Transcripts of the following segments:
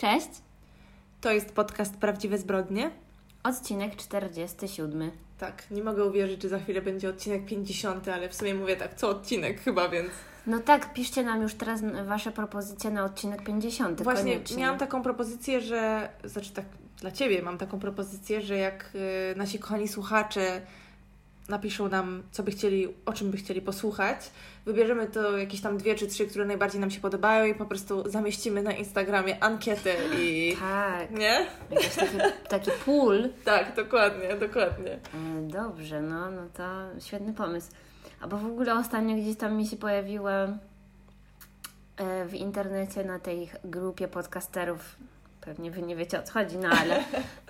Cześć, To jest podcast Prawdziwe Zbrodnie. odcinek 47. Tak, nie mogę uwierzyć, że za chwilę będzie odcinek 50, ale w sumie mówię tak, co odcinek chyba, więc... No tak, piszcie nam już teraz Wasze propozycje na odcinek 50. Właśnie koniecznie. miałam taką propozycję, że... Znaczy tak, dla Ciebie mam taką propozycję, że jak y, nasi kochani słuchacze napiszą nam, co by chcieli, o czym by chcieli posłuchać, wybierzemy to jakieś tam dwie czy trzy, które najbardziej nam się podobają i po prostu zamieścimy na Instagramie ankietę i... Tak, Nie? jakiś taki, taki pool. Tak, dokładnie, dokładnie. E, Dobrze, no, no to świetny pomysł. A bo w ogóle ostatnio gdzieś tam mi się pojawiła e, w internecie na tej grupie podcasterów, pewnie Wy nie wiecie o co chodzi, no ale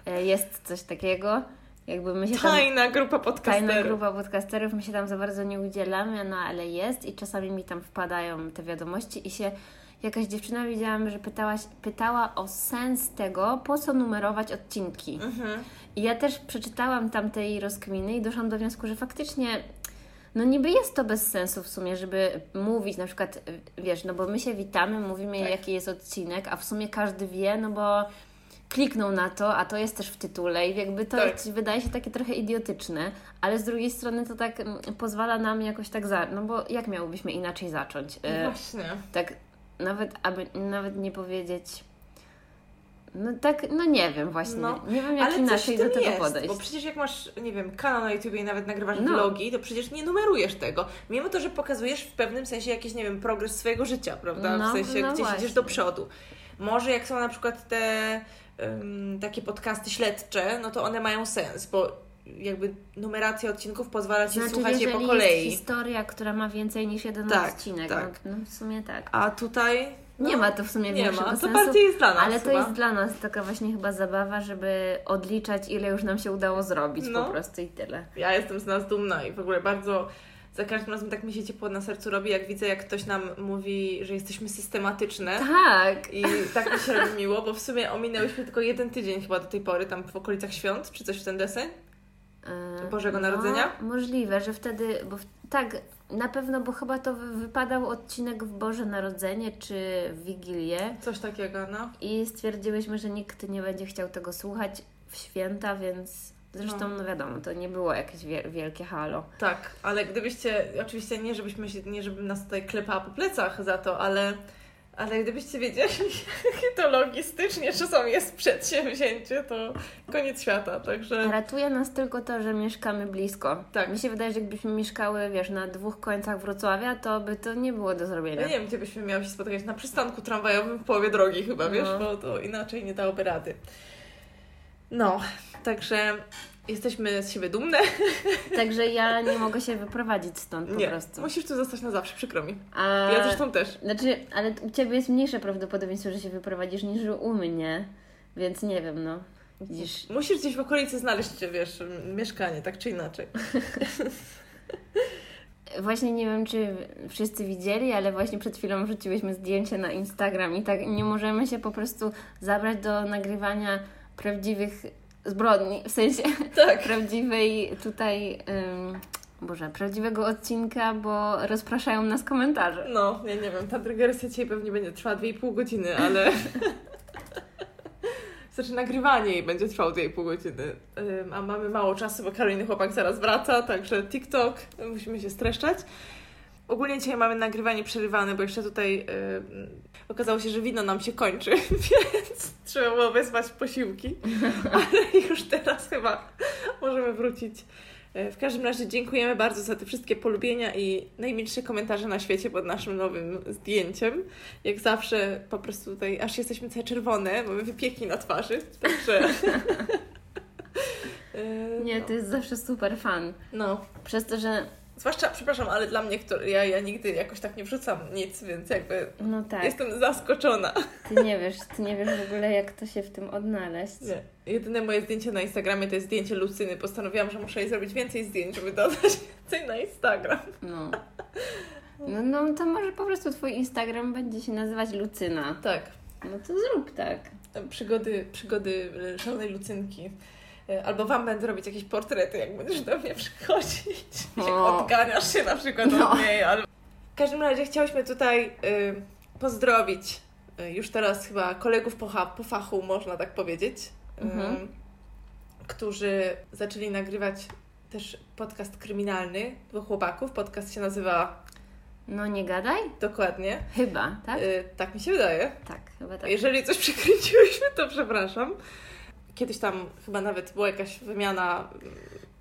e, jest coś takiego, jakby my się tam... Tajna grupa Tajna podcasterów. grupa podcasterów, my się tam za bardzo nie udzielamy, no ale jest i czasami mi tam wpadają te wiadomości i się jakaś dziewczyna widziałam, że pytałaś, pytała o sens tego, po co numerować odcinki. Mhm. I ja też przeczytałam tam tej rozkminy i doszłam do wniosku, że faktycznie no niby jest to bez sensu w sumie, żeby mówić na przykład, wiesz, no bo my się witamy, mówimy Tak. jaki jest odcinek, a w sumie każdy wie, no bo kliknął na to, a to jest też w tytule i jakby to Tak. jest, wydaje się takie trochę idiotyczne, ale z drugiej strony to tak mm, pozwala nam jakoś tak za... No bo jak miałybyśmy inaczej zacząć? E, Właśnie. tak nawet, aby nawet nie powiedzieć... No tak, no nie wiem właśnie, No, nie wiem jak inaczej do tego jest, podejść. Bo przecież jak masz, nie wiem, kanał na YouTubie i nawet nagrywasz No. vlogi, to przecież nie numerujesz tego. Mimo to, że pokazujesz w pewnym sensie jakiś, nie wiem, progres swojego życia, prawda? No, w sensie, no gdzieś właśnie. idziesz do przodu. Może jak są na przykład te takie podcasty śledcze, no to one mają sens, bo jakby numeracja odcinków pozwala Ci Znaczy, słuchać je po kolei. jest historia, która ma więcej niż jeden Tak, odcinek, tak. No, no w sumie tak. A tutaj... Nie no, ma to w sumie Nie ma, to sensu. bardziej jest dla nas Ale to chyba. jest dla nas taka właśnie chyba zabawa, żeby odliczać, ile już nam się udało zrobić No. po prostu i tyle. Ja jestem z nas dumna i w ogóle bardzo za każdym razem tak mi się ciepło na sercu robi, jak widzę, jak ktoś nam mówi, że jesteśmy systematyczne. Tak. I tak mi się robi miło, bo w sumie ominęłyśmy tylko jeden tydzień chyba do tej pory, tam w okolicach świąt, czy coś w ten deseń. Bożego Narodzenia? No, możliwe, że wtedy, bo w, tak, na pewno, bo chyba to wy- wypadał odcinek w Boże Narodzenie czy w Wigilię Coś takiego, no. i stwierdziłyśmy, że nikt nie będzie chciał tego słuchać w święta, więc zresztą, no wiadomo, to nie było jakieś wie- wielkie halo. Tak, ale gdybyście, oczywiście nie żebyśmy się, nie żebym nas tutaj klepała po plecach za to, ale, ale gdybyście wiedzieli, jakie to logistycznie czasami jest przedsięwzięcie, to koniec świata, także... Ratuje nas tylko to, że mieszkamy blisko. Tak. Mi się wydaje, że jakbyśmy mieszkały, wiesz, na dwóch końcach Wrocławia, to by to nie było do zrobienia. Ja nie wiem, gdzie byśmy miały się spotykać, na przystanku tramwajowym w połowie drogi chyba, wiesz, No. bo to inaczej nie dałoby rady. No, także jesteśmy z siebie dumne. Także ja nie mogę się wyprowadzić stąd po nie, prostu. musisz tu zostać na zawsze, przykro mi. A... Ja zresztą też. Znaczy, ale u Ciebie jest mniejsze prawdopodobieństwo, że się wyprowadzisz niż u mnie, więc nie wiem, no. Widzisz, Musisz gdzieś w okolicy znaleźć, wiesz, mieszkanie, tak czy inaczej. Właśnie nie wiem, czy wszyscy widzieli, ale właśnie przed chwilą wrzuciłyśmy zdjęcie na Instagram i tak nie możemy się po prostu zabrać do nagrywania prawdziwych zbrodni, w sensie Tak. prawdziwej tutaj, ym, Boże, prawdziwego odcinka, bo rozpraszają nas komentarze. No, ja nie wiem, ta dygresja dzisiaj pewnie będzie trwała 2,5 godziny, ale... Znaczy nagrywanie jej będzie trwało 2,5 godziny, a mamy mało czasu, bo Karoliny chłopak zaraz wraca, także TikTok, musimy się streszczać. Ogólnie dzisiaj mamy nagrywanie przerywane, bo jeszcze tutaj okazało się, że wino nam się kończy, więc trzeba było wezwać posiłki, ale już teraz chyba możemy wrócić. E, W każdym razie dziękujemy bardzo za te wszystkie polubienia i najmilsze komentarze na świecie pod naszym nowym zdjęciem. Jak zawsze po prostu tutaj aż jesteśmy całe czerwone, mamy wypieki na twarzy, także... E, Nie, no. to jest zawsze super fan. No, Przez to, że zwłaszcza, przepraszam, ale dla mnie, który, ja, ja nigdy jakoś tak nie wrzucam nic, więc jakby no tak, jestem zaskoczona. ty nie wiesz, ty nie wiesz w ogóle jak to się w tym odnaleźć. Nie. Jedyne moje zdjęcie na Instagramie to jest zdjęcie Lucyny. Postanowiłam, że muszę jej zrobić więcej zdjęć, żeby dodać więcej na Instagram. No. No, no to może po prostu twój Instagram będzie się nazywać Lucyna. Tak. No to zrób tak. Przygody, przygody e, szalonej Lucynki. E, Albo Wam będę robić jakieś portrety, jak będziesz do mnie przychodzić. Jak O. odganiasz się na przykład No. od niej. Albo... W każdym razie chciałyśmy tutaj y, pozdrowić y, już teraz chyba kolegów po, po fachu, można tak powiedzieć, Mhm. ym, którzy zaczęli nagrywać też podcast kryminalny dwóch chłopaków. Podcast się nazywa No nie gadaj? dokładnie. Chyba, tak? Y, tak mi się wydaje. tak, chyba tak. Jeżeli coś przekręciłyśmy, to przepraszam. Kiedyś tam chyba nawet była jakaś wymiana.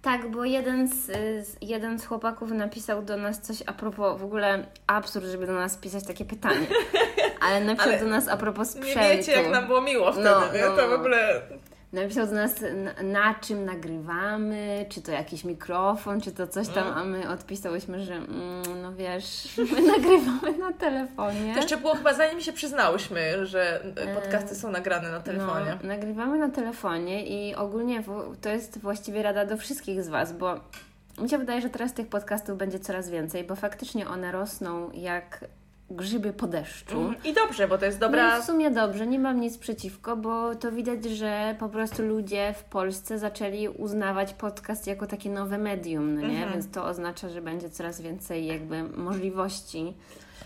Tak, bo jeden z, z, jeden z chłopaków napisał do nas coś a propos, w ogóle absurd, żeby do nas pisać takie pytanie. Ale napisał Ale do nas a propos Nie sprzętu. wiecie, jak nam było miło wtedy, No, nie? no, To w no. ogóle. Napisał do nas, na, na czym nagrywamy, czy to jakiś mikrofon, czy to coś tam, Mm. a my odpisałyśmy, że mm, no wiesz, my nagrywamy na telefonie. To jeszcze było chyba zanim się przyznałyśmy, że E, podcasty są nagrane na telefonie. No, nagrywamy na telefonie i ogólnie to jest właściwie rada do wszystkich z Was, bo mi się wydaje, że teraz tych podcastów będzie coraz więcej, bo faktycznie one rosną jak grzyby po deszczu. Mhm. I dobrze, bo to jest No dobra. i w sumie dobrze, nie mam nic przeciwko, bo to widać, że po prostu ludzie w Polsce zaczęli uznawać podcast jako takie nowe medium, no nie? Mhm. Więc to oznacza, że będzie coraz więcej jakby możliwości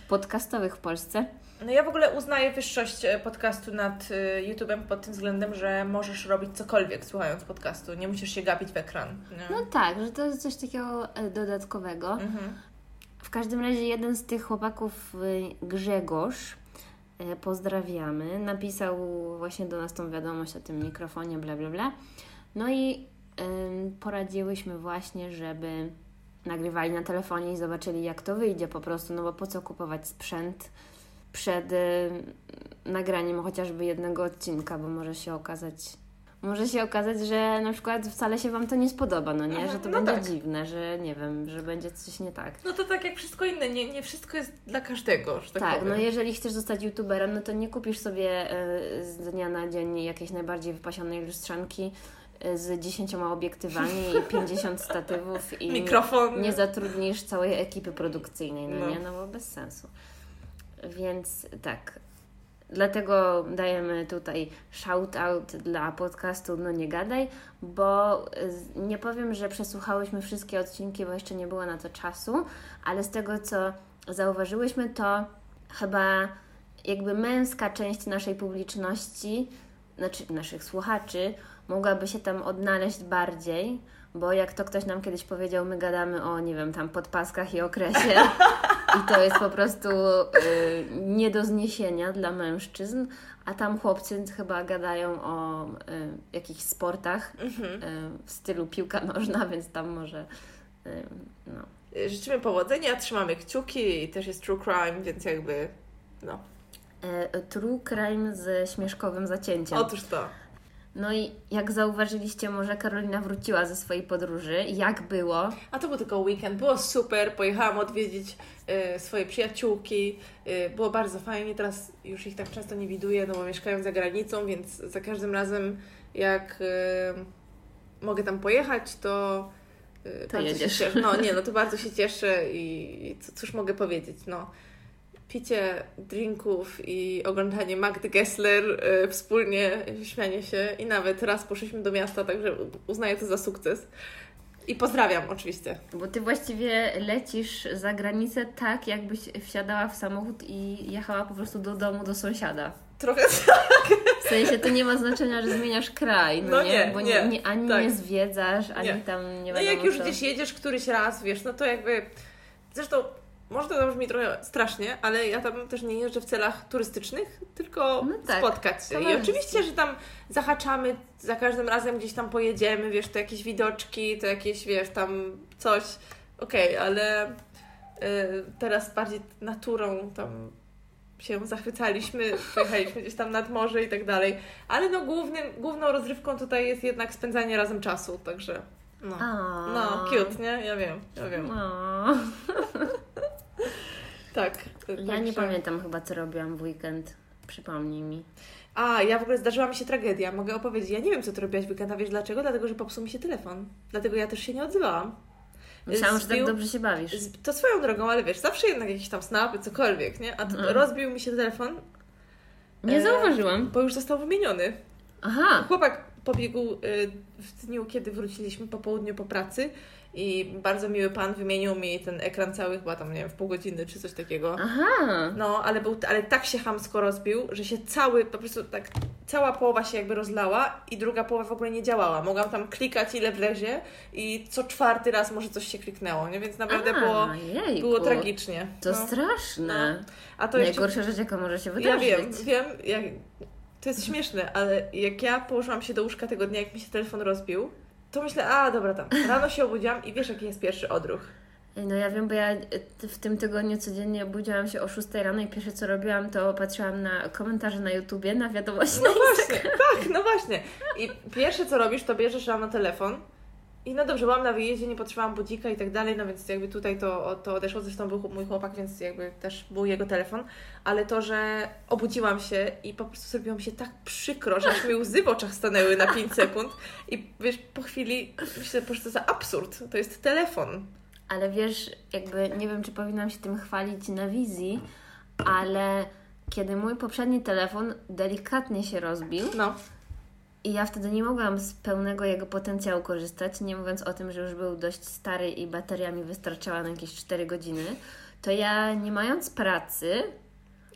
podcastowych w Polsce. No ja w ogóle uznaję wyższość e, podcastu nad y, YouTube'em pod tym względem, że możesz robić cokolwiek słuchając podcastu. Nie musisz się gapić w ekran. Nie? No tak, że to jest coś takiego e, dodatkowego. Mhm. Każdym razie jeden z tych chłopaków, y, Grzegorz, e, pozdrawiamy, napisał właśnie do nas tą wiadomość o tym mikrofonie, bla bla bla. No i poradziłyśmy właśnie, żeby nagrywali na telefonie i zobaczyli jak to wyjdzie po prostu, no bo po co kupować sprzęt przed y, nagraniem chociażby jednego odcinka, bo może się okazać może się okazać, że na przykład wcale się Wam to nie spodoba, no nie? Że to no będzie tak. dziwne, że nie wiem, że będzie coś nie tak. No to tak jak wszystko inne, nie, nie wszystko jest dla każdego, że tak, Tak, powiem. no jeżeli chcesz zostać youtuberem, no to nie kupisz sobie y, z dnia na dzień jakiejś najbardziej wypasionej lustrzanki y, z 10 obiektywami i 50 statywów i Mikrofon. nie zatrudnisz całej ekipy produkcyjnej, no, No. nie? No bo bez sensu. Więc tak. Dlatego dajemy tutaj shout-out dla podcastu No Nie Gadaj, bo nie powiem, że przesłuchałyśmy wszystkie odcinki, bo jeszcze nie było na to czasu, ale z tego, co zauważyłyśmy, to chyba jakby męska część naszej publiczności, znaczy naszych słuchaczy, mogłaby się tam odnaleźć bardziej, bo jak to ktoś nam kiedyś powiedział, my gadamy o, nie wiem, tam podpaskach i okresie i to jest po prostu y, nie do zniesienia dla mężczyzn, a tam chłopcy chyba gadają o y, jakichś sportach Mhm. y, w stylu piłka nożna, więc tam może y, no. Życzymy powodzenia, trzymamy kciuki i też jest true crime, więc jakby no. E, True crime ze śmieszkowym zacięciem. Otóż to. No i jak zauważyliście, może Karolina wróciła ze swojej podróży. Jak było? A to był tylko weekend, było super, pojechałam odwiedzić y, swoje przyjaciółki, y, było bardzo fajnie, teraz już ich tak często nie widuję, no bo mieszkają za granicą, więc za każdym razem jak y, mogę tam pojechać, to y, To jedziesz. Się cieszę. No nie, no to bardzo się cieszę i, i cóż mogę powiedzieć, no picie drinków i oglądanie Magdy Gessler y, wspólnie, śmianie się i nawet raz poszliśmy do miasta, także uznaję to za sukces. I pozdrawiam oczywiście. Bo ty właściwie lecisz za granicę tak, jakbyś wsiadała w samochód i jechała po prostu do domu do sąsiada. Trochę W sensie to nie ma znaczenia, że zmieniasz kraj, no, No nie? nie, Bo nie, nie, ani tak. nie zwiedzasz, ani Nie. tam nie No wiadomo jak już co. gdzieś jedziesz któryś raz, wiesz, no to jakby... Zresztą może to brzmi trochę strasznie, ale ja tam też nie jeżdżę w celach turystycznych, tylko No tak, spotkać się. I oczywiście, że tam zahaczamy, za każdym razem gdzieś tam pojedziemy, wiesz, to jakieś widoczki, to jakieś, wiesz, tam coś. Okej, ale y, teraz bardziej naturą tam się zachwycaliśmy, pojechaliśmy gdzieś tam nad morze i tak dalej. Ale no głównym, główną rozrywką tutaj jest jednak spędzanie razem czasu, także no. No, cute, nie? Ja wiem, ja wiem. Tak. Ja nie pamiętam chyba, co robiłam w weekend. Przypomnij mi. A, ja w ogóle zdarzyła mi się tragedia, mogę opowiedzieć. Ja nie wiem, co ty robiłaś w weekend, a wiesz dlaczego? Dlatego, że popsuł mi się telefon. Dlatego ja też się nie odzywałam. Myślałam, że tak Zbił- dobrze się bawisz. To swoją drogą, ale wiesz, zawsze jednak jakieś tam snapy, cokolwiek, nie? A Mhm. rozbił mi się telefon, Nie e, zauważyłam. bo już został wymieniony. Aha. Chłopak pobiegł y, w dniu, kiedy wróciliśmy po południu po pracy i bardzo miły pan wymienił mi ten ekran cały chyba tam, nie wiem, w pół godziny czy coś takiego. Aha. No, ale, był, ale tak się hamsko rozbił, że się cały, po prostu tak, cała połowa się jakby rozlała i druga połowa w ogóle nie działała. Mogłam tam klikać ile wlezie i co czwarty raz może coś się kliknęło, nie? Więc naprawdę A, było, jejku. było tragicznie. To no. straszne. A to jeszcze Najgorsza rzecz, jaka może się ja wydarzyć. wiem, wiem, jak, to jest śmieszne, ale jak ja położyłam się do łóżka tego dnia, jak mi się telefon rozbił, to myślę, a dobra tam, rano się obudziłam i wiesz jaki jest pierwszy odruch. Ej, No ja wiem, bo ja e, w tym tygodniu codziennie budziłam się o 6 rano i pierwsze co robiłam, to patrzyłam na komentarze na YouTubie, na wiadomości No na właśnie, tak, no właśnie. I pierwsze co robisz, to bierzesz rano telefon i no dobrze, byłam na wyjeździe, nie potrzebowałam budzika i tak dalej, no więc jakby tutaj to, to odeszło, zresztą był mój chłopak, więc jakby też był jego telefon, ale to, że obudziłam się i po prostu zrobiło mi się tak przykro, że aż mi łzy w oczach stanęły na 5 sekund. I wiesz, po chwili myślę, że to za absurd, to jest telefon. Ale wiesz, jakby nie wiem, czy powinnam się tym chwalić na wizji, ale kiedy mój poprzedni telefon delikatnie się rozbił No, i ja wtedy nie mogłam z pełnego jego potencjału korzystać, nie mówiąc o tym, że już był dość stary i bateria mi wystarczała na jakieś 4 godziny, to ja nie mając pracy,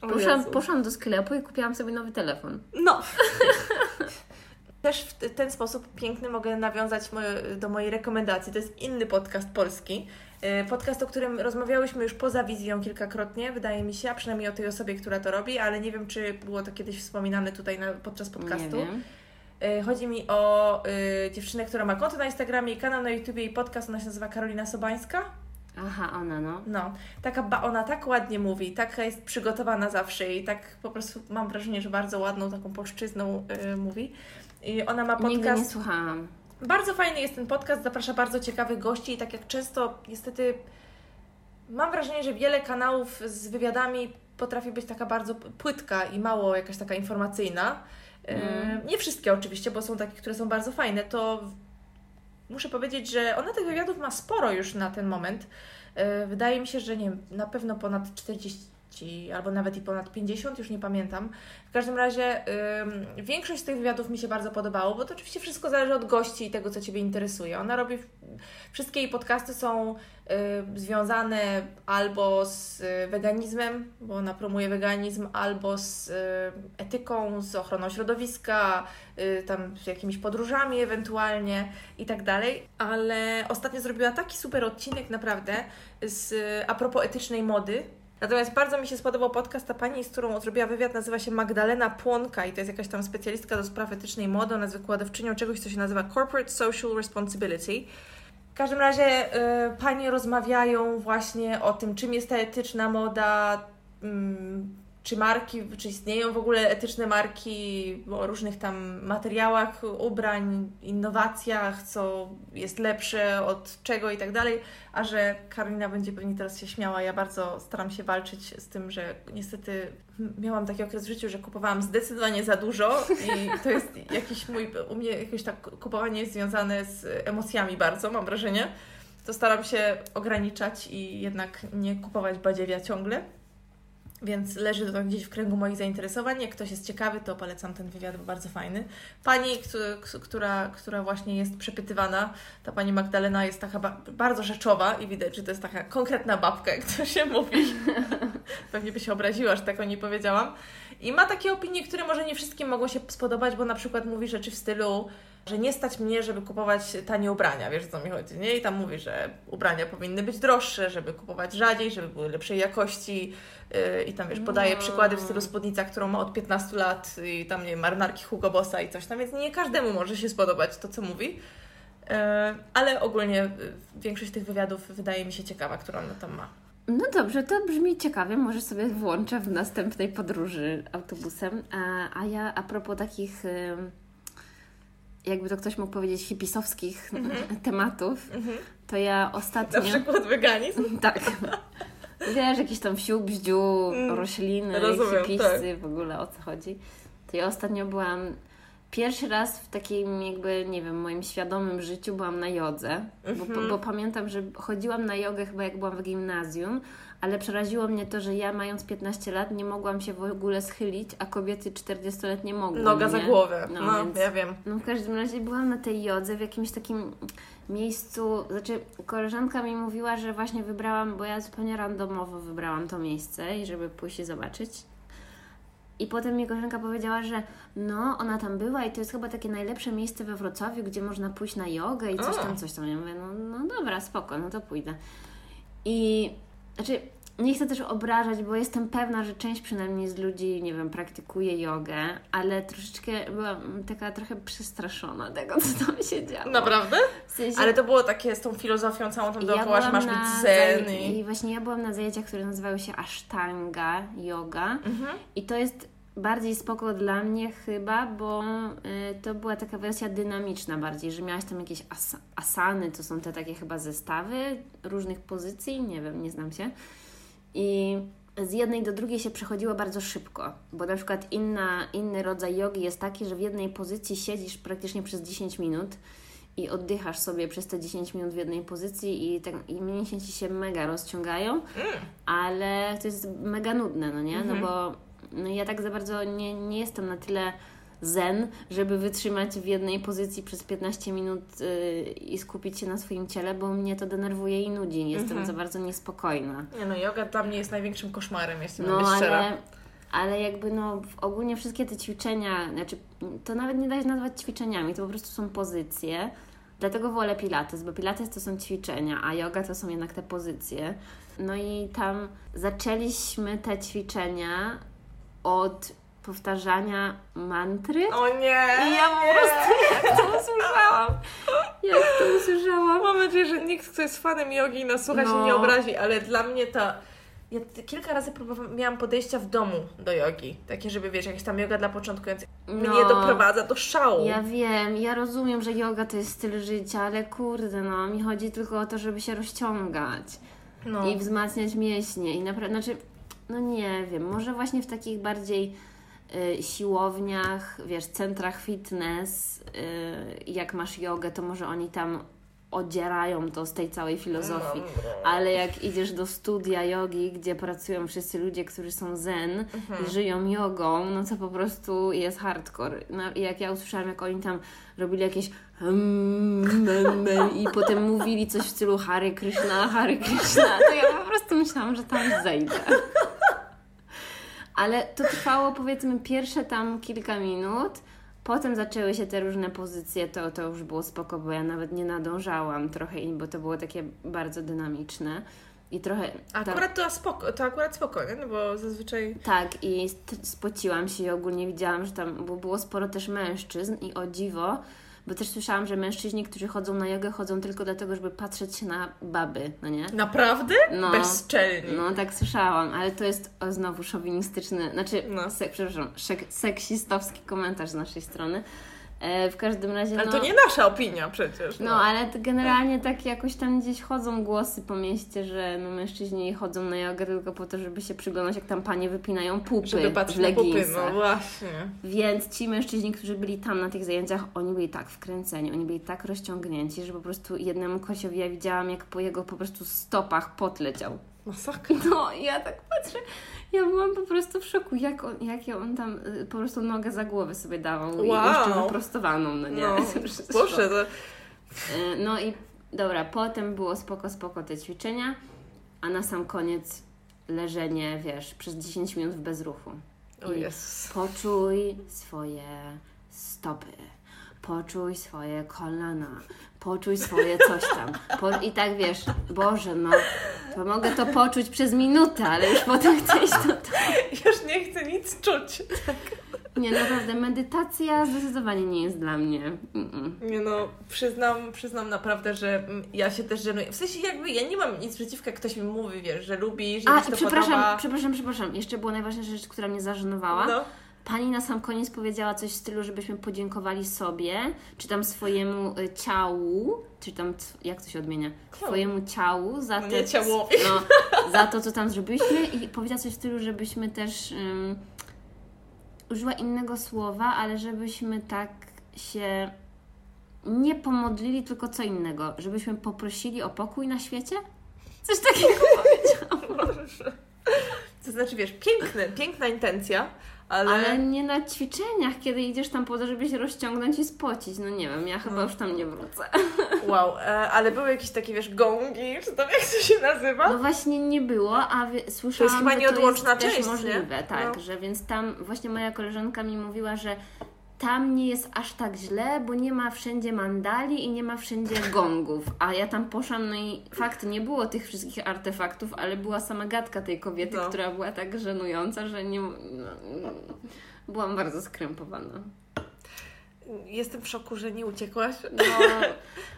poszłam, poszłam do sklepu i kupiłam sobie nowy telefon. No. Też w ten sposób piękny mogę nawiązać moje, do mojej rekomendacji. To jest inny podcast polski. E, Podcast, o którym rozmawiałyśmy już poza wizją kilkakrotnie, wydaje mi się, a przynajmniej o tej osobie, która to robi, ale nie wiem, czy było to kiedyś wspominane tutaj na, podczas podcastu. Nie wiem. E, Chodzi mi o y, dziewczynę, która ma konto na Instagramie i kanał na YouTubie i podcast, ona się nazywa Karolina Sobańska. Aha, ona no. No, taka ba- ona tak ładnie mówi, taka jest przygotowana zawsze i tak po prostu mam wrażenie, że bardzo ładną taką polszczyzną y, mówi. I ona ma Nigdy nie podcast. słuchałam. Bardzo fajny jest ten podcast, zaprasza bardzo ciekawych gości i tak jak często niestety mam wrażenie, że wiele kanałów z wywiadami potrafi być taka bardzo płytka i mało jakaś taka informacyjna. Mm. Nie wszystkie oczywiście, bo są takie, które są bardzo fajne. To muszę powiedzieć, że ona tych wywiadów ma sporo już na ten moment. E, Wydaje mi się, że nie wiem, na pewno ponad 40 albo nawet i ponad 50, już nie pamiętam. W każdym razie większość z tych wywiadów mi się bardzo podobało, bo to oczywiście wszystko zależy od gości i tego, co Ciebie interesuje. Ona robi, wszystkie jej podcasty są związane albo z y, weganizmem, bo ona promuje weganizm, albo z y, etyką, z ochroną środowiska, y, tam z jakimiś podróżami ewentualnie i tak dalej. Ale ostatnio zrobiła taki super odcinek naprawdę z, a propos etycznej mody. Natomiast bardzo mi się spodobał podcast, ta pani, z którą zrobiła wywiad, nazywa się Magdalena Płonka i to jest jakaś tam specjalistka do spraw etycznej mody. Ona jest wykładowczynią czegoś, co się nazywa Corporate Social Responsibility. W każdym razie y, panie rozmawiają właśnie o tym, czym jest ta etyczna moda, mm, czy marki, czy istnieją w ogóle etyczne marki, o różnych tam materiałach, ubrań, innowacjach, co jest lepsze od czego i tak dalej. A że Karolina będzie pewnie teraz się śmiała, ja bardzo staram się walczyć z tym, że niestety miałam taki okres w życiu, że kupowałam zdecydowanie za dużo i to jest jakiś mój, u mnie jakieś tak kupowanie jest związane z emocjami bardzo, mam wrażenie. To staram się ograniczać i jednak nie kupować badziewia ciągle. Więc leży to gdzieś w kręgu moich zainteresowań. Jak ktoś jest ciekawy, to polecam ten wywiad, bo bardzo fajny. Pani, któ- która, która właśnie jest przepytywana, ta pani Magdalena jest taka ba- bardzo rzeczowa i widać, że to jest taka konkretna babka, jak to się mówi. Pewnie by się obraziła, że tak o niej powiedziałam. I ma takie opinie, które może nie wszystkim mogą się spodobać, bo na przykład mówi rzeczy w stylu, że nie stać mnie, żeby kupować tanie ubrania, wiesz o co mi chodzi, nie? I tam mówi, że ubrania powinny być droższe, żeby kupować rzadziej, żeby były lepszej jakości yy, i tam, wiesz, podaje No. przykłady w stylu spódnica, którą ma od 15 lat i tam, nie wiem, marynarki Hugo Bossa i coś tam, więc nie każdemu może się spodobać to, co mówi. Yy, ale ogólnie yy, większość tych wywiadów wydaje mi się ciekawa, którą ona tam ma. No dobrze, to brzmi ciekawie. Może sobie włączę w następnej podróży autobusem. A, a ja a propos takich, jakby to ktoś mógł powiedzieć, hipisowskich tematów, Mhm. to ja Na ostatnio... przykład weganizm. Tak. Wiesz, jakieś tam wsiu, bździu, Mm, rośliny, rozumiem, hipisy, tak. w ogóle o co chodzi. To ja ostatnio byłam pierwszy raz w takim jakby, nie wiem, moim świadomym życiu byłam na jodze, bo, Mhm. bo pamiętam, że chodziłam na jogę chyba jak byłam w gimnazjum, ale przeraziło mnie to, że ja mając 15 lat nie mogłam się w ogóle schylić, a kobiety 40-letnie mogły. Noga za nie? głowę. No, No, więc- ja wiem. No w każdym razie byłam na tej jodze w jakimś takim miejscu, znaczy koleżanka mi mówiła, że właśnie wybrałam, bo ja zupełnie randomowo wybrałam to miejsce i żeby pójść i zobaczyć. I potem mi koleżanka powiedziała, że no, ona tam była i to jest chyba takie najlepsze miejsce we Wrocławiu, gdzie można pójść na jogę i coś tam, coś tam. Ja mówię, no, no dobra, spoko, no to pójdę. I znaczy, nie chcę też obrażać, bo jestem pewna, że część przynajmniej z ludzi, nie wiem, praktykuje jogę, ale troszeczkę byłam taka trochę przestraszona tego, co tam się działo. Naprawdę? W sensie, Ale to było takie z tą filozofią całą ja dookoła, że masz być zen i... I właśnie ja byłam na zajęciach, które nazywały się Ashtanga Yoga Mhm. i to jest bardziej spoko dla mnie chyba, bo y, to była taka wersja dynamiczna bardziej, że miałaś tam jakieś asa- asany, to są te takie chyba zestawy różnych pozycji, nie wiem, nie znam się. I z jednej do drugiej się przechodziło bardzo szybko, bo na przykład inna, inny rodzaj jogi jest taki, że w jednej pozycji siedzisz praktycznie przez 10 minut i oddychasz sobie przez te 10 minut w jednej pozycji i, tak, i mięśnie Ci się mega rozciągają, ale to jest mega nudne, no nie? No bo no ja tak za bardzo nie, nie jestem na tyle zen, żeby wytrzymać w jednej pozycji przez 15 minut yy, i skupić się na swoim ciele, bo mnie to denerwuje i nudzi. Jestem za bardzo niespokojna. Nie no, yoga dla mnie jest największym koszmarem, jeśli mam No być szczera. ale, ale jakby no ogólnie wszystkie te ćwiczenia, znaczy to nawet nie da się nazwać ćwiczeniami, to po prostu są pozycje. Dlatego wolę pilates, bo pilates to są ćwiczenia, a yoga to są jednak te pozycje. No i tam zaczęliśmy te ćwiczenia od powtarzania mantry. O nie! I ja po prostu jak to usłyszałam, jak to usłyszałam, Mam nadzieję, że nikt, kto jest fanem jogi nas słucha się No. nie obrazi, ale dla mnie to... Ja kilka razy próbowałam, miałam podejścia w domu do jogi. Takie, żeby wiesz, jakaś tam yoga dla początkujących. Mnie No. doprowadza do szału. Ja wiem, ja rozumiem, że yoga to jest styl życia, ale kurde, no, mi chodzi tylko o to, żeby się rozciągać No. i wzmacniać mięśnie i naprawdę, znaczy, no nie wiem, może właśnie w takich bardziej y, siłowniach, wiesz, centrach fitness, y, jak masz jogę, to może oni tam odzierają to z tej całej filozofii. Ale jak idziesz do studia jogi, gdzie pracują wszyscy ludzie, którzy są zen i żyją jogą, no to po prostu jest hardcore. No, jak ja usłyszałam, jak oni tam robili jakieś hmm, men, men, i potem mówili coś w stylu Hare Krishna, Hare Krishna, to ja po prostu myślałam, że tam zejdę. Ale to trwało powiedzmy pierwsze tam kilka minut. Potem zaczęły się te różne pozycje, to, to już było spoko, bo ja nawet nie nadążałam trochę, bo to było takie bardzo dynamiczne. I trochę. A tam- Akurat to spoko, to akurat spoko, nie? No bo zazwyczaj... tak, i spociłam się i ogólnie widziałam, że tam bo było sporo też mężczyzn i o dziwo, bo też słyszałam, że mężczyźni, którzy chodzą na jogę, chodzą tylko dlatego, żeby patrzeć się na baby, no nie? Naprawdę? No. Bezczelni. No tak słyszałam, ale to jest o, znowu szowinistyczny, znaczy, No. se, przepraszam, szek, seksistowski komentarz z naszej strony. E, w każdym razie. Ale no, to nie nasza opinia przecież. No, ale to generalnie tak jakoś tam gdzieś chodzą głosy po mieście, że no, mężczyźni chodzą na jogę tylko po to, żeby się przyglądać, jak tam panie wypinają pupy Żeby w na pupy, leginsach. no właśnie. Więc ci mężczyźni, którzy byli tam na tych zajęciach, oni byli tak wkręceni, oni byli tak rozciągnięci, że po prostu jednemu kosiowi ja widziałam, jak po jego po prostu stopach pot leciał. Masakra. No, i ja tak patrzę, ja byłam po prostu w szoku, jak on, jak on tam y, po prostu nogę za głowę sobie dawał i Wow. jeszcze wyprostowaną, no nie? No, szok. to... Y, No i dobra, potem było spoko, spoko te ćwiczenia, a na sam koniec leżenie, wiesz, przez 10 minut w bezruchu. O I Jezus. Poczuj swoje stopy, poczuj swoje kolana, poczuj swoje coś tam. Po, I tak wiesz, Boże, no, to mogę to poczuć przez minutę, ale już potem chcę iść do Już nie chcę nic czuć. Nie, naprawdę, medytacja zdecydowanie nie jest dla mnie. Mm-mm. Nie no, przyznam, przyznam naprawdę, że mm, ja się też żenuję. W sensie jakby ja nie mam nic przeciwko, jak ktoś mi mówi, wiesz, że lubi, że A, mi się i to przepraszam, podoba. przepraszam, przepraszam. Jeszcze była najważniejsza rzecz, która mnie zażenowała. No. Pani na sam koniec powiedziała coś w stylu, żebyśmy podziękowali sobie, czy tam swojemu y, ciału, czy tam, jak to się odmienia? Swojemu ciału za No te, nie ciałowi. No, za to, co tam zrobiliśmy i powiedziała coś w stylu, żebyśmy też ym, użyła innego słowa, ale żebyśmy tak się nie pomodlili, tylko co innego. Żebyśmy poprosili o pokój na świecie? Coś takiego powiedziałam. To znaczy, wiesz, piękne, piękna intencja, ale... Ale nie na ćwiczeniach, kiedy idziesz tam po to, żeby się rozciągnąć i spocić. No nie wiem, ja chyba już tam nie wrócę. Wow, e, ale były jakieś takie, wiesz, gongi, czy tam jak to się nazywa? No właśnie nie było, a słyszałam, chyba że nieodłączna to jest część, też nie? możliwe, tak, No. że więc tam właśnie moja koleżanka mi mówiła, że tam nie jest aż tak źle, bo nie ma wszędzie mandali i nie ma wszędzie gongów. A ja tam poszłam, no i fakt, nie było tych wszystkich artefaktów, ale była sama gadka tej kobiety, No. która była tak żenująca, że nie... No, byłam bardzo skrępowana. Jestem w szoku, że nie uciekłaś. No,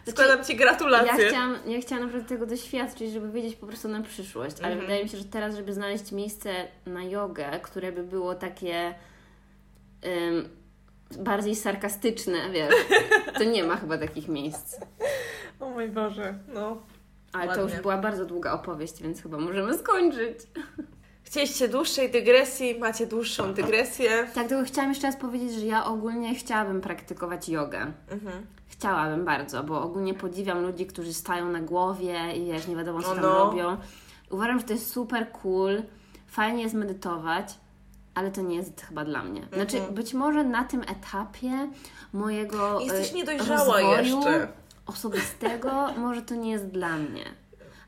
Składam Ci ja gratulacje. chciałam, ja chciałam naprawdę tego doświadczyć, żeby wiedzieć po prostu na przyszłość, ale Mhm. wydaje mi się, że teraz, żeby znaleźć miejsce na jogę, które by było takie ym, bardziej sarkastyczne, wiesz, to nie ma chyba takich miejsc. O mój Boże, no. Ale to Ładnie. już była bardzo długa opowieść, więc chyba możemy skończyć. Chcieliście dłuższej dygresji, macie dłuższą dygresję. Tak, tylko chciałam jeszcze raz powiedzieć, że ja ogólnie chciałabym praktykować jogę. Mhm. Chciałabym bardzo, bo ogólnie podziwiam ludzi, którzy stają na głowie i wiesz, nie wiadomo co O tam no. robią. Uważam, że to jest super cool, fajnie jest medytować, ale to nie jest chyba dla mnie. Znaczy, Mhm. być może na tym etapie mojego Jesteś e, niedojrzała rozwoju jeszcze. osobistego, może to nie jest dla mnie.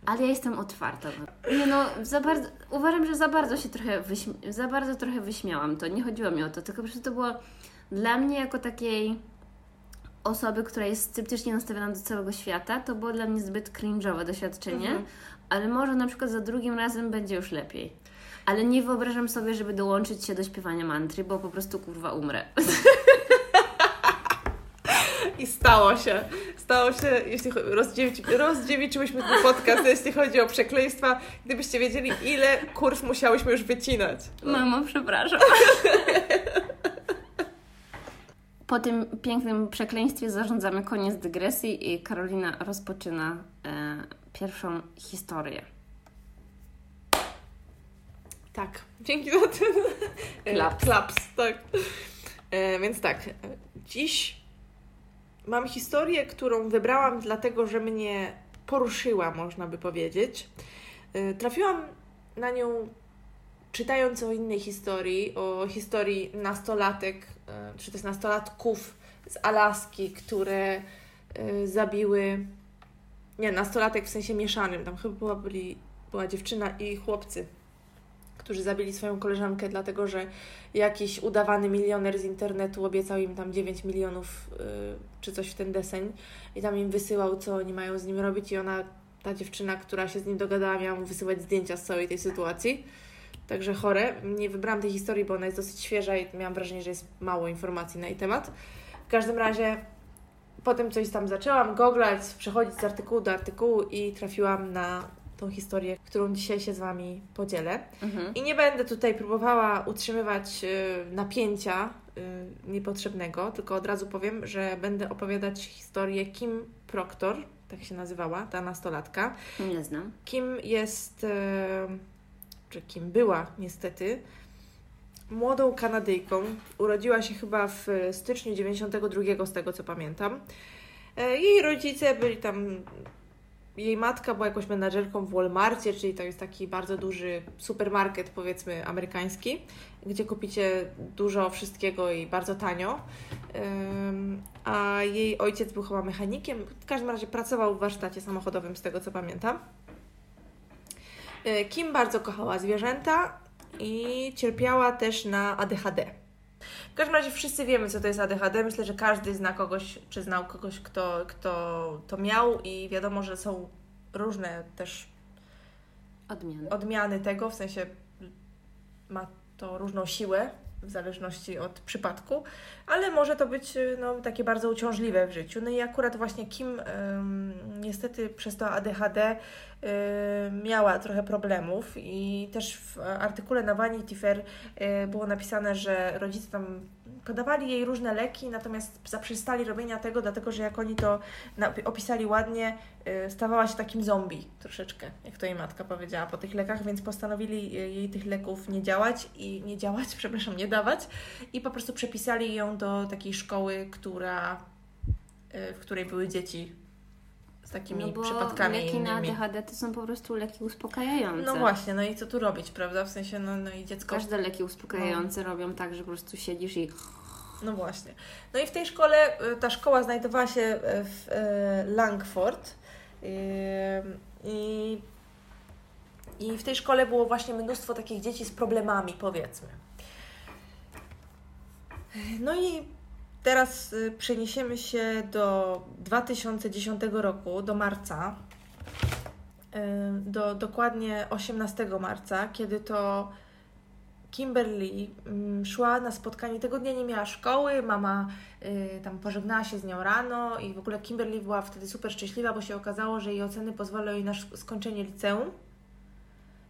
Ale ja jestem otwarta. Nie no, za bardzo, uważam, że za bardzo się trochę, wyśmi- za bardzo trochę wyśmiałam to. Nie chodziło mi o to, tylko po prostu to było dla mnie jako takiej osoby, która jest sceptycznie nastawiona do całego świata, to było dla mnie zbyt cringe'owe doświadczenie, Mhm. ale może na przykład za drugim razem będzie już lepiej. Ale nie wyobrażam sobie, żeby dołączyć się do śpiewania mantry, bo po prostu kurwa umrę. I stało się. Stało się, jeśli rozdziewić, rozdziewiczyłyśmy ten podcast, jeśli chodzi o przekleństwa. Gdybyście wiedzieli, ile kurw musiałyśmy już wycinać. Mamo, przepraszam. Po tym pięknym przekleństwie zarządzamy koniec dygresji i Karolina rozpoczyna e, pierwszą historię. Tak, dzięki za ten e, Klaps. klaps tak. E, więc tak, e, dziś mam historię, którą wybrałam dlatego, że mnie poruszyła, można by powiedzieć. E, trafiłam na nią czytając o innej historii, o historii nastolatek, e, czy też nastolatków z Alaski, które e, zabiły, nie, nastolatek w sensie mieszanym, tam chyba była, byli, była dziewczyna i chłopcy, którzy zabili swoją koleżankę, dlatego że jakiś udawany milioner z internetu obiecał im tam 9 milionów y, czy coś w ten deseń i tam im wysyłał, co oni mają z nim robić i ona, ta dziewczyna, która się z nim dogadała, miała mu wysyłać zdjęcia z całej tej sytuacji. Także chore. Nie wybrałam tej historii, bo ona jest dosyć świeża i miałam wrażenie, że jest mało informacji na jej temat. W każdym razie potem coś tam zaczęłam googlać, przechodzić z artykułu do artykułu i trafiłam na tą historię, którą dzisiaj się z Wami podzielę. Mhm. I nie będę tutaj próbowała utrzymywać y, napięcia y, niepotrzebnego, tylko od razu powiem, że będę opowiadać historię Kim Proctor, tak się nazywała, ta nastolatka. Nie znam. Kim jest, e, czy kim była niestety, młodą Kanadyjką. Urodziła się chyba w styczniu 92, z tego co pamiętam. E, Jej rodzice byli tam. Jej matka była jakąś menadżerką w Walmartie, czyli to jest taki bardzo duży supermarket, powiedzmy, amerykański, gdzie kupicie dużo wszystkiego i bardzo tanio. A jej ojciec był chyba mechanikiem. W każdym razie pracował w warsztacie samochodowym, z tego co pamiętam. Y, Kim bardzo kochała zwierzęta i cierpiała też na ADHD. W każdym razie wszyscy wiemy, co to jest ADHD. Myślę, że każdy zna kogoś, czy znał kogoś, kto, kto to miał i wiadomo, że są różne też Odmiany. odmiany tego, w sensie ma to różną siłę w zależności od przypadku, ale może to być y, no, takie bardzo uciążliwe w życiu. No i akurat właśnie Kim niestety przez to ADHD miała trochę problemów i też w artykule na Vanity Fair było napisane, że rodzice tam podawali jej różne leki, natomiast zaprzestali robienia tego, dlatego że jak oni to opisali ładnie, stawała się takim zombie troszeczkę, jak to jej matka powiedziała po tych lekach, więc postanowili jej tych leków nie działać i nie działać, przepraszam, nie dawać i po prostu przepisali ją do takiej szkoły, która, w której były dzieci takimi no bo przypadkami leki innymi. na ADHD to są po prostu leki uspokajające. No właśnie, no i co tu robić, prawda? W sensie, no, no i dziecko... Każde leki uspokajające no. robią tak, że po prostu siedzisz i... No właśnie. No i w tej szkole, y, ta szkoła znajdowała się y, w y, Langford i, i w tej szkole było właśnie mnóstwo takich dzieci z problemami, powiedzmy. No i Teraz y, przeniesiemy się do 2010 roku, do marca, y, do dokładnie 18 marca, kiedy to Kimberly mm, szła na spotkanie. Tego dnia nie miała szkoły, mama y, tam pożegnała się z nią rano i w ogóle Kimberly była wtedy super szczęśliwa, bo się okazało, że jej oceny pozwalają jej na skończenie liceum.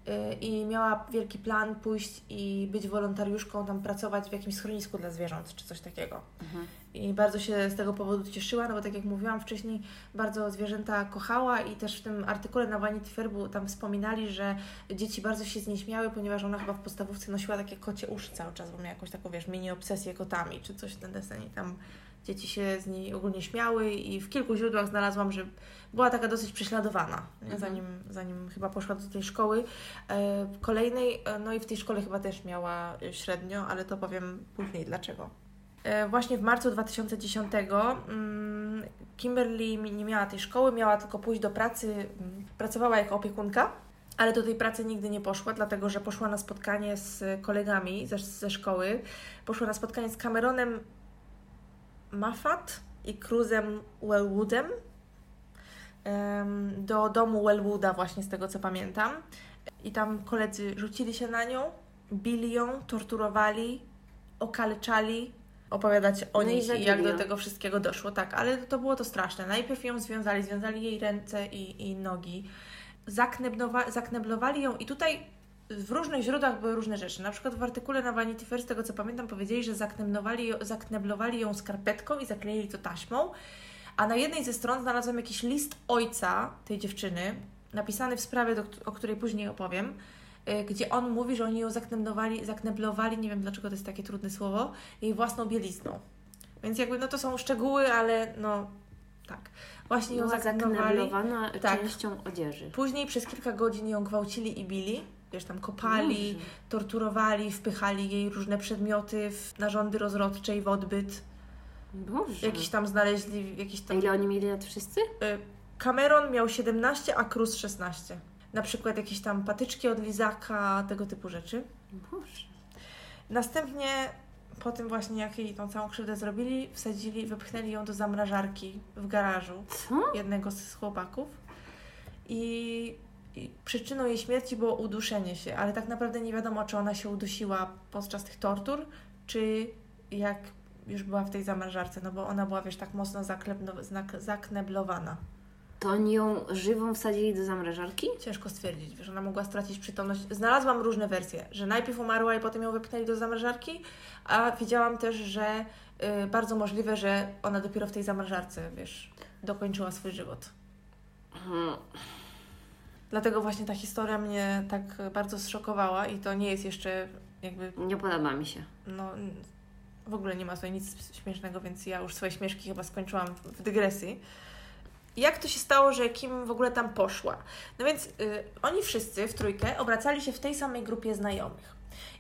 Y, i miała wielki plan pójść i być wolontariuszką, tam pracować w jakimś schronisku dla zwierząt czy coś takiego. Mhm. I bardzo się z tego powodu cieszyła, no bo tak jak mówiłam wcześniej, bardzo zwierzęta kochała i też w tym artykule na Vanity Fair tam wspominali, że dzieci bardzo się z niej śmiały, ponieważ ona chyba w podstawówce nosiła takie kocie uszy cały czas, bo miała jakąś taką, wiesz, mini obsesję kotami czy coś ten desen i tam dzieci się z niej ogólnie śmiały i w kilku źródłach znalazłam, że była taka dosyć prześladowana, mhm. zanim, zanim chyba poszła do tej szkoły e, kolejnej. E, no i w tej szkole chyba też miała średnio, ale to powiem później dlaczego. E, właśnie w marcu 2010 mm, Kimberly nie miała tej szkoły, miała tylko pójść do pracy, mm, pracowała jako opiekunka, ale do tej pracy nigdy nie poszła, dlatego że poszła na spotkanie z kolegami ze, ze szkoły. Poszła na spotkanie z Cameronem Maffat i Cruzem Wellwoodem do domu Wellwooda właśnie z tego co pamiętam. I tam koledzy rzucili się na nią, bili ją, torturowali, okaleczali, opowiadać o no niej i jak do tego wszystkiego doszło. Tak, ale to było to straszne. Najpierw ją związali, związali jej ręce i, i nogi, zakneblowa, zakneblowali ją i tutaj w różnych źródłach były różne rzeczy. Na przykład w artykule na Vanity Fair, z tego co pamiętam, powiedzieli, że zakneblowali, zakneblowali ją skarpetką i zakleili to taśmą. A na jednej ze stron znalazłam jakiś list ojca tej dziewczyny, napisany w sprawie, do, o której później opowiem, yy, gdzie on mówi, że oni ją zakneblowali, zakneblowali, nie wiem dlaczego to jest takie trudne słowo, jej własną bielizną. Więc jakby, no to są szczegóły, ale no tak. Właśnie ją zakneblowali. tak. częścią odzieży. Później przez kilka godzin ją gwałcili i bili wiesz, tam kopali, Boże. torturowali, wpychali jej różne przedmioty w narządy rozrodcze i w odbyt. Boże. Jakiś tam znaleźli, jakiś tam... A ile oni mieli lat wszyscy? Y, Cameron miał 17, a Cruz 16. Na przykład jakieś tam patyczki od lizaka, tego typu rzeczy. Boże. Następnie po tym właśnie, jak jej tą całą krzywdę zrobili, wsadzili, wypchnęli ją do zamrażarki w garażu Co? jednego z chłopaków. I przyczyną jej śmierci było uduszenie się, ale tak naprawdę nie wiadomo, czy ona się udusiła podczas tych tortur, czy jak już była w tej zamrażarce, no bo ona była, wiesz, tak mocno zakneblowana. To oni ją żywą wsadzili do zamrażarki? Ciężko stwierdzić, wiesz, ona mogła stracić przytomność. Znalazłam różne wersje, że najpierw umarła i potem ją wypchnęli do zamrażarki, a widziałam też, że y, bardzo możliwe, że ona dopiero w tej zamrażarce, wiesz, dokończyła swój żywot. Hmm. Dlatego właśnie ta historia mnie tak bardzo zszokowała i to nie jest jeszcze jakby... Nie podoba mi się. No, w ogóle nie ma tutaj nic śmiesznego, więc ja już swoje śmieszki chyba skończyłam w dygresji. Jak to się stało, że Kim w ogóle tam poszła? No więc y, oni wszyscy w trójkę obracali się w tej samej grupie znajomych.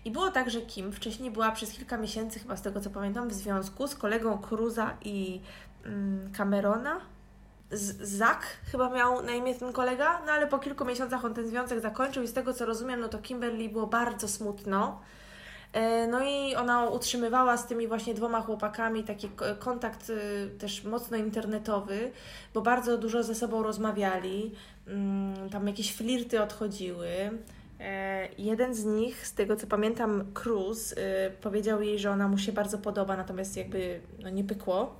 I było tak, że Kim wcześniej była przez kilka miesięcy, chyba z tego co pamiętam, w związku z kolegą Cruza i mm, Camerona, Zak chyba miał na imię ten kolega, no ale po kilku miesiącach on ten związek zakończył i z tego co rozumiem, no to Kimberly było bardzo smutno. E, no i ona utrzymywała z tymi właśnie dwoma chłopakami taki kontakt y, też mocno internetowy, bo bardzo dużo ze sobą rozmawiali, mm, tam jakieś flirty odchodziły. E, jeden z nich, z tego co pamiętam, Cruz, y, powiedział jej, że ona mu się bardzo podoba, natomiast jakby no, nie pykło.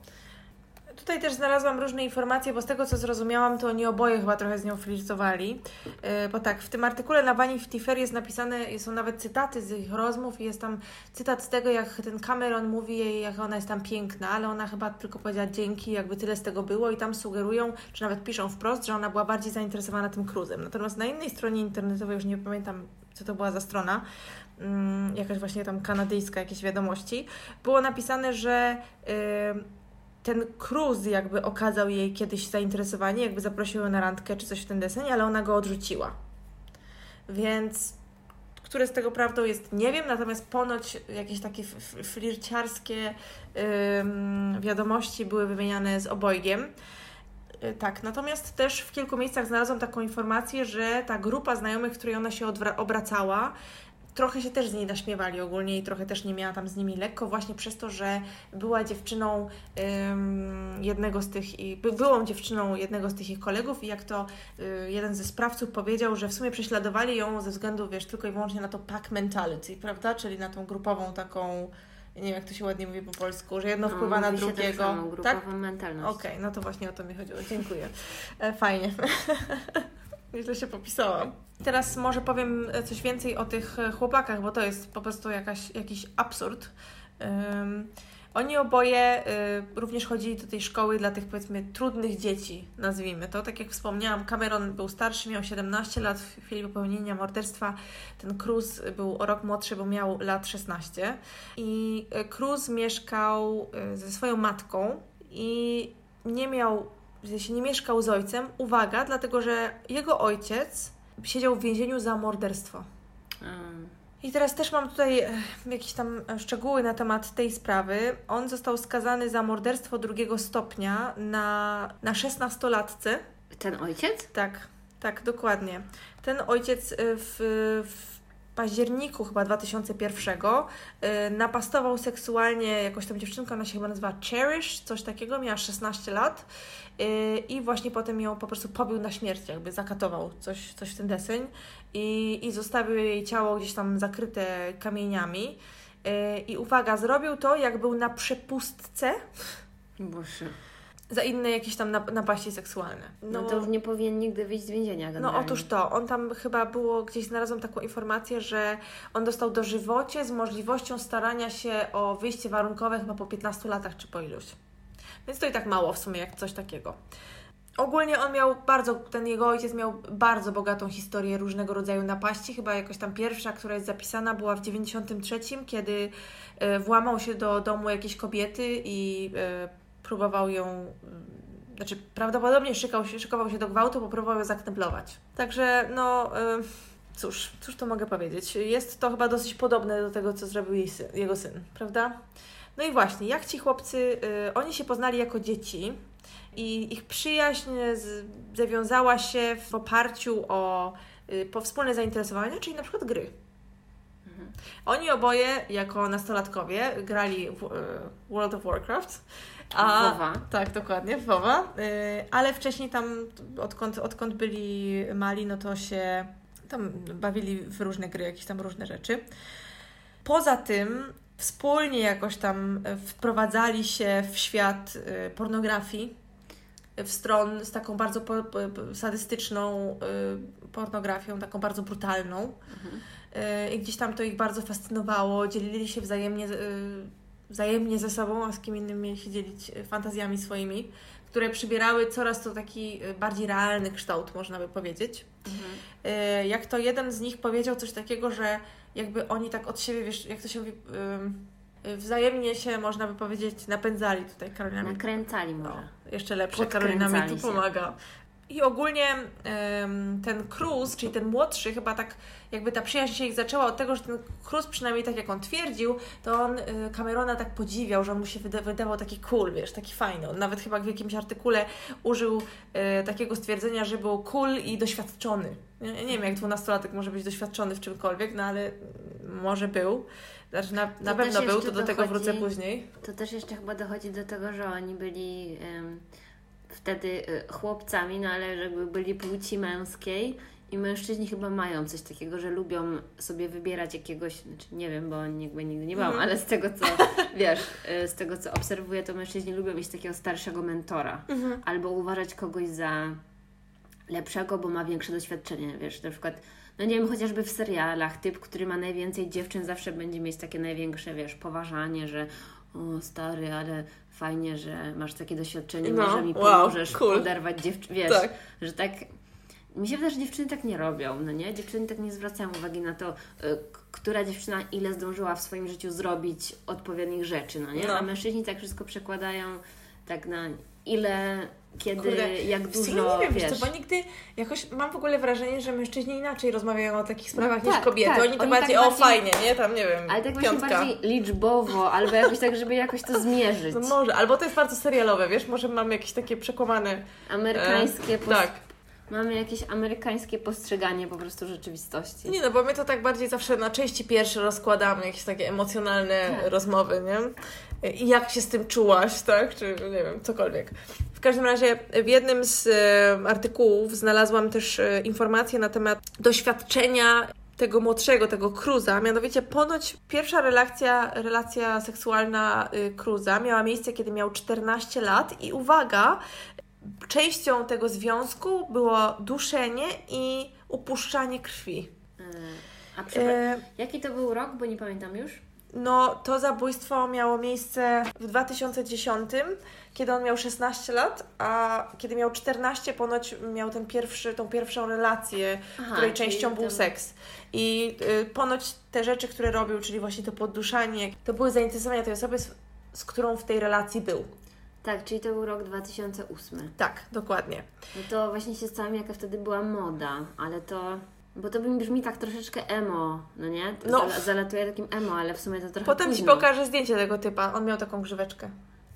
Tutaj też znalazłam różne informacje, bo z tego co zrozumiałam, to oni oboje chyba trochę z nią flirtowali. Yy, bo tak, w tym artykule na Vanity Fair jest napisane, są nawet cytaty z ich rozmów i jest tam cytat z tego, jak ten Cameron mówi jej, jak ona jest tam piękna, ale ona chyba tylko powiedziała dzięki, jakby tyle z tego było i tam sugerują, czy nawet piszą wprost, że ona była bardziej zainteresowana tym cruzem. Natomiast na innej stronie internetowej, już nie pamiętam, co to była za strona, yy, jakaś właśnie tam kanadyjska, jakieś wiadomości, było napisane, że... Yy, ten Cruz jakby okazał jej kiedyś zainteresowanie, jakby zaprosił ją na randkę czy coś w ten deseń, ale ona go odrzuciła. Więc które z tego prawdą jest, nie wiem, natomiast ponoć jakieś takie flirciarskie yy, wiadomości były wymieniane z obojgiem. Yy, tak, natomiast też w kilku miejscach znalazłam taką informację, że ta grupa znajomych, w której ona się obracała, trochę się też z niej naśmiewali ogólnie i trochę też nie miała tam z nimi lekko, właśnie przez to, że była dziewczyną ym, jednego z tych, i, by, byłą dziewczyną jednego z tych ich kolegów i jak to y, jeden ze sprawców powiedział, że w sumie prześladowali ją ze względu, wiesz, tylko i wyłącznie na to pack mentality, prawda, czyli na tą grupową taką nie wiem jak to się ładnie mówi po polsku, że jedno no, wpływa na drugiego. Tak, tak? mentalność. Okej, okay, no to właśnie o to mi chodziło. Dziękuję. E, fajnie. Nieźle się popisałam. Teraz może powiem coś więcej o tych chłopakach, bo to jest po prostu jakaś, jakiś absurd. Um, oni oboje y, również chodzili do tej szkoły dla tych powiedzmy trudnych dzieci, nazwijmy to. Tak jak wspomniałam, Cameron był starszy, miał 17 lat w chwili popełnienia morderstwa. Ten Cruz był o rok młodszy, bo miał lat 16. I y, Cruz mieszkał y, ze swoją matką i nie miał się nie mieszkał z ojcem, uwaga, dlatego że jego ojciec siedział w więzieniu za morderstwo. Mm. I teraz też mam tutaj e, jakieś tam szczegóły na temat tej sprawy. On został skazany za morderstwo drugiego stopnia na, na 16-latce. Ten ojciec? Tak, tak, dokładnie. Ten ojciec e, w, w październiku chyba 2001 yy, napastował seksualnie jakąś tam dziewczynkę, ona się chyba nazywa Cherish, coś takiego, miała 16 lat i właśnie potem ją po prostu pobił na śmierć, jakby zakatował coś, coś w ten deseń i, i zostawił jej ciało gdzieś tam zakryte kamieniami. Yy, I uwaga, zrobił to jak był na przepustce. Boże za inne jakieś tam napaści seksualne. No, no to już nie powinien nigdy wyjść z więzienia. No generalnie. No otóż to, on tam chyba było, gdzieś znalazłam taką informację, że on dostał dożywocie z możliwością starania się o wyjście warunkowe chyba po 15 latach czy po iluś. Więc to i tak mało w sumie, jak coś takiego. Ogólnie on miał bardzo, ten jego ojciec miał bardzo bogatą historię różnego rodzaju napaści. Chyba jakoś tam pierwsza, która jest zapisana, była w 93, kiedy e, włamał się do domu jakiejś kobiety i e, próbował ją, mm, znaczy prawdopodobnie szykał się, szykował się do gwałtu, bo próbował ją zakneblować. Także no, y, cóż, cóż to mogę powiedzieć. Jest to chyba dosyć podobne do tego, co zrobił jej syn, jego syn, prawda? No i właśnie, jak ci chłopcy, y, oni się poznali jako dzieci i ich przyjaźń z, zawiązała się w oparciu o y, po wspólne zainteresowania, czyli na przykład gry. Mhm. Oni oboje, jako nastolatkowie, grali w World of Warcraft a, Wowa. Tak, dokładnie, Wowa. Y, ale wcześniej tam, odkąd, odkąd byli mali, no to się tam bawili w różne gry, jakieś tam różne rzeczy. Poza tym wspólnie jakoś tam wprowadzali się w świat y, pornografii, w stron z taką bardzo po, sadystyczną y, pornografią, taką bardzo brutalną. Mhm. I gdzieś tam to ich bardzo fascynowało, dzielili się wzajemnie wzajemnie ze sobą, a z kim innym mieli się dzielić e, fantazjami swoimi, które przybierały coraz to taki e, bardziej realny kształt, można by powiedzieć. Mhm. E, jak to jeden z nich powiedział coś takiego, że jakby oni tak od siebie, wiesz, jak to się mówi, wzajemnie się, można by powiedzieć, napędzali tutaj Karolina. Nakręcali może. No, jeszcze lepsze, Karolina mi tu pomaga. I ogólnie ten Cruz, czyli ten młodszy, chyba tak jakby ta przyjaźń się ich zaczęła od tego, że ten Cruz, przynajmniej tak jak on twierdził, to on y, Camerona tak podziwiał, że on mu się wyda wydawał taki cool, wiesz, taki fajny. On nawet chyba w jakimś artykule użył y, takiego stwierdzenia, że był cool i doświadczony. Nie, nie wiem, jak dwunastolatek może być doświadczony w czymkolwiek, no ale może był. Znaczy na, na pewno był, to do dochodzi, tego wrócę później. To też jeszcze chyba dochodzi do tego, że oni byli wtedy y, chłopcami, no ale jakby byli płci męskiej I mężczyźni chyba mają coś takiego, że lubią sobie wybierać jakiegoś, znaczy nie wiem, bo jakby nigdy nie byłam, Mhm. ale z tego co wiesz, y, z tego co obserwuję, to mężczyźni lubią mieć takiego starszego mentora. Mhm. Albo uważać kogoś za lepszego, bo ma większe doświadczenie, wiesz, na przykład, no nie wiem, chociażby w serialach, typ, który ma najwięcej dziewczyn zawsze będzie mieć takie największe, wiesz, poważanie, że o stary, ale fajnie, że masz takie doświadczenie, No, może mi wow, pomożesz cool. poderwać dziewczyn, wiesz, Tak. że tak mi się wydaje, że dziewczyny tak nie robią, no nie? Dziewczyny tak nie zwracają uwagi na to, y, która dziewczyna ile zdążyła w swoim życiu zrobić odpowiednich rzeczy, no nie? No. A mężczyźni tak wszystko przekładają tak na ile, kiedy, Kurde, jak dużo, nie wiem, wiesz. co, bo nigdy jakoś mam w ogóle wrażenie, że mężczyźni inaczej rozmawiają o takich sprawach niż tak, kobiety. tak. Oni to Oni bardziej, tak o bardziej- fajnie, nie? Tam nie wiem, Ale tak właśnie piątka. bardziej liczbowo, albo jakoś tak, żeby jakoś to zmierzyć. No może, albo to jest bardzo serialowe, wiesz, może mamy jakieś takie przekłamane... Amerykańskie, E, tak. mamy jakieś amerykańskie postrzeganie po prostu rzeczywistości. Nie no, bo my to tak bardziej zawsze na części pierwsze rozkładamy, jakieś takie emocjonalne Tak. rozmowy, nie? I jak się z tym czułaś, tak? Czy nie wiem, cokolwiek. W każdym razie w jednym z artykułów znalazłam też e, informacje na temat doświadczenia tego młodszego, tego Cruza. Mianowicie ponoć pierwsza relacja, relacja seksualna y, Cruza miała miejsce, kiedy miał 14 lat i uwaga, częścią tego związku było duszenie i upuszczanie krwi. E, A przepraszam, E, jaki to był rok, bo nie pamiętam już? No, to zabójstwo miało miejsce w 2010, kiedy on miał 16 lat, a kiedy miał 14, ponoć miał ten pierwszy, tą pierwszą relację, Aha, której częścią był tam- seks. I y, ponoć te rzeczy, które robił, czyli właśnie to podduszanie, to były zainteresowania tej osoby, z, z którą w tej relacji był. Tak, czyli to był rok 2008. Tak, dokładnie. No to właśnie się stałam, jaka wtedy była moda, ale to... Bo to mi brzmi tak troszeczkę emo, no nie? To No. Zala, zalatuje takim emo, ale w sumie to trochę Potem Ci późno. pokażę zdjęcie tego typa. On miał taką grzyweczkę.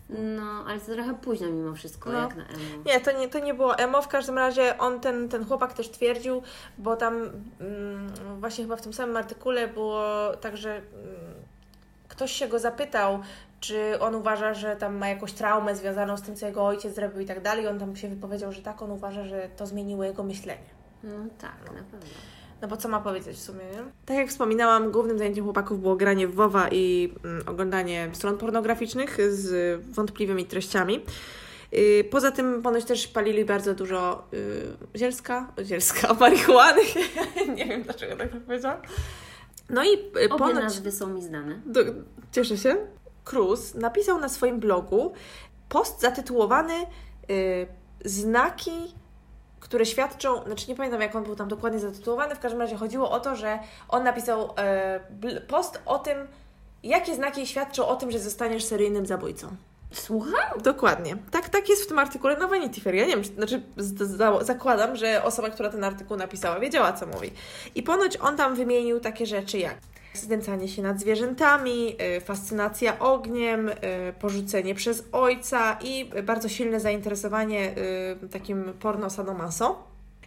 No, ale to trochę późno mimo wszystko, No. jak na emo. Nie, to nie, to nie było emo. W każdym razie on, ten, ten chłopak też twierdził, bo tam mm, właśnie chyba w tym samym artykule było tak, że mm, ktoś się go zapytał, czy on uważa, że tam ma jakąś traumę związaną z tym, co jego ojciec zrobił i tak dalej. On tam się wypowiedział, że tak, on uważa, że to zmieniło jego myślenie. No tak, na pewno. No bo co ma powiedzieć w sumie, nie? Tak jak wspominałam, głównym zajęciem chłopaków było granie w WoWa i mm, oglądanie stron pornograficznych z wątpliwymi treściami. Yy, Poza tym ponoć też palili bardzo dużo yy, zielska, zielska, marihuany. Nie wiem dlaczego tak powiedziałam. No i yy, Obie ponoć... nazwy są mi znane. Do, cieszę się. Cruz napisał na swoim blogu post zatytułowany y, Znaki, które świadczą, znaczy nie pamiętam jak on był tam dokładnie zatytułowany, w każdym razie chodziło o to, że on napisał e, post o tym, jakie znaki świadczą o tym, że zostaniesz seryjnym zabójcą. Słucham? Dokładnie. Tak, tak jest w tym artykule na Vanity Fair. Ja nie wiem, czy, znaczy zakładam, że osoba, która ten artykuł napisała, wiedziała, co mówi. I ponoć on tam wymienił takie rzeczy jak znęcanie się nad zwierzętami, y, fascynacja ogniem, y, porzucenie przez ojca i bardzo silne zainteresowanie y, takim porno sadomaso.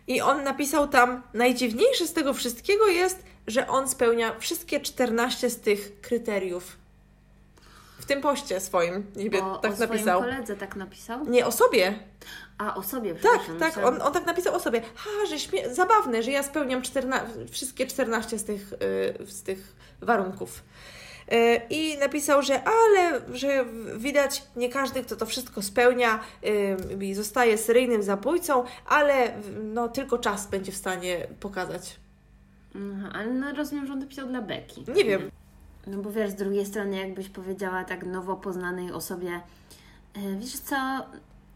I on napisał tam, najdziwniejsze z tego wszystkiego jest, że on spełnia wszystkie 14 z tych kryteriów. W tym poście swoim, niby O, tak o napisał. koledze tak napisał? Nie, o sobie. A, o sobie, Tak, tak, myślałam- on, on tak napisał o sobie. Ha, że śmie- zabawne, że ja spełniam 14, wszystkie 14 z tych, y, z tych warunków. Y, I napisał, że ale, że widać nie każdy, kto to wszystko spełnia y, i zostaje seryjnym zabójcą, ale no, tylko czas będzie w stanie pokazać. Aha, ale no rozumiem, że on to pisał dla Beki. Nie wiem. No bo wiesz, z drugiej strony jakbyś powiedziała tak nowo poznanej osobie, e, wiesz co,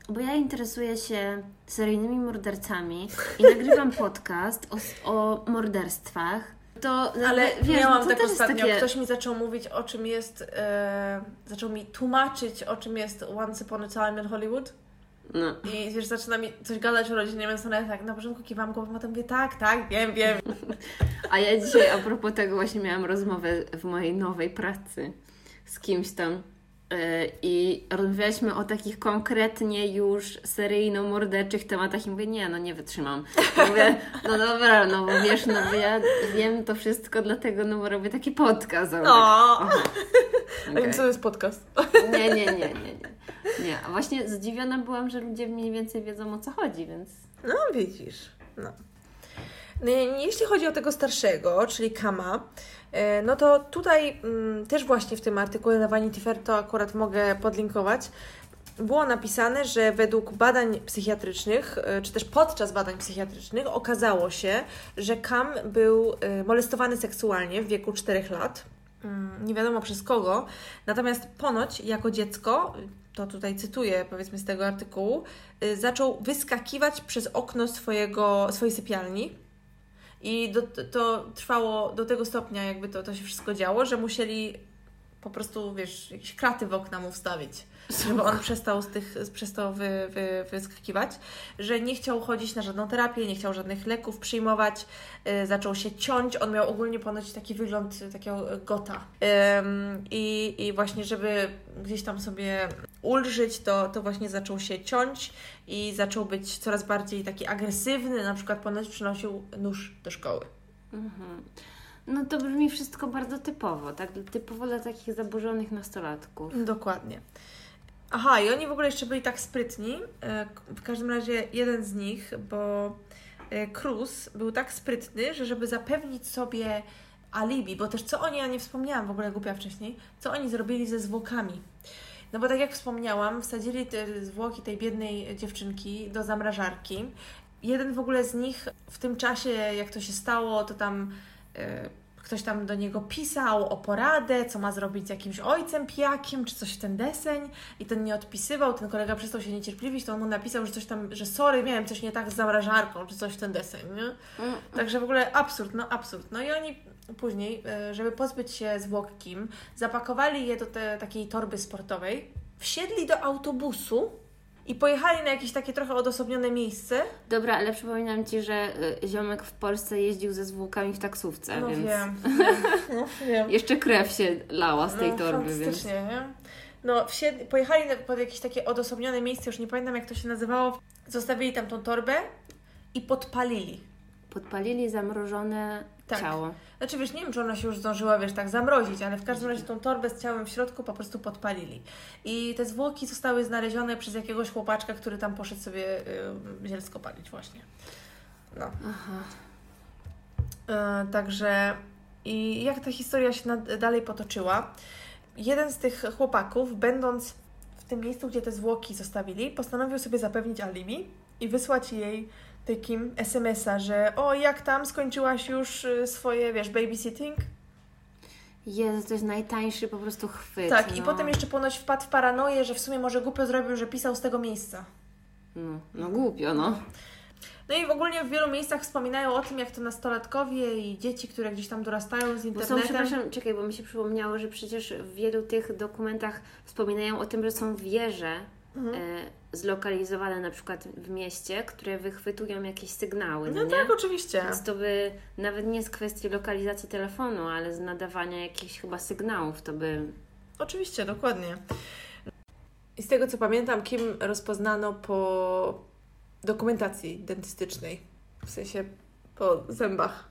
bo ja interesuję się seryjnymi mordercami i nagrywam podcast o, o morderstwach, to Ale wiesz, miałam no to tak ostatnio, takie... ktoś mi zaczął mówić o czym jest, e, zaczął mi tłumaczyć o czym jest Once Upon a Time in Hollywood. No. I wiesz, zaczyna mi coś gadać o rodzinie Mansonie, tak na początku kiwam głową, potem mówię, tak, tak, wiem, wiem. A ja dzisiaj a propos tego właśnie miałam rozmowę w mojej nowej pracy z kimś tam i rozmawialiśmy o takich konkretnie już seryjno-morderczych tematach i mówię, nie, no nie wytrzymam. Mówię, no dobra, no bo wiesz, no bo ja wiem to wszystko, dlatego no bo robię taki podcast. Tak, O, aha, a okej. wiem, co to jest podcast. Nie, nie, nie, nie, nie. Nie, a właśnie zdziwiona byłam, że ludzie mniej więcej wiedzą o co chodzi, więc No, widzisz. No. No, jeśli chodzi o tego starszego, czyli Kama, e, no to tutaj mm, też właśnie w tym artykule na Vanity Fair to akurat mogę podlinkować. Było napisane, że według badań psychiatrycznych, e, czy też podczas badań psychiatrycznych, okazało się, że Kam był e, molestowany seksualnie w wieku 4 lat. Mm, nie wiadomo przez kogo. Natomiast ponoć jako dziecko, to tutaj cytuję powiedzmy z tego artykułu, zaczął wyskakiwać przez okno swojego, swojej sypialni i do, to trwało do tego stopnia, jakby to, to się wszystko działo, że musieli po prostu, wiesz, jakieś kraty w okna mu wstawić, żeby on przestał z tych, przestał wy, wy, wyskakiwać, że nie chciał chodzić na żadną terapię, nie chciał żadnych leków przyjmować, yy, zaczął się ciąć, on miał ogólnie ponoć taki wygląd takiego gota. I właśnie, żeby gdzieś tam sobie ulżyć, to, to właśnie zaczął się ciąć i zaczął być coraz bardziej taki agresywny, na przykład ponoć przynosił nóż do szkoły. Mhm. No to brzmi wszystko bardzo typowo, tak? Typowo dla takich zaburzonych nastolatków. Dokładnie. Aha, i oni w ogóle jeszcze byli tak sprytni. E, w każdym razie jeden z nich, bo e, Cruz był tak sprytny, że żeby zapewnić sobie alibi, bo też co oni, ja nie wspomniałam w ogóle głupia wcześniej, co oni zrobili ze zwłokami. No bo tak jak wspomniałam, wsadzili te zwłoki tej biednej dziewczynki do zamrażarki. Jeden w ogóle z nich w tym czasie, jak to się stało, to tam e, ktoś tam do niego pisał o poradę, co ma zrobić z jakimś ojcem pijakiem, czy coś w ten deseń i ten nie odpisywał, ten kolega przestał się niecierpliwić, to on mu napisał, że coś tam, że sorry, miałem coś nie tak z zamrażarką, czy coś w ten deseń, nie? Mm. Także w ogóle absurd, no absurd. No i oni później, e, żeby pozbyć się zwłok Kim, zapakowali je do te, takiej torby sportowej, wsiedli do autobusu i pojechali na jakieś takie trochę odosobnione miejsce. Dobra, ale przypominam Ci, że e, ziomek w Polsce jeździł ze zwłokami w taksówce, no więc... Wiem, no wiem. Jeszcze krew się lała z tej no, torby, więc... nie? No, wsiedli, pojechali pod jakieś takie odosobnione miejsce, już nie pamiętam jak to się nazywało, zostawili tam tą torbę i podpalili. Podpalili zamrożone tak. ciało. Znaczy wiesz, nie wiem, czy ona się już zdążyła, wiesz, tak zamrozić, ale w każdym razie tą torbę z ciałem w środku po prostu podpalili. I te zwłoki zostały znalezione przez jakiegoś chłopaczka, który tam poszedł sobie yy, zielsko palić właśnie. No. Aha. Yy, także i jak ta historia się nad, dalej potoczyła, jeden z tych chłopaków, będąc w tym miejscu, gdzie te zwłoki zostawili, postanowił sobie zapewnić alibi i wysłać jej takim SMS-a, że o, jak tam, skończyłaś już y, swoje, wiesz, babysitting? Jezu, to jest najtańszy po prostu chwyt. Tak, no. i potem jeszcze ponoć wpadł w paranoję, że w sumie może głupio zrobił, że pisał z tego miejsca. No, no głupio, no. No i w ogóle w wielu miejscach wspominają o tym, jak to nastolatkowie i dzieci, które gdzieś tam dorastają z internetem. Bo są, przepraszam, czekaj, bo mi się przypomniało, że przecież w wielu tych dokumentach wspominają o tym, że są wieże, mhm. e, zlokalizowane na przykład w mieście, które wychwytują jakieś sygnały. No, no tak, oczywiście. Więc to by nawet nie z kwestii lokalizacji telefonu, ale z nadawania jakichś chyba sygnałów, to by. Oczywiście, dokładnie. I z tego co pamiętam, Kim rozpoznano po dokumentacji dentystycznej, w sensie po zębach.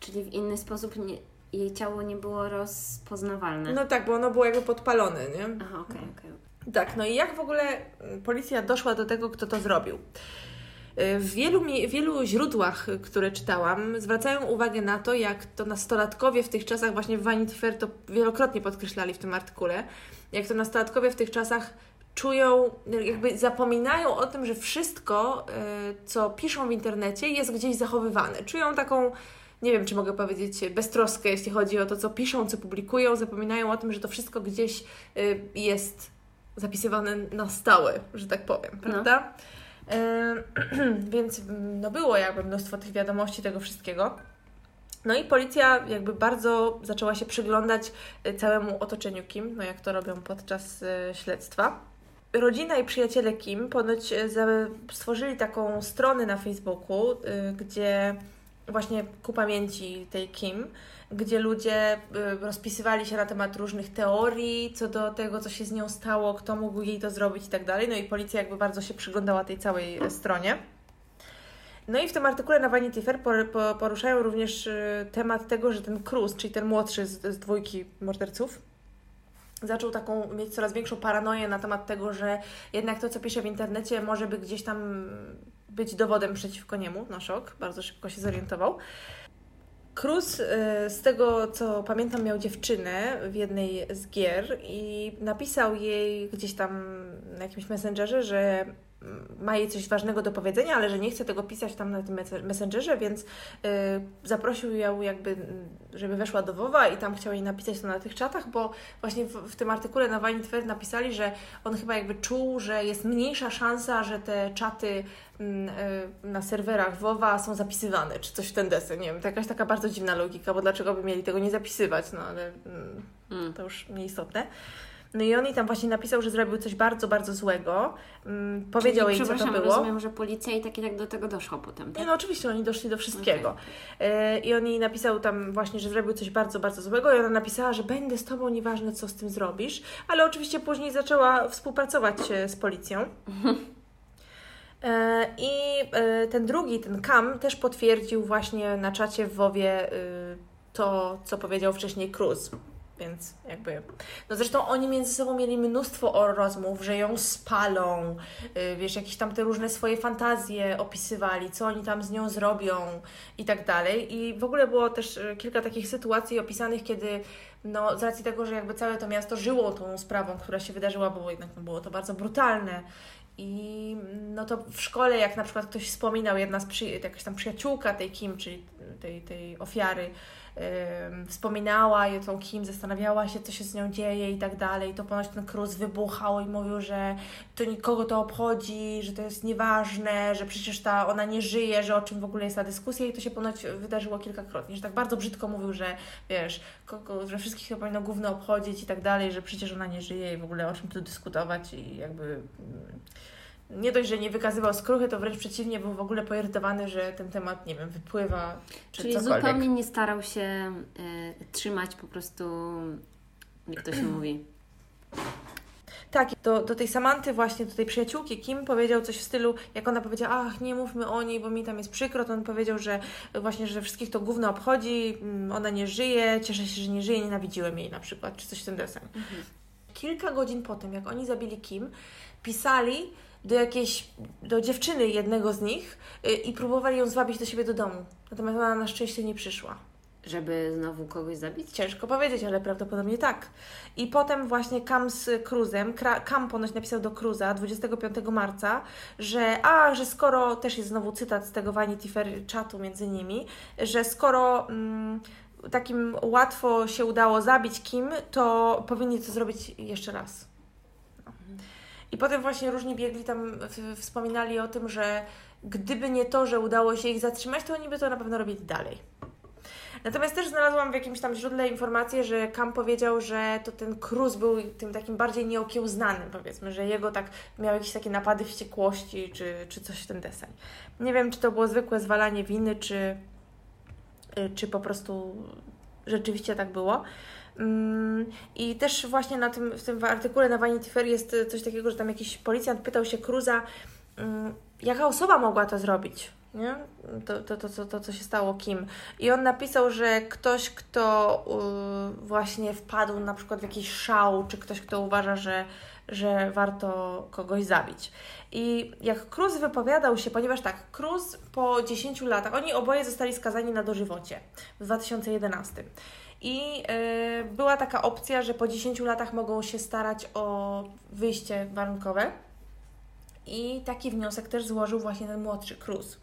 Czyli w inny sposób nie, jej ciało nie było rozpoznawalne. No tak, bo ono było jakby podpalone, nie? Aha, okej, okay, okej. Okay. Tak, no i jak w ogóle mm, policja doszła do tego, kto to zrobił? Y, w wielu, wielu źródłach, które czytałam, zwracają uwagę na to, jak to nastolatkowie w tych czasach, właśnie w Vanity Fair to wielokrotnie podkreślali w tym artykule, jak to nastolatkowie w tych czasach czują, jakby zapominają o tym, że wszystko, y, co piszą w internecie, jest gdzieś zachowywane. Czują taką, nie wiem, czy mogę powiedzieć, beztroskę, jeśli chodzi o to, co piszą, co publikują, zapominają o tym, że to wszystko gdzieś y, jest zapisywane na stałe, że tak powiem, no. prawda? No. więc no było jakby mnóstwo tych wiadomości, tego wszystkiego. No i policja jakby bardzo zaczęła się przyglądać y, całemu otoczeniu Kim, no jak to robią podczas y, śledztwa. Rodzina i przyjaciele Kim ponoć y, stworzyli taką stronę na Facebooku, gdzie właśnie ku pamięci tej Kim, gdzie ludzie y, rozpisywali się na temat różnych teorii co do tego, co się z nią stało, kto mógł jej to zrobić i tak dalej. No i policja jakby bardzo się przyglądała tej całej e, stronie. No i w tym artykule na Vanity Fair poruszają również y, temat tego, że ten Cruz, czyli ten młodszy z, z dwójki morderców, zaczął taką mieć coraz większą paranoję na temat tego, że jednak to, co pisze w internecie, może by gdzieś tam być dowodem przeciwko niemu, no szok, bardzo szybko się zorientował. Cruz, y, z tego co pamiętam, miał dziewczynę w jednej z gier i napisał jej gdzieś tam na jakimś messengerze, że ma jej coś ważnego do powiedzenia, ale że nie chce tego pisać tam na tym messengerze, więc y, zaprosił ją jakby, żeby weszła do WoWa i tam chciał jej napisać to na tych czatach, bo właśnie w, w tym artykule na Vanity Fair napisali, że on chyba jakby czuł, że jest mniejsza szansa, że te czaty mm, y, na serwerach WoWa są zapisywane, czy coś w ten deseń, nie wiem, to jakaś taka bardzo dziwna logika, bo dlaczego by mieli tego nie zapisywać, no ale mm, mm. to już nieistotne. No i on i tam właśnie napisał, że zrobił coś bardzo, bardzo złego. Um, powiedział Czyli, jej, co to było. rozumiem, że policja i tak i tak do tego doszło potem, tak? Nie, no oczywiście, oni doszli do wszystkiego. Okay. I on jej napisał tam właśnie, że zrobił coś bardzo, bardzo złego i ona napisała, że będę z Tobą, nieważne co z tym zrobisz. Ale oczywiście później zaczęła współpracować e, z policją. E, I e, ten drugi, ten Kam, też potwierdził właśnie na czacie w WoWie to, co powiedział wcześniej Cruz więc jakby. No zresztą oni między sobą mieli mnóstwo rozmów, że ją spalą, yy, wiesz, jakieś tam te różne swoje fantazje opisywali, co oni tam z nią zrobią i tak dalej. I w ogóle było też y, kilka takich sytuacji opisanych, kiedy no, z racji tego, że jakby całe to miasto żyło tą sprawą, która się wydarzyła, bo jednak no, było to bardzo brutalne. I no to w szkole, jak na przykład ktoś wspominał, jedna z przy, jakaś tam przyjaciółka tej Kim, czyli tej, tej ofiary, wspominała tą Kim, zastanawiała się, co się z nią dzieje i tak dalej. To ponoć ten Cruz wybuchał i mówił, że to nikogo to obchodzi, że to jest nieważne, że przecież ta ona nie żyje, że o czym w ogóle jest ta dyskusja i to się ponoć wydarzyło kilkakrotnie, że tak bardzo brzydko mówił, że wiesz, kogo, że wszystkich to powinno główno obchodzić i tak dalej, że przecież ona nie żyje i w ogóle o czym tu dyskutować i jakby mm, nie dość, że nie wykazywał skruchy, to wręcz przeciwnie, był w ogóle poirytowany, że ten temat, nie wiem, wypływa czy Czyli cokolwiek. zupełnie nie starał się y, trzymać po prostu, jak to się mówi. Tak, do, do tej Samanty właśnie, do tej przyjaciółki Kim powiedział coś w stylu, jak ona powiedziała, ach, nie mówmy o niej, bo mi tam jest przykro, to on powiedział, że właśnie, że wszystkich to gówno obchodzi, mm, ona nie żyje, cieszę się, że nie żyje, nienawidziłem jej na przykład, czy coś w ten deseń. Mhm. Kilka godzin po tym, jak oni zabili Kim, pisali, do jakiejś, do dziewczyny jednego z nich y, i próbowali ją zwabić do siebie do domu. Natomiast ona na szczęście nie przyszła. Żeby znowu kogoś zabić? Ciężko powiedzieć, ale prawdopodobnie tak. I potem właśnie Cam z Cruzem, Cam ponoć napisał do Cruza 25 marca, że a, że skoro, też jest znowu cytat z tego Vanity Fair czatu między nimi, że skoro mm, takim łatwo się udało zabić Kim, to powinni to zrobić jeszcze raz. I potem właśnie różni biegli tam wspominali o tym, że gdyby nie to, że udało się ich zatrzymać, to oni by to na pewno robili dalej. Natomiast też znalazłam w jakimś tam źródle informację, że Kam powiedział, że to ten Cruz był tym takim bardziej nieokiełznanym, powiedzmy, że jego tak miał jakieś takie napady wściekłości, czy, czy coś w ten deseń. Nie wiem, czy to było zwykłe zwalanie winy, czy, y, czy po prostu rzeczywiście tak było. Mm, I też właśnie na tym, w tym artykule na Vanity Fair jest coś takiego, że tam jakiś policjant pytał się Cruza, mm, jaka osoba mogła to zrobić, nie? To, to, to, to, to, co się stało, kim. I on napisał, że ktoś, kto właśnie wpadł na przykład w jakiś szał, czy ktoś, kto uważa, że, że warto kogoś zabić. I jak Cruz wypowiadał się, ponieważ tak, Cruz po 10 latach, oni oboje zostali skazani na dożywocie w 2011. I y, była taka opcja, że po 10 latach mogą się starać o wyjście warunkowe. I taki wniosek też złożył właśnie ten młodszy Cruz.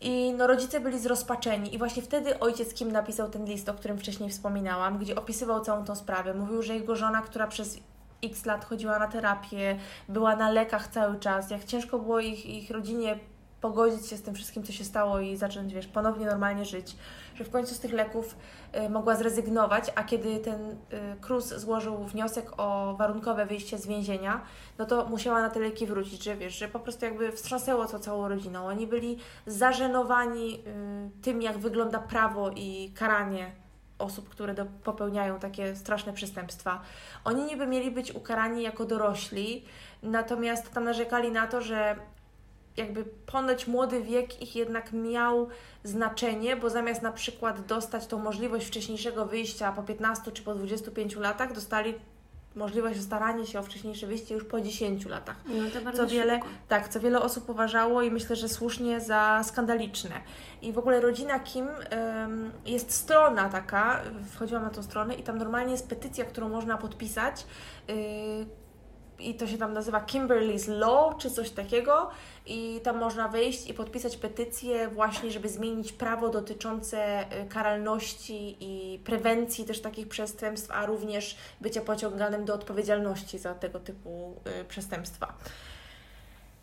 I no, rodzice byli zrozpaczeni, i właśnie wtedy ojciec Kim napisał ten list, o którym wcześniej wspominałam, gdzie opisywał całą tą sprawę. Mówił, że jego żona, która przez x lat chodziła na terapię, była na lekach cały czas, jak ciężko było ich, ich rodzinie pogodzić się z tym wszystkim, co się stało i zacząć, wiesz, ponownie normalnie żyć, że w końcu z tych leków y, mogła zrezygnować, a kiedy ten y, Cruz złożył wniosek o warunkowe wyjście z więzienia, no to musiała na te leki wrócić, że wiesz, że po prostu jakby wstrząsnęło to całą rodziną. Oni byli zażenowani y, tym, jak wygląda prawo i karanie osób, które do, popełniają takie straszne przestępstwa. Oni niby mieli być ukarani jako dorośli, natomiast tam narzekali na to, że jakby ponoć młody wiek ich jednak miał znaczenie, bo zamiast na przykład dostać tą możliwość wcześniejszego wyjścia po 15 czy po 25 latach, dostali możliwość starania się o wcześniejsze wyjście już po 10 latach. No co wiele, szybko. tak, co wiele osób uważało i myślę, że słusznie za skandaliczne. I w ogóle rodzina Kim em, jest strona taka, wchodziłam na tą stronę i tam normalnie jest petycja, którą można podpisać. y, i to się tam nazywa Kimberly's Law, czy coś takiego. I tam można wejść i podpisać petycję właśnie, żeby zmienić prawo dotyczące y, karalności i prewencji też takich przestępstw, a również bycia pociąganym do odpowiedzialności za tego typu y, przestępstwa.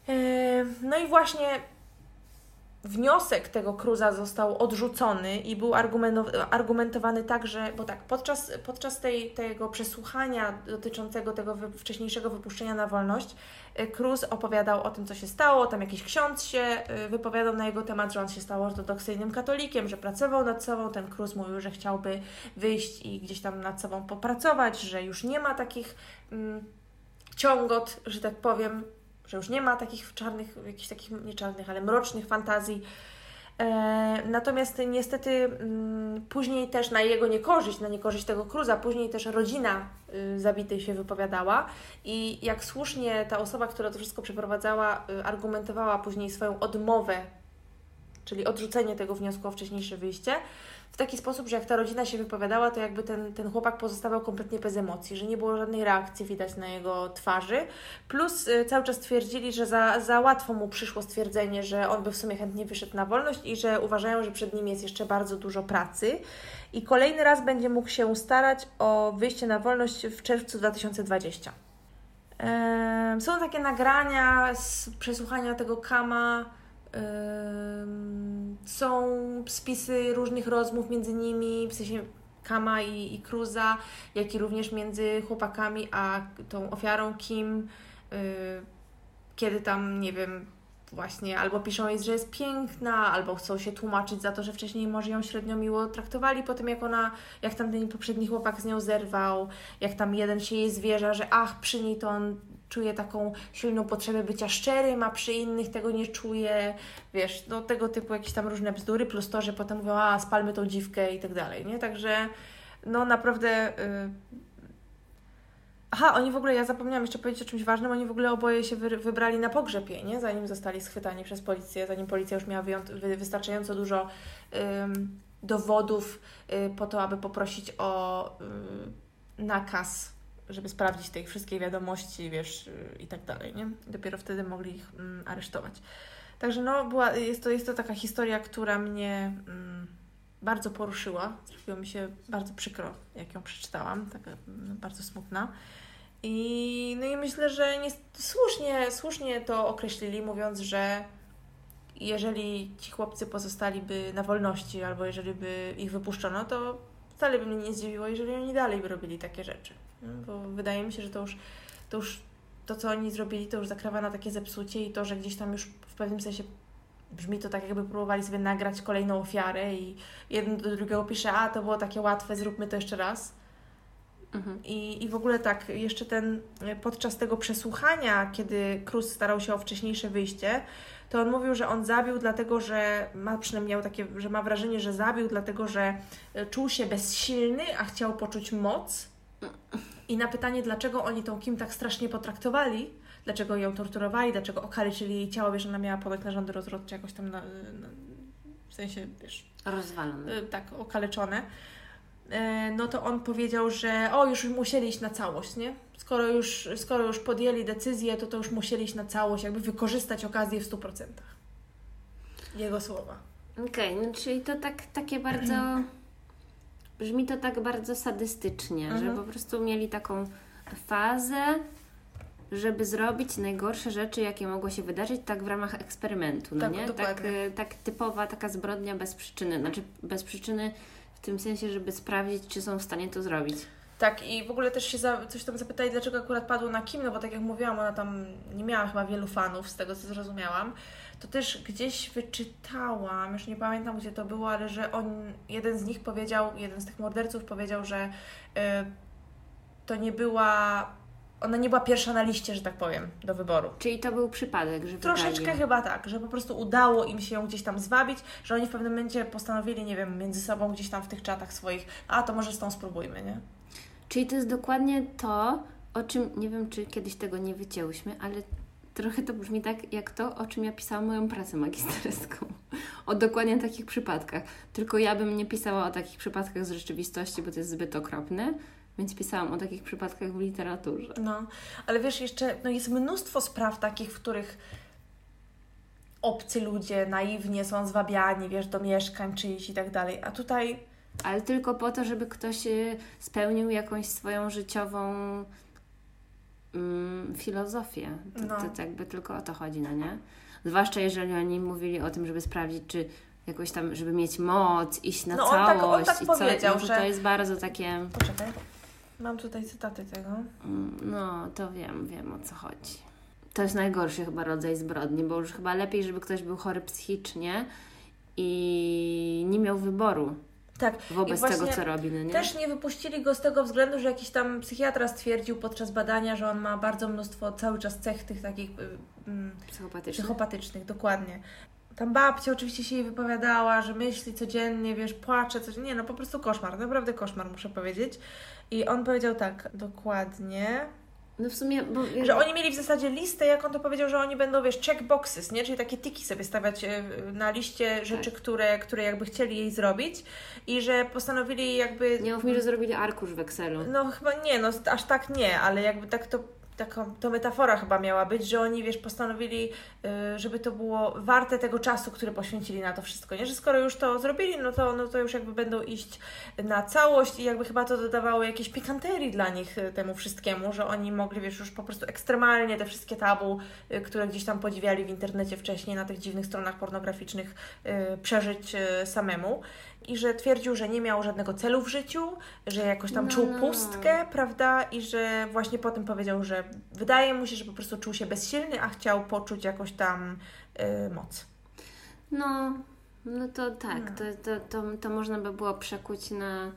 Y, No i właśnie wniosek tego Cruza został odrzucony i był argumento- argumentowany tak, że, bo tak, podczas, podczas tej, tego przesłuchania dotyczącego tego wcześniejszego wypuszczenia na wolność, y, Cruz opowiadał o tym, co się stało, tam jakiś ksiądz się y, wypowiadał na jego temat, że on się stał ortodoksyjnym katolikiem, że pracował nad sobą, ten Cruz mówił, że chciałby wyjść i gdzieś tam nad sobą popracować, że już nie ma takich mm, ciągot, że tak powiem, że już nie ma takich czarnych, jakichś takich, nie czarnych, ale mrocznych fantazji. E, natomiast niestety mm, później też na jego niekorzyść, na niekorzyść tego Cruza, później też rodzina y, zabitej się wypowiadała i jak słusznie ta osoba, która to wszystko przeprowadzała, y, argumentowała później swoją odmowę, czyli odrzucenie tego wniosku o wcześniejsze wyjście, w taki sposób, że jak ta rodzina się wypowiadała, to jakby ten, ten chłopak pozostawał kompletnie bez emocji, że nie było żadnej reakcji widać na jego twarzy. Plus y, cały czas twierdzili, że za, za łatwo mu przyszło stwierdzenie, że on by w sumie chętnie wyszedł na wolność i że uważają, że przed nim jest jeszcze bardzo dużo pracy. I kolejny raz będzie mógł się starać o wyjście na wolność w czerwcu 2020. Em, Są takie nagrania z przesłuchania tego Kama. Są spisy różnych rozmów między nimi, w sensie Kama i, i Cruza, jak i również między chłopakami a tą ofiarą Kim. y, Kiedy tam, nie wiem, właśnie albo piszą jej, że jest piękna, albo chcą się tłumaczyć za to, że wcześniej może ją średnio miło traktowali, po tym jak ona, jak tam ten poprzedni chłopak z nią zerwał, jak tam jeden się jej zwierza, że ach, przy niej to on czuje taką silną potrzebę bycia szczerym, a przy innych tego nie czuje, wiesz, no tego typu jakieś tam różne bzdury, plus to, że potem mówią, a spalmy tą dziwkę i tak dalej, nie? Także no naprawdę... y, Aha, oni w ogóle, ja zapomniałam jeszcze powiedzieć o czymś ważnym, oni w ogóle oboje się wy, wybrali na pogrzeb jej, nie? Zanim zostali schwytani przez policję, zanim policja już miała wy, wystarczająco dużo dowodów y, po to, aby poprosić o y, nakaz, żeby sprawdzić te ich wszystkie wiadomości, wiesz, y, i tak dalej, nie? Dopiero wtedy mogli ich mm, aresztować. Także no, była, jest, to, jest to taka historia, która mnie mm, bardzo poruszyła. Zrobiło mi się bardzo przykro, jak ją przeczytałam, taka mm, bardzo smutna. I, no i myślę, że nie, słusznie, słusznie to określili, mówiąc, że jeżeli ci chłopcy pozostaliby na wolności, albo jeżeli by ich wypuszczono, to wcale by mnie nie zdziwiło, jeżeli oni dalej by robili takie rzeczy. No, Bo wydaje mi się, że to już, to już to, co oni zrobili, to już zakrawa na takie zepsucie i to, że gdzieś tam już w pewnym sensie brzmi to tak, jakby próbowali sobie nagrać kolejną ofiarę i jeden do drugiego pisze, a to było takie łatwe, zróbmy to jeszcze raz. Mhm. I, I w ogóle tak, jeszcze ten, e, podczas tego przesłuchania, kiedy Cruz starał się o wcześniejsze wyjście, to on mówił, że on zabił dlatego, że ma przynajmniej miał takie, że ma wrażenie, że zabił dlatego, że e, czuł się bezsilny, a chciał poczuć moc. I na pytanie, dlaczego oni tą Kim tak strasznie potraktowali, dlaczego ją torturowali, dlaczego okaleczyli jej ciało, wiesz, ona miała podać narządy rozrodcze jakoś tam, na, na, w sensie, wiesz, Rozwalony. y, tak okaleczone, e, no to on powiedział, że o, już musieli iść na całość, nie? Skoro już, skoro już podjęli decyzję, to to już musieli iść na całość, jakby wykorzystać okazję w 100%. Jego słowa. Okej, no czyli to tak, takie bardzo. Brzmi to tak bardzo sadystycznie, Mhm. że po prostu mieli taką fazę, żeby zrobić najgorsze rzeczy, jakie mogło się wydarzyć, tak w ramach eksperymentu, no Tak, nie? Tak, y, tak typowa taka zbrodnia bez przyczyny. Znaczy bez przyczyny w tym sensie, żeby sprawdzić, czy są w stanie to zrobić. Tak, i w ogóle też się za, coś tam zapytali, dlaczego akurat padło na Kim, no bo tak jak mówiłam, ona tam nie miała chyba wielu fanów, z tego co zrozumiałam. To też gdzieś wyczytałam, już nie pamiętam gdzie to było, ale że on, jeden z nich powiedział, jeden z tych morderców powiedział, że y, to nie była, ona nie była pierwsza na liście, że tak powiem, do wyboru. Czyli to był przypadek, że Troszeczkę wybrali chyba tak, że po prostu udało im się ją gdzieś tam zwabić, że oni w pewnym momencie postanowili, nie wiem, między sobą gdzieś tam w tych czatach swoich, a to może z tą spróbujmy, nie? Czyli to jest dokładnie to, o czym, nie wiem czy kiedyś tego nie wycięłyśmy, ale trochę to brzmi tak, jak to, o czym ja pisałam moją pracę magisterską. O dokładnie takich przypadkach. Tylko ja bym nie pisała o takich przypadkach z rzeczywistości, bo to jest zbyt okropne, więc pisałam o takich przypadkach w literaturze. No, ale wiesz, jeszcze no jest mnóstwo spraw takich, w których obcy ludzie naiwnie są zwabiani, wiesz, do mieszkań czyjś i tak dalej. A tutaj Ale tylko po to, żeby ktoś y, spełnił jakąś swoją życiową mm, filozofię. To, No. to, to jakby tylko o to chodzi, no nie? Zwłaszcza jeżeli oni mówili o tym, żeby sprawdzić, czy jakoś tam, żeby mieć moc, iść na No, on tak- on całość tak i co, powiedział, no, to, że- to jest bardzo takie, Poczekaj. Mam tutaj cytaty tego. mm, no to wiem, wiem o co chodzi. To jest najgorszy chyba rodzaj zbrodni, bo już chyba lepiej, żeby ktoś był chory psychicznie i nie miał wyboru Tak. wobec tego, co robi, no nie? Też nie wypuścili go z tego względu, że jakiś tam psychiatra stwierdził podczas badania, że on ma bardzo mnóstwo cały czas cech tych takich y, mm, Psychopatyczny. psychopatycznych, dokładnie. Tam babcia oczywiście się jej wypowiadała, że myśli codziennie, wiesz, płacze, coś. Nie, no po prostu koszmar, naprawdę koszmar, muszę powiedzieć. I on powiedział tak, dokładnie, No w sumie, bo że oni mieli w zasadzie listę, jak on to powiedział, że oni będą, wiesz, check boxes, nie? Czyli takie tiki sobie stawiać e, na liście rzeczy, które, które jakby chcieli jej zrobić i że postanowili jakby... nie mów mi, że zrobili arkusz w Excelu. No chyba nie, no aż tak nie, ale jakby tak to, taką, to metafora chyba miała być, że oni, wiesz, postanowili, y, żeby to było warte tego czasu, który poświęcili na to wszystko, nie? Że skoro już to zrobili, no to, no to już jakby będą iść na całość i jakby chyba to dodawało jakiejś pikanterii dla nich y, temu wszystkiemu, że oni mogli, wiesz, już po prostu ekstremalnie te wszystkie tabu, y, które gdzieś tam podziwiali w internecie wcześniej, na tych dziwnych stronach pornograficznych, przeżyć samemu. I że twierdził, że nie miał żadnego celu w życiu, że jakoś tam No, czuł no. pustkę, prawda? I że właśnie potem powiedział, że wydaje mu się, że po prostu czuł się bezsilny, a chciał poczuć jakąś tam y, moc. No, no to tak, No. to, to, to, to można by było przekuć na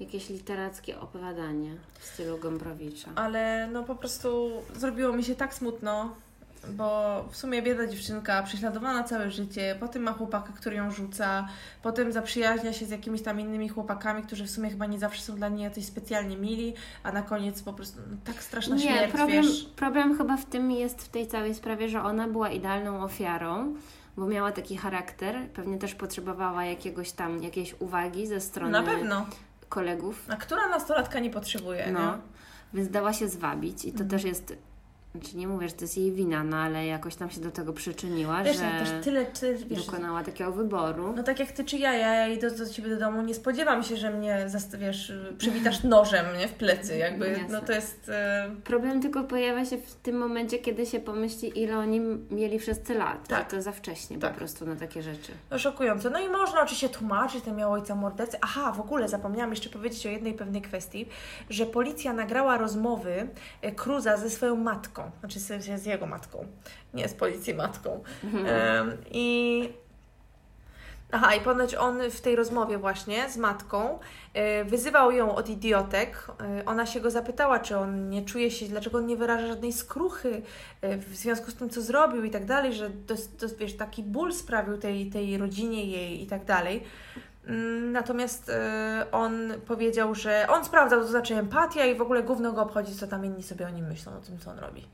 jakieś literackie opowiadanie w stylu Gombrowicza. Ale no po prostu zrobiło mi się tak smutno, bo w sumie biedna dziewczynka, prześladowana całe życie, potem ma chłopaka, który ją rzuca, potem zaprzyjaźnia się z jakimiś tam innymi chłopakami, którzy w sumie chyba nie zawsze są dla niej jacyś specjalnie mili, a na koniec po prostu no, tak straszna Nie, śmierć, problem, wiesz. problem chyba w tym jest w tej całej sprawie, że ona była idealną ofiarą, bo miała taki charakter, pewnie też potrzebowała jakiegoś tam, jakiejś uwagi ze strony Na pewno. kolegów. A która nastolatka nie potrzebuje, No, nie? więc dała się zwabić i to Mhm. też jest, znaczy nie mówię, że to jest jej wina, no ale jakoś tam się do tego przyczyniła, Wiesz, że no, też tyle, tyle wiesz, dokonała takiego wyboru. No tak jak ty czy ja, ja idę do Ciebie do domu, nie spodziewam się, że mnie, wiesz, przywitasz nożem, nie, w plecy, jakby, Jasne. no to jest... E... Problem tylko pojawia się w tym momencie, kiedy się pomyśli, ile oni mieli wszyscy lat. Tak. To za wcześnie Tak. po prostu na takie rzeczy. No szokujące. No i można oczywiście tłumaczyć, ten miał ojca mordercy. Aha, w ogóle zapomniałam jeszcze powiedzieć o jednej pewnej kwestii, że policja nagrała rozmowy e, Cruza ze swoją matką, znaczy sensie z jego matką, nie z policji matką. Em, I Aha, i ponoć on w tej rozmowie właśnie z matką e, wyzywał ją od idiotek. E, Ona się go zapytała, czy on nie czuje się, dlaczego on nie wyraża żadnej skruchy e, w związku z tym, co zrobił i tak dalej, że dos, dos, wiesz, taki ból sprawił tej, tej rodzinie jej i tak dalej. Mm, Natomiast e, on powiedział, że on sprawdzał, to znaczy empatia i w ogóle gówno go obchodzi, co tam inni sobie o nim myślą, o tym, co on robi.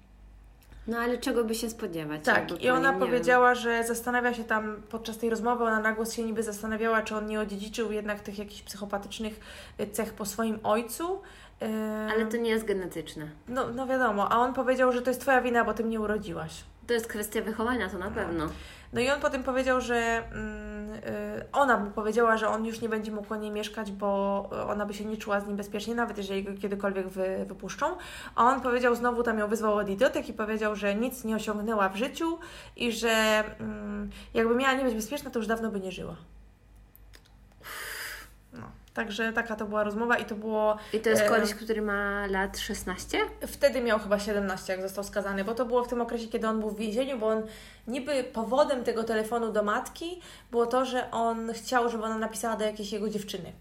No ale czego by się spodziewać? Tak, i ona powiedziała, że zastanawia się tam podczas tej rozmowy, ona na głos się niby zastanawiała, czy on nie odziedziczył jednak tych jakichś psychopatycznych y, cech po swoim ojcu. Wiem. Ale to nie jest genetyczne. no, no wiadomo, a on powiedział, że to jest Twoja wina, bo Ty mnie urodziłaś. To jest kwestia wychowania, to na pewno. No i on potem powiedział, że mm, y, ona mu powiedziała, że on już nie będzie mógł u niej mieszkać, bo ona by się nie czuła z nim bezpiecznie, nawet jeżeli go kiedykolwiek wy, wypuszczą. A on powiedział, znowu tam ją wyzwał od idiotek i powiedział, że nic nie osiągnęła w życiu i że mm, jakby miała nie być bezpieczna, to już dawno by nie żyła. Także taka to była rozmowa i to było I to jest E, koleś, który ma lat 16? Wtedy miał chyba 17, jak został skazany, bo to było w tym okresie, kiedy on był w więzieniu, bo on niby powodem tego telefonu do matki było to, że on chciał, żeby ona napisała do jakiejś jego dziewczyny.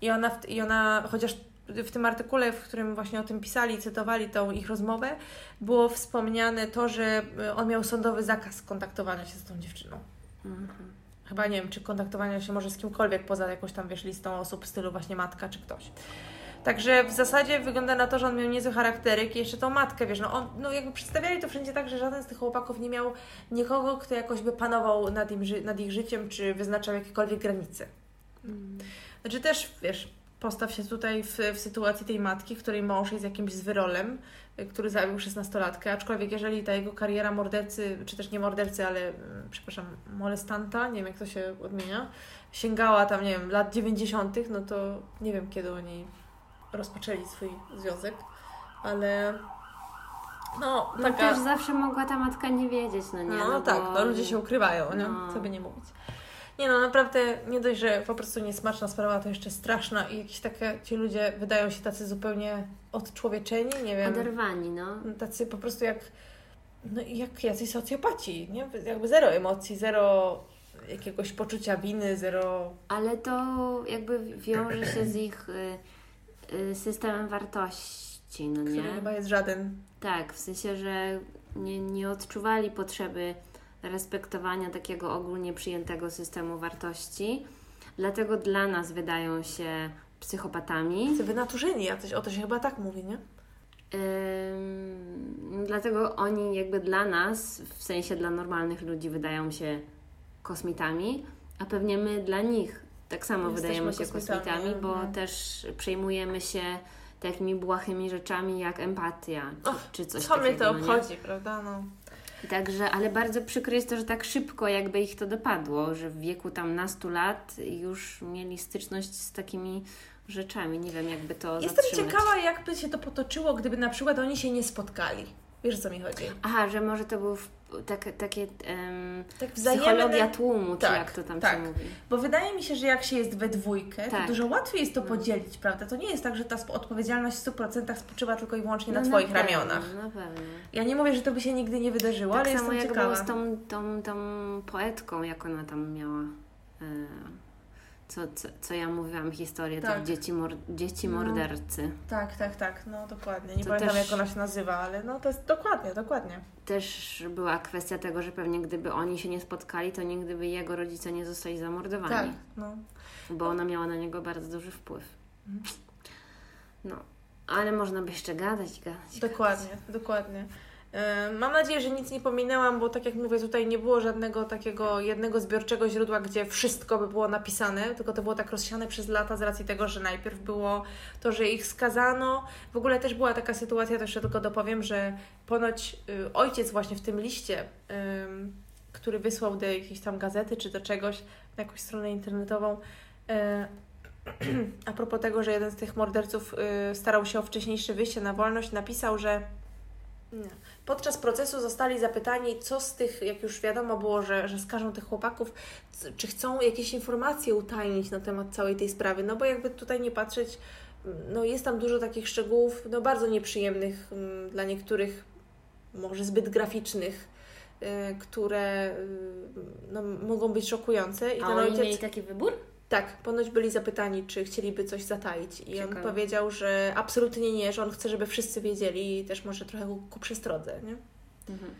I ona, i ona chociaż w tym artykule, w którym właśnie o tym pisali, cytowali tą ich rozmowę, było wspomniane to, że y, on miał sądowy zakaz kontaktowania się z tą dziewczyną. Mhm. Chyba nie wiem, czy kontaktowania się może z kimkolwiek poza jakąś tam, wiesz, listą osób w stylu właśnie matka czy ktoś. Także w zasadzie wygląda na to, że on miał niezły charakteryk i jeszcze tą matkę, wiesz, no, on, no jakby przedstawiali to wszędzie tak, że żaden z tych chłopaków nie miał nikogo, kto jakoś by panował nad, im, nad ich życiem, czy wyznaczał jakiekolwiek granice. Znaczy też, wiesz, postaw się tutaj w, w sytuacji tej matki, której mąż jest jakimś zwyrolem, y, który zabił szesnastolatkę, aczkolwiek jeżeli ta jego kariera mordercy, czy też nie mordercy, ale y, przepraszam, molestanta, nie wiem jak to się odmienia, sięgała tam, nie wiem, lat 90., no to nie wiem kiedy oni rozpoczęli swój związek, ale no, No taka... też zawsze mogła ta matka nie wiedzieć, no nie? No, no tak, bo- no ludzie się ukrywają, nie? No. Co by nie mówić. Nie no, naprawdę nie dość, że po prostu niesmaczna sprawa, to jeszcze straszna i jakieś takie, ci ludzie wydają się tacy zupełnie odczłowieczeni, nie wiem, Oderwani, no. tacy po prostu jak, no jak jacyś socjopaci, nie? Jakby zero emocji, zero jakiegoś poczucia winy, zero... Ale to jakby wiąże się z ich y, y, systemem wartości, no nie? który chyba jest żaden. Tak, w sensie, że nie, nie odczuwali potrzeby respektowania takiego ogólnie przyjętego systemu wartości. Dlatego dla nas wydają się psychopatami. Wynaturzeni jacyś, o to się chyba tak mówi, nie? Ym, dlatego oni jakby dla nas, w sensie dla normalnych ludzi, wydają się kosmitami, a pewnie my dla nich tak samo Jesteśmy wydajemy się kosmitami, kosmitami, bo mhm. też przejmujemy się takimi błahymi rzeczami jak empatia, czy, czy coś Co mnie takiego. to no nie? obchodzi, prawda? No. Także, ale bardzo przykre jest to, że tak szybko jakby ich to dopadło, że w wieku tam nastu lat już mieli styczność z takimi rzeczami. Nie wiem, jakby to Jestem zatrzymać. ciekawa, jakby się to potoczyło, gdyby na przykład oni się nie spotkali. Wiesz, o co mi chodzi? Aha, że może to był tak, takie em, Tak psychologia tłumu, czy Tak, jak to tam tak. się mówi. Bo wydaje mi się, że jak się jest we dwójkę, to Tak. dużo łatwiej jest to No. podzielić, prawda? To nie jest tak, że ta odpowiedzialność w 100% spoczywa tylko i wyłącznie na No, Twoich pewno, ramionach. Na pewno. Ja nie mówię, że to by się nigdy nie wydarzyło, Tak ale samo jestem jak ciekawa. było z tą, tą, tą poetką, jak ona tam miała. E, co, co, co ja mówiłam, historię Tak. tych dzieci, mor, dzieci No. mordercy. Tak, tak, tak, no dokładnie. Nie To pamiętam, też- jak ona się nazywa, ale no to jest dokładnie, dokładnie. Też była kwestia tego, że pewnie gdyby oni się nie spotkali, to nigdy by jego rodzice nie zostali zamordowani. Tak, no. Bo ona miała na niego bardzo duży wpływ. Mhm. No, ale można by jeszcze gadać, gadać. Dokładnie, dokładnie. Mam nadzieję, że nic nie pominęłam, bo tak jak mówię, tutaj nie było żadnego takiego jednego zbiorczego źródła, gdzie wszystko by było napisane, tylko to było tak rozsiane przez lata z racji tego, że najpierw było to, że ich skazano. W ogóle też była taka sytuacja, to jeszcze tylko dopowiem, że ponoć y, ojciec właśnie w tym liście, który wysłał do jakiejś tam gazety czy do czegoś, na jakąś stronę internetową, a propos tego, że jeden z tych morderców y, starał się o wcześniejsze wyjście na wolność, napisał, że nie. Podczas procesu zostali zapytani, co z tych, jak już wiadomo było, że, że skażą tych chłopaków, czy chcą jakieś informacje utajnić na temat całej tej sprawy. No bo jakby tutaj nie patrzeć, no jest tam dużo takich szczegółów, no bardzo nieprzyjemnych mm, dla niektórych, może zbyt graficznych, y, które y, no, mogą być szokujące. I A ten oni ojciec... mieli taki wybór? Tak, ponoć byli zapytani, czy chcieliby coś zataić. I on Ciekawe. powiedział, że absolutnie nie, że on chce, żeby wszyscy wiedzieli i też może trochę ku, ku przestrodze, nie? Mhm.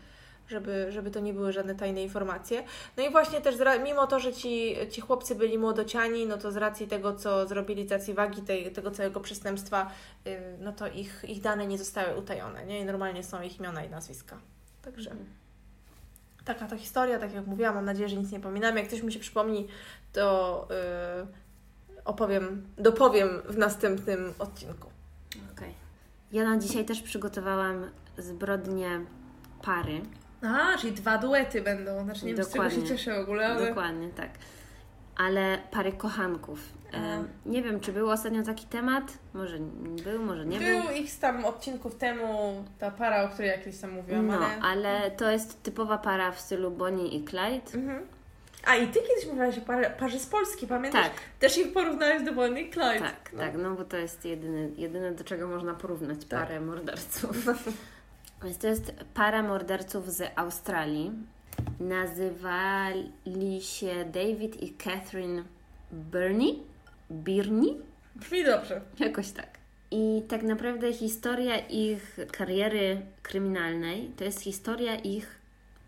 Żeby, żeby to nie były żadne tajne informacje. No i właśnie też, mimo to, że ci, ci chłopcy byli młodociani, no to z racji tego, co zrobili, z racji wagi tej, tego całego przestępstwa, no to ich, ich dane nie zostały utajone, nie? I normalnie są ich imiona i nazwiska. Także taka to historia, tak jak mówiłam, mam nadzieję, że nic nie pominam. Jak coś mi się przypomni, to yy, opowiem, dopowiem w następnym odcinku. Okej. Ja na dzisiaj też przygotowałam zbrodnię pary. A, czyli dwa duety będą. Znaczy nie wiem, z czego się Dokładnie. cieszę w ogóle, ale... Dokładnie, tak. Ale pary kochanków. Nie wiem, czy był ostatnio taki temat. Może był, może nie był. Był ich z tam odcinków temu ta para, o której ja kiedyś tam mówiłam, No, ale... ale to jest typowa para w stylu Bonnie i Clyde. Mhm. A i Ty kiedyś mówiłaś o parze, parze z Polski, pamiętasz? Tak, Też ich porównałeś do Bonnie i Clyde. tak, No. tak, no bo to jest jedyne, jedyne do czego można porównać Tak. parę morderców. Więc to jest para morderców z Australii. Nazywali się David i Catherine Byrne. Birney? Brzmi dobrze. Jakoś tak. I tak naprawdę historia ich kariery kryminalnej to jest historia ich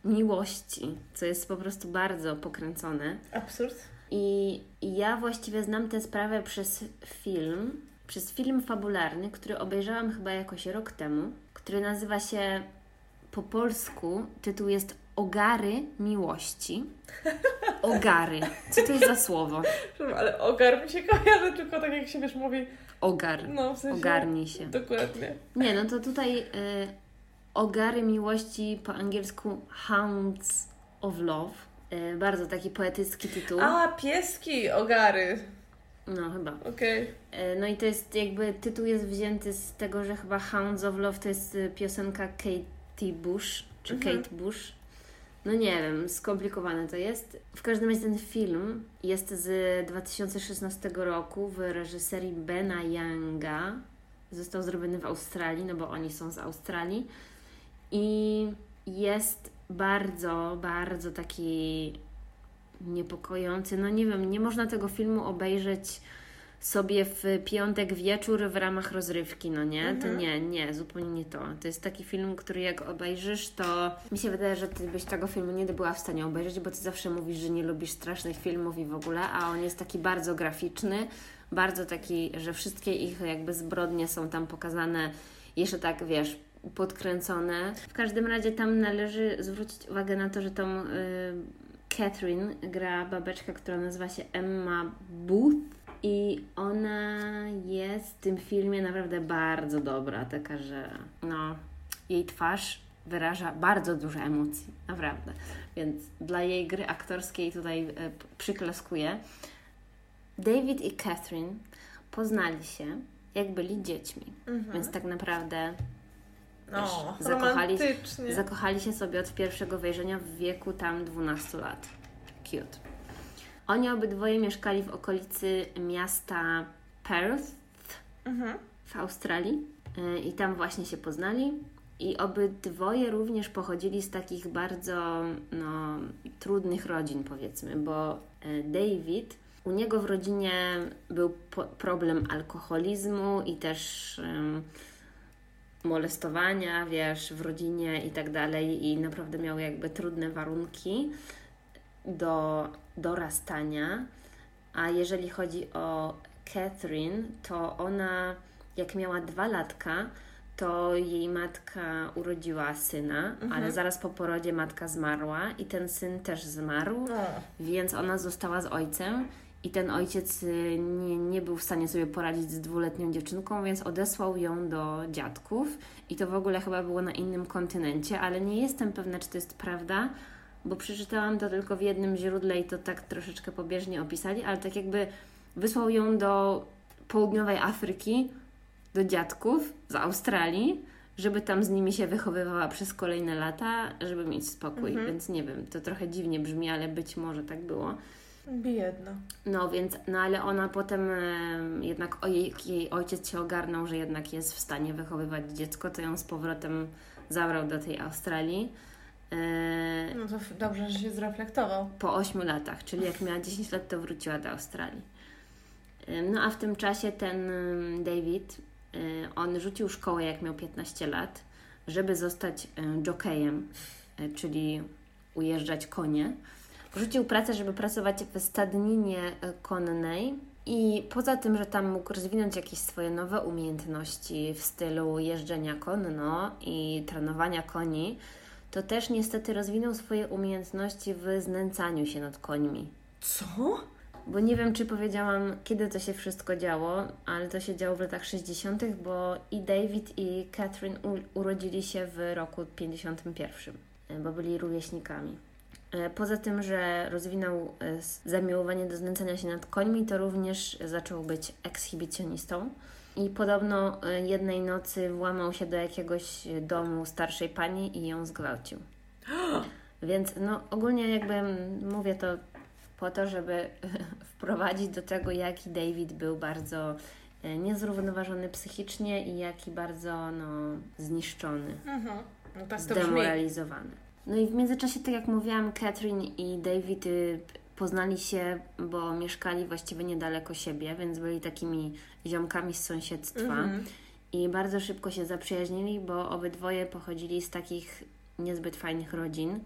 miłości, co jest po prostu bardzo pokręcone. Absurd. I ja właściwie znam tę sprawę przez film przez film fabularny, który obejrzałam chyba jakoś rok temu, który nazywa się po polsku, tytuł jest Ogary Miłości. Ogary. Co to jest za słowo? Ale ogar mi się kojarzy tylko tak jak się wiesz mówi. Ogar. No, w sensie, Ogarnij się. Dokładnie. Nie, no to tutaj y, Ogary Miłości po angielsku Hounds of Love. Y, bardzo taki poetycki tytuł. A, pieski, ogary. No chyba. Okej. Y, No i to jest jakby tytuł jest wzięty z tego, że chyba Hounds of Love to jest y, piosenka Katie Bush, czy Mhm. Kate Bush. No nie wiem, skomplikowane to jest. W każdym razie ten film jest z 2016 roku w reżyserii Bena Younga. Został zrobiony w Australii, no bo oni są z Australii. I jest bardzo, bardzo taki niepokojący. No nie wiem, nie można tego filmu obejrzeć sobie w piątek wieczór w ramach rozrywki, no nie? To Mhm. nie, nie, zupełnie nie to. To jest taki film, który jak obejrzysz, to mi się wydaje, że Ty byś tego filmu nie była w stanie obejrzeć, bo Ty zawsze mówisz, że nie lubisz strasznych filmów i w ogóle, a on jest taki bardzo graficzny, bardzo taki, że wszystkie ich jakby zbrodnie są tam pokazane jeszcze tak, wiesz, podkręcone. W każdym razie tam należy zwrócić uwagę na to, że tą y, Catherine gra babeczka, która nazywa się Emma Booth i ona jest w tym filmie naprawdę bardzo dobra, taka, że no, jej twarz wyraża bardzo dużo emocji, naprawdę. Więc dla jej gry aktorskiej tutaj e, przyklaskuję. David i Catherine poznali się, jak byli dziećmi, Mhm. więc tak naprawdę No, wiesz, zakochali-. Zakochali się sobie od pierwszego wejrzenia w wieku tam 12 lat. Cute. Oni obydwoje mieszkali w okolicy miasta Perth Mhm. w Australii y, i tam właśnie się poznali. I obydwoje również pochodzili z takich bardzo no, trudnych rodzin, powiedzmy, bo y, David, u niego w rodzinie był po- problem alkoholizmu i też ym, molestowania, wiesz, w rodzinie i tak dalej, i naprawdę miał jakby trudne warunki do dorastania. A jeżeli chodzi o Catherine, to ona, jak miała dwa latka, to jej matka urodziła syna, ale zaraz po porodzie matka zmarła i ten syn też zmarł, No. więc ona została z ojcem. I ten ojciec y, nie, nie był w stanie sobie poradzić z dwuletnią dziewczynką, więc odesłał ją do dziadków. I to w ogóle chyba było na innym kontynencie, ale nie jestem pewna, czy to jest prawda, bo przeczytałam to tylko w jednym źródle i to tak troszeczkę pobieżnie opisali, ale tak jakby wysłał ją do południowej Afryki, do dziadków z Australii, żeby tam z nimi się wychowywała przez kolejne lata, żeby mieć spokój. Mhm. Więc nie wiem, to trochę dziwnie brzmi, ale być może tak było. Biedna. No więc, no ale ona potem e, jednak o jej, jej ojciec się ogarnął, że jednak jest w stanie wychowywać dziecko, to ją z powrotem zabrał do tej Australii. E, No to dobrze, że się zreflektował. po 8 latach, czyli jak miała 10 lat, to wróciła do Australii. No a w tym czasie ten David, y, on rzucił szkołę, jak miał 15 lat, żeby zostać jockeyem, y, czyli ujeżdżać konie. Rzucił pracę, żeby pracować w stadninie konnej i poza tym, że tam mógł rozwinąć jakieś swoje nowe umiejętności w stylu jeżdżenia konno i trenowania koni, to też niestety rozwinął swoje umiejętności w znęcaniu się nad końmi. Co? Bo nie wiem, czy powiedziałam, kiedy to się wszystko działo, ale to się działo w latach 60., bo i David, i Catherine urodzili się w roku 51, e, bo byli rówieśnikami. E, Poza tym, że rozwinął e, zamiłowanie do znęcania się nad końmi, to również zaczął być ekshibicjonistą. I podobno e, jednej nocy włamał się do jakiegoś domu starszej pani i ją zgwałcił. Więc no ogólnie jakby mówię to po to, żeby wprowadzić do tego, jaki David był bardzo e, niezrównoważony psychicznie i jaki bardzo no, zniszczony, Mhm. No zdemoralizowany. No i w międzyczasie, tak jak mówiłam, Catherine i David y, poznali się, bo mieszkali właściwie niedaleko siebie, więc byli takimi ziomkami z sąsiedztwa. Mhm. I bardzo szybko się zaprzyjaźnili, bo obydwoje pochodzili z takich niezbyt fajnych rodzin.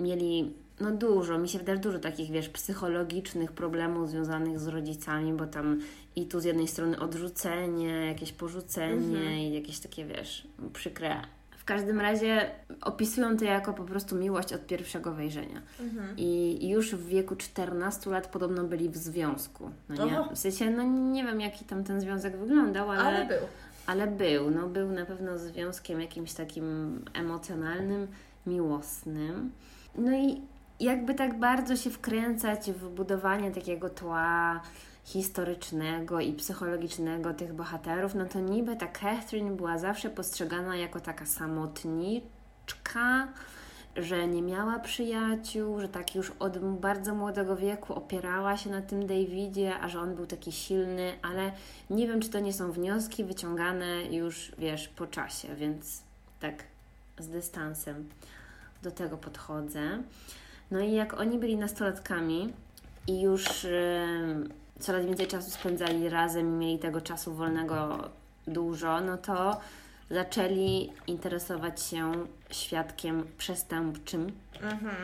Mieli no dużo, mi się wydaje dużo takich, wiesz, psychologicznych problemów związanych z rodzicami, bo tam i tu z jednej strony odrzucenie, jakieś porzucenie Mhm. i jakieś takie, wiesz, przykre. W każdym razie opisują to jako po prostu miłość od pierwszego wejrzenia. Mhm. I już w wieku 14 lat podobno byli w związku. No nie? W sensie, no nie wiem jaki tam ten związek wyglądał, ale, Ale był. ale był. No był na pewno związkiem jakimś takim emocjonalnym, miłosnym. No i jakby tak bardzo się wkręcać w budowanie takiego tła historycznego i psychologicznego tych bohaterów, no to niby ta Catherine była zawsze postrzegana jako taka samotniczka, że nie miała przyjaciół, że tak już od bardzo młodego wieku opierała się na tym Davidzie, a że on był taki silny, ale nie wiem, czy to nie są wnioski wyciągane już, wiesz, po czasie, więc tak z dystansem do tego podchodzę. No i jak oni byli nastolatkami i już coraz więcej czasu spędzali razem i mieli tego czasu wolnego dużo, no to zaczęli interesować się świadkiem przestępczym Mhm.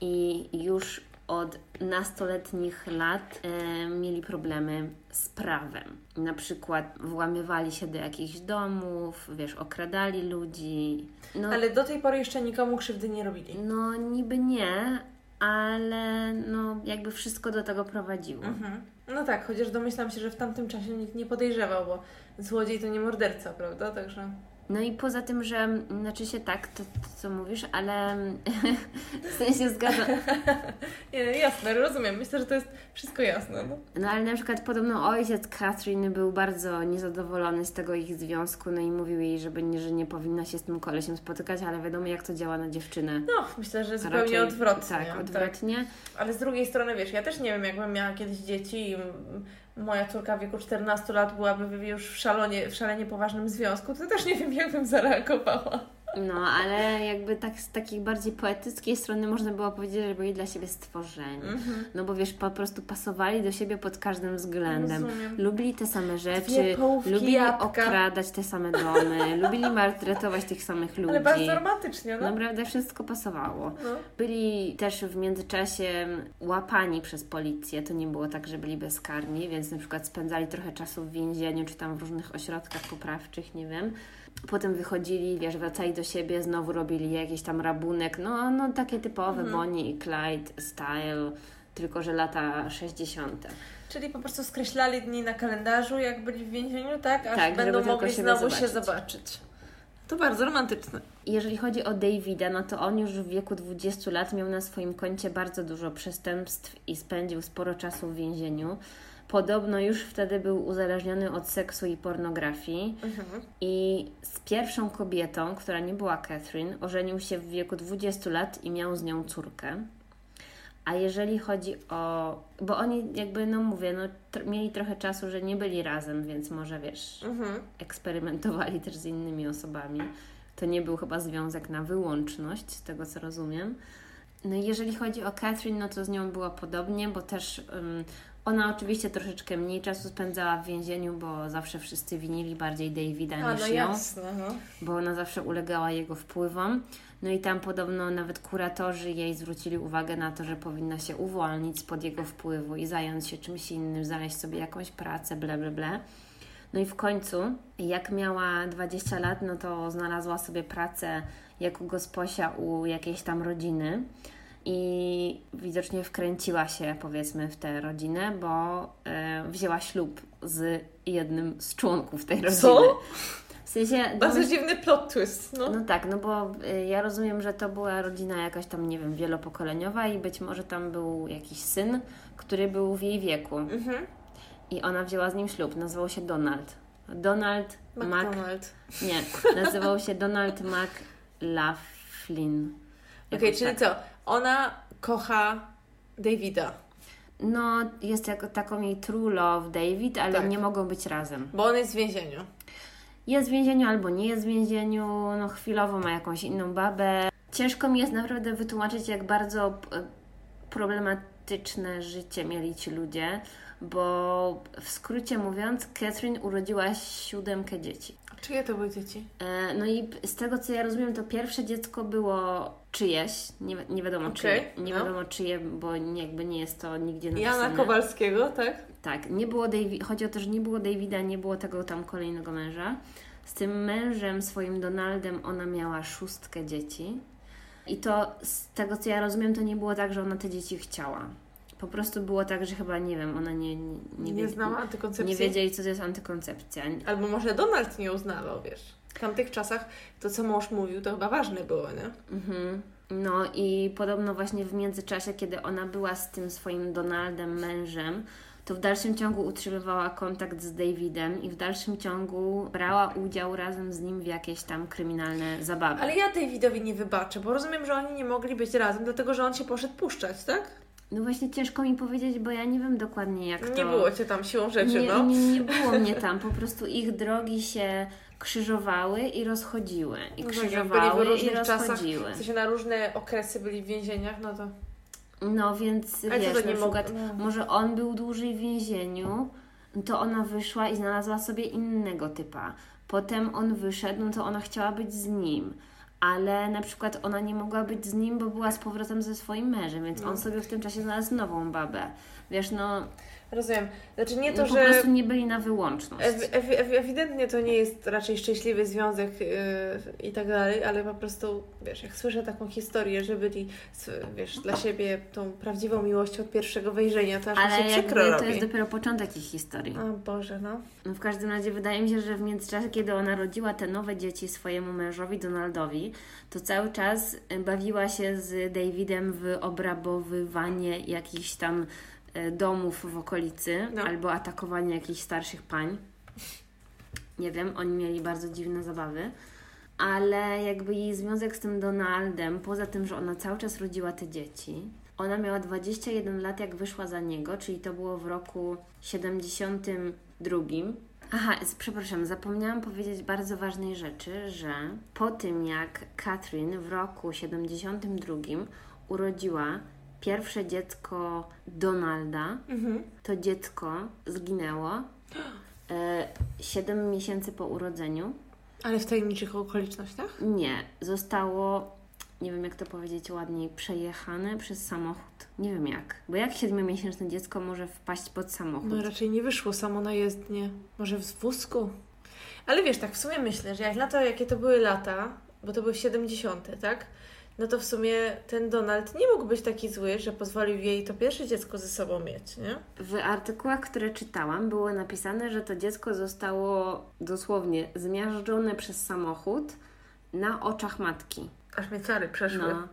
i już od nastoletnich lat e, mieli problemy z prawem. Na przykład włamywali się do jakichś domów, wiesz, okradali ludzi. No, Ale do tej pory jeszcze nikomu krzywdy nie robili. no niby nie, ale no jakby wszystko do tego prowadziło. Mhm. No tak, chociaż domyślam się, że w tamtym czasie nikt nie podejrzewał, bo złodziej to nie morderca, prawda? Także. No i poza tym, że znaczy się tak, to, to co mówisz, ale w sensie zgadzam. Nie, jasne, rozumiem. Myślę, że to jest wszystko jasne. No. No ale na przykład podobno ojciec Catherine był bardzo niezadowolony z tego ich związku, no i mówił jej, żeby nie, że nie powinna się z tym kolesiem spotykać, ale wiadomo jak to działa na dziewczynę. no, myślę, że zupełnie Raczej- odwrotnie. Tak, odwrotnie. Ale z drugiej strony, wiesz, ja też nie wiem, jakbym miała kiedyś dzieci i m- moja córka w wieku 14 lat byłaby już w, szalonie, w szalenie poważnym związku, to też nie wiem, jakbym zareagowała. No, ale jakby tak z takiej bardziej poetyckiej strony można było powiedzieć, że byli dla siebie stworzeni. Mhm. No bo wiesz, po prostu pasowali do siebie pod każdym względem. Rozumiem. Lubili te same rzeczy, połówki lubili jabłka. okradać te same domy, lubili maltretować tych samych ludzi. Ale bardzo romantycznie, no. Naprawdę wszystko pasowało. no. Byli też w międzyczasie łapani przez policję. To nie było tak, że byli bezkarni, więc na przykład spędzali trochę czasu w więzieniu, czy tam w różnych ośrodkach poprawczych, nie wiem. Potem wychodzili, wiesz, wracali do siebie, znowu robili jakiś tam rabunek. No, no takie typowe Mhm. Bonnie i Clyde style, tylko że lata 60. Czyli po prostu skreślali dni na kalendarzu, jak byli w więzieniu, tak? Aż Tak, będą mogli znowu się zobaczyć. zobaczyć. To bardzo romantyczne. Jeżeli chodzi o Davida, no to on już w wieku 20 lat miał na swoim koncie bardzo dużo przestępstw i spędził sporo czasu w więzieniu. Podobno już wtedy był uzależniony od seksu i pornografii. Mhm. I z pierwszą kobietą, która nie była Catherine, ożenił się w wieku 20 lat i miał z nią córkę. A jeżeli chodzi o. Bo oni, jakby, no mówię, no, tr- mieli trochę czasu, że nie byli razem, więc może wiesz, Mhm. eksperymentowali też z innymi osobami. To nie był chyba związek na wyłączność, z tego co rozumiem. No jeżeli chodzi o Catherine, no to z nią było podobnie, bo też ym, ona oczywiście troszeczkę mniej czasu spędzała w więzieniu, bo zawsze wszyscy winili bardziej Davida A, niż no ją, jasne, no. bo ona zawsze ulegała jego wpływom. No i tam podobno nawet kuratorzy jej zwrócili uwagę na to, że powinna się uwolnić spod jego wpływu i zająć się czymś innym, znaleźć sobie jakąś pracę, bla bla bla. No i w końcu, jak miała 20 lat, no to znalazła sobie pracę jako gosposia u jakiejś tam rodziny i widocznie wkręciła się, powiedzmy, w tę rodzinę, bo e, wzięła ślub z jednym z członków tej rodziny. Co? W sensie... Bardzo domyśl- dziwny plot twist, no. no tak, no bo y, ja rozumiem, że to była rodzina jakaś tam, nie wiem, wielopokoleniowa i być może tam był jakiś syn, który był w jej wieku Mhm. i ona wzięła z nim ślub. Nazywał się Donald. Donald Mac... McDonald. Nie, nazywał się Donald McLaughlin. Okej, Jakoś czyli tak. co? Ona kocha Davida, No, jest jako taką jej true love David, ale Tak. nie mogą być razem. bo on jest w więzieniu. Jest w więzieniu albo nie jest w więzieniu, no chwilowo ma jakąś inną babę. Ciężko mi jest naprawdę wytłumaczyć, jak bardzo p- problematyczne życie mieli ci ludzie, bo w skrócie mówiąc, Catherine urodziła siódemkę dzieci. Czyje to były dzieci? E, no i z tego co ja rozumiem, to pierwsze dziecko było czyjeś, nie, nie wiadomo Okej, czyje, nie no. wiadomo czyje, bo jakby nie jest to nigdzie napisane. Jana Kowalskiego, tak? Tak, nie było Davi- chodzi o to, że nie było Davida, nie było tego tam kolejnego męża. Z tym mężem, swoim Donaldem, ona miała szóstkę dzieci. I to z tego, co ja rozumiem, to nie było tak, że ona te dzieci chciała. Po prostu było tak, że chyba, nie wiem, ona nie... Nie, Nie, nie, znała antykoncepcji. nie wiedzieli, co to jest antykoncepcja. Albo może Donald nie uznawał, wiesz. W tamtych czasach to, co mąż mówił, to chyba ważne było, nie? Mhm. No i podobno właśnie w międzyczasie, kiedy ona była z tym swoim Donaldem, mężem, to w dalszym ciągu utrzymywała kontakt z Davidem i w dalszym ciągu brała udział razem z nim w jakieś tam kryminalne zabawy. Ale ja Davidowi nie wybaczę, bo rozumiem, że oni nie mogli być razem, dlatego że on się poszedł puszczać, tak? No właśnie ciężko mi powiedzieć, bo ja nie wiem dokładnie jak to... Nie było cię tam siłą rzeczy, nie, no. nie, nie było mnie tam, po prostu ich drogi się krzyżowały i rozchodziły. I No tak, krzyżowały byli w i różnych czasach, rozchodziły. w sensie na różne okresy byli w więzieniach, no to... No więc Ale wiesz, to nie przykład no. może on był dłużej w więzieniu, to ona wyszła i znalazła sobie innego typa. Potem on wyszedł, no to ona chciała być z nim. Ale na przykład ona nie mogła być z nim, bo była z powrotem ze swoim mężem, więc No. on sobie w tym czasie znalazł nową babę. Wiesz, no, Rozumiem. Znaczy nie to, po że... prostu nie byli na wyłączność. Ewi- ewi- ewidentnie to nie jest raczej szczęśliwy związek yy, i tak dalej, ale po prostu, wiesz, jak słyszę taką historię, że byli, wiesz, dla siebie tą prawdziwą miłością od pierwszego wejrzenia, to aż mi Ale się jakby przykro to robi. jest dopiero początek ich historii. O Boże, no. No w każdym razie wydaje mi się, że w międzyczasie, kiedy ona rodziła te nowe dzieci swojemu mężowi Donaldowi, to cały czas bawiła się z Davidem w obrabowywanie jakichś tam domów w okolicy No. albo atakowanie jakichś starszych pań. Nie wiem, oni mieli bardzo dziwne zabawy. Ale jakby jej związek z tym Donaldem, poza tym, że ona cały czas rodziła te dzieci, ona miała 21 lat, jak wyszła za niego, czyli to było w roku 72. Aha, przepraszam, zapomniałam powiedzieć bardzo ważnej rzeczy, że po tym jak Catherine w roku 72 urodziła pierwsze dziecko Donalda, Mhm. to dziecko zginęło e, 7 miesięcy po urodzeniu. Ale w tajemniczych okolicznościach? Nie, zostało, nie wiem jak to powiedzieć ładniej, przejechane przez samochód. Nie wiem jak. Bo jak siedmiomiesięczne dziecko może wpaść pod samochód? No raczej nie wyszło samo na jezdnię. Może w wózku? Ale wiesz, tak w sumie myślę, że jak na to, jakie to były lata, bo to były 70., tak? No to w sumie ten Donald nie mógł być taki zły, że pozwolił jej to pierwsze dziecko ze sobą mieć, nie? W artykułach, które czytałam, było napisane, że to dziecko zostało dosłownie zmiażdżone przez samochód na oczach matki. Aż mnie ciary przeszły. No.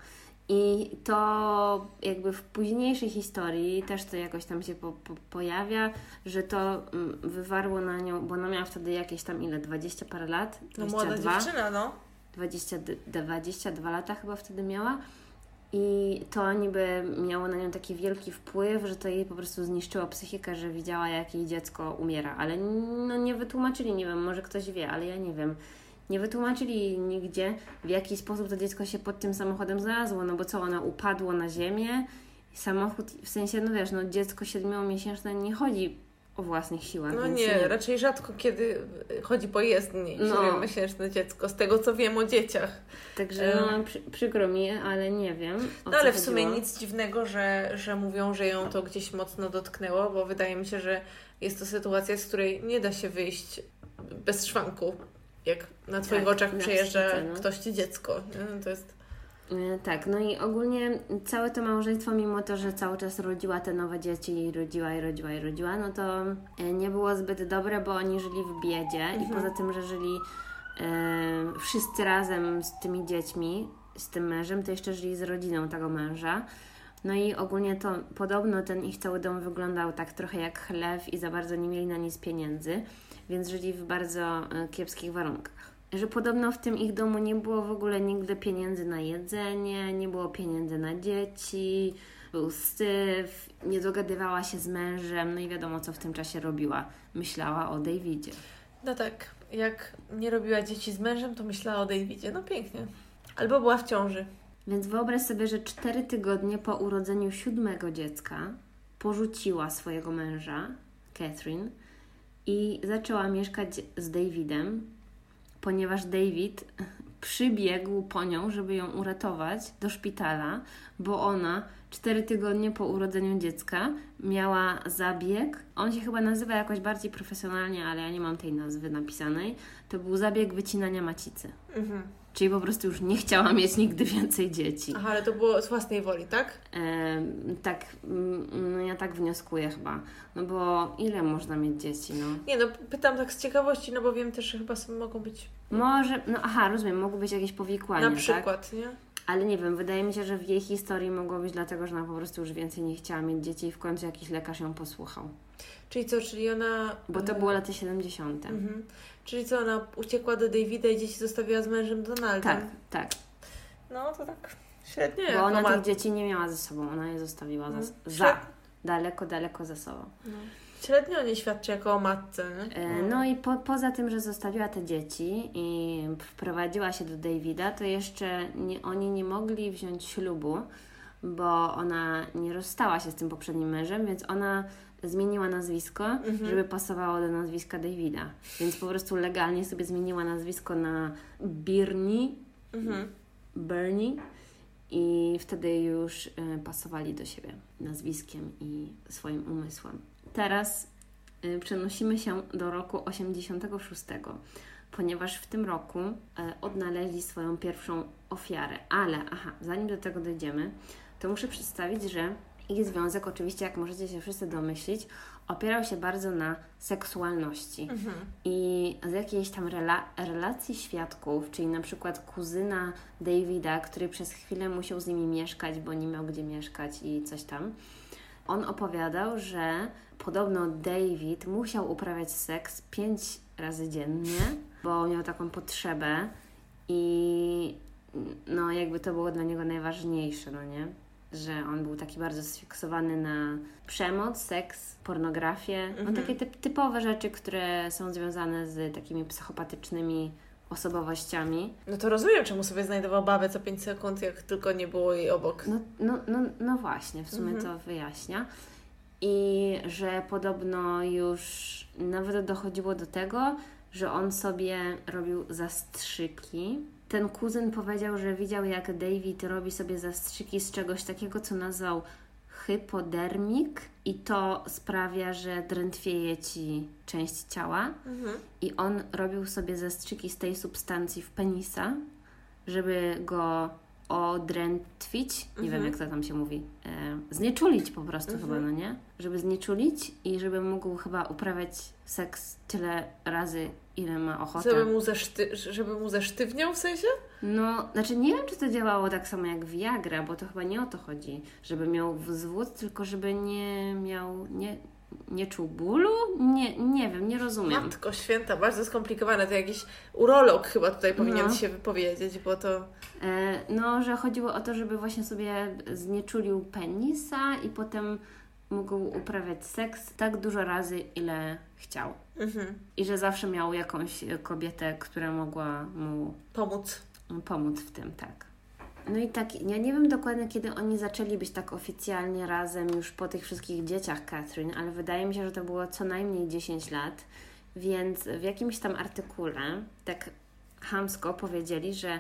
I to jakby w późniejszej historii też to jakoś tam się po, po, pojawia, że to mm, wywarło na nią, bo ona miała wtedy jakieś tam ile, 20 parę lat? No młoda 22? dziewczyna, no. 20, d- 22 lata chyba wtedy miała. I to niby miało na nią taki wielki wpływ, że to jej po prostu zniszczyło psychikę, że widziała, jak jej dziecko umiera. Ale no, nie wytłumaczyli, nie wiem, może ktoś wie, ale ja nie wiem. Nie wytłumaczyli nigdzie, w jaki sposób to dziecko się pod tym samochodem znalazło. No bo co, ona upadło na ziemię samochód, w sensie, no wiesz, no dziecko siedmiomiesięczne nie chodzi o własnych siłach. No więc nie, raczej rzadko kiedy chodzi po jezdni No. siedmiomiesięczne dziecko, z tego co wiem o dzieciach. Także no, przy, przykro mi, ale nie wiem. No ale w sumie chodziło. nic dziwnego, że, że mówią, że ją to gdzieś mocno dotknęło, bo wydaje mi się, że jest to sytuacja, z której nie da się wyjść bez szwanku. Jak na Twoich Tak, oczach przejeżdża no. ktoś Ci dziecko. Nie? No To jest... E, Tak, no i ogólnie całe to małżeństwo, mimo to, że cały czas rodziła te nowe dzieci i rodziła i rodziła i rodziła, no to e, nie było zbyt dobre, bo oni żyli w biedzie i poza tym, że żyli e, wszyscy razem z tymi dziećmi, z tym mężem, to jeszcze żyli z rodziną tego męża. No i ogólnie to podobno ten ich cały dom wyglądał tak trochę jak chlew i za bardzo nie mieli na nic pieniędzy, więc żyli w bardzo e, kiepskich warunkach. Że podobno w tym ich domu nie było w ogóle nigdy pieniędzy na jedzenie, nie było pieniędzy na dzieci, był syf, nie dogadywała się z mężem, no i wiadomo co w tym czasie robiła. Myślała o Davidzie. No tak, jak nie robiła dzieci z mężem, to myślała o Davidzie. No pięknie. Albo była w ciąży. Więc wyobraź sobie, że cztery tygodnie po urodzeniu siódmego dziecka porzuciła swojego męża, Catherine, i zaczęła mieszkać z Davidem. Ponieważ David przybiegł po nią, żeby ją uratować do szpitala, bo ona cztery tygodnie po urodzeniu dziecka miała zabieg. On się chyba nazywa jakoś bardziej profesjonalnie, ale ja nie mam tej nazwy napisanej. To był zabieg wycinania macicy. Mhm. Czyli po prostu już nie chciała mieć nigdy więcej dzieci. Aha, ale to było z własnej woli, tak? E, tak, mm, no ja tak wnioskuję chyba. No bo ile można mieć dzieci, no? Nie no, pytam tak z ciekawości, no bo wiem też, że chyba są, mogą być Może, no aha, rozumiem, mogły być jakieś powikłania, na tak? przykład, nie? Ale nie wiem, wydaje mi się, że w jej historii mogło być dlatego, że ona po prostu już więcej nie chciała mieć dzieci i w końcu jakiś lekarz ją posłuchał. Czyli co, czyli ona... Bo to było lata 70. Mhm. Czyli co, ona uciekła do Davida i dzieci zostawiła z mężem Donaldem? Tak, tak. No to tak średnio Bo ona tych dzieci nie miała ze sobą, ona je zostawiła za, No, za daleko, daleko za sobą. No. Średnio nie świadczy jako o matce, nie? E, No i po, poza tym, że zostawiła te dzieci i wprowadziła się do Davida, to jeszcze nie, oni nie mogli wziąć ślubu, bo ona nie rozstała się z tym poprzednim mężem, więc ona zmieniła nazwisko, Mhm. żeby pasowało do nazwiska Davida. Więc po prostu legalnie sobie zmieniła nazwisko na Birnie, Mhm. Bernie i wtedy już e, pasowali do siebie nazwiskiem i swoim umysłem. Teraz e, przenosimy się do roku 86, ponieważ w tym roku e, odnaleźli swoją pierwszą ofiarę. Ale, aha, zanim do tego dojdziemy, to muszę przedstawić, że ich związek, oczywiście, jak możecie się wszyscy domyślić, opierał się bardzo na seksualności. Mhm. I z jakiejś tam rela- relacji świadków, czyli na przykład kuzyna Davida, który przez chwilę musiał z nimi mieszkać, bo nie miał gdzie mieszkać i coś tam, on opowiadał, że podobno David musiał uprawiać seks pięć razy dziennie, bo miał taką potrzebę i no jakby to było dla niego najważniejsze, no nie? Że on był taki bardzo sfiksowany na przemoc, seks, pornografię, no Mhm. takie typ, typowe rzeczy, które są związane z takimi psychopatycznymi osobowościami. No to rozumiem, czemu sobie znajdował babę co 5 sekund, jak tylko nie było jej obok. No, no, no, no właśnie, w sumie Mhm. to wyjaśnia. I że podobno już nawet dochodziło do tego, że on sobie robił zastrzyki. Ten kuzyn powiedział, że widział, jak David robi sobie zastrzyki z czegoś takiego, co nazwał hypodermik, i to sprawia, że drętwieje ci część ciała. Mhm. I on robił sobie zastrzyki z tej substancji w penisa, żeby go odrętwić, nie wiem Mhm. jak to tam się mówi, e, znieczulić po prostu Mhm. chyba, no nie? Żeby znieczulić i żeby mógł chyba uprawiać seks tyle razy, ile ma ochotę. Żeby mu, zeszty- żeby mu zesztywniał w sensie? No, znaczy nie wiem, czy to działało tak samo jak Viagra, bo to chyba nie o to chodzi, żeby miał wzwód, tylko żeby nie miał, nie, nie czuł bólu? Nie, nie wiem, nie rozumiem. Matko święta, bardzo skomplikowane. To jakiś urolog chyba tutaj powinien No. się wypowiedzieć, bo to... E, No, że chodziło o to, żeby właśnie sobie znieczulił penisa i potem mógł uprawiać seks tak dużo razy, ile chciał. Mhm. I że zawsze miał jakąś kobietę, która mogła mu Pomóc. pomóc w tym, tak. No i tak, ja nie wiem dokładnie, kiedy oni zaczęli być tak oficjalnie razem już po tych wszystkich dzieciach Catherine, ale wydaje mi się, że to było co najmniej 10 lat, więc w jakimś tam artykule tak hamsko powiedzieli, że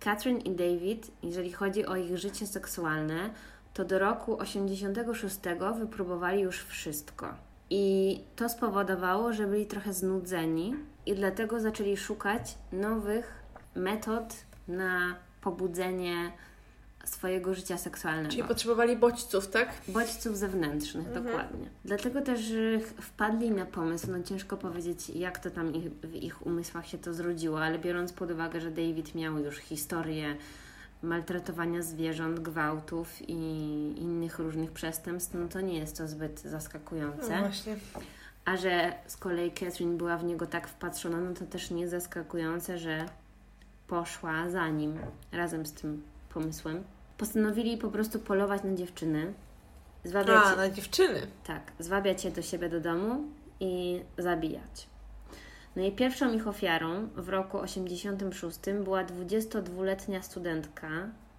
Catherine i David, jeżeli chodzi o ich życie seksualne, to do roku 86 wypróbowali już wszystko. I to spowodowało, że byli trochę znudzeni i dlatego zaczęli szukać nowych metod na pobudzenie swojego życia seksualnego. Czyli potrzebowali bodźców, tak? Bodźców zewnętrznych, Mhm. dokładnie. Dlatego też wpadli na pomysł, no ciężko powiedzieć, jak to tam ich, w ich umysłach się to zrodziło, ale biorąc pod uwagę, że David miał już historię maltretowania zwierząt, gwałtów i innych różnych przestępstw, no to nie jest to zbyt No zaskakujące. właśnie. A że z kolei Catherine była w niego tak wpatrzona, no to też nie zaskakujące, że poszła za nim razem z tym pomysłem. Postanowili po prostu polować na dziewczyny, zwabiać, A, na dziewczyny. tak, zwabiać je do siebie do domu i zabijać. No i pierwszą ich ofiarą w roku 86 była 22-letnia studentka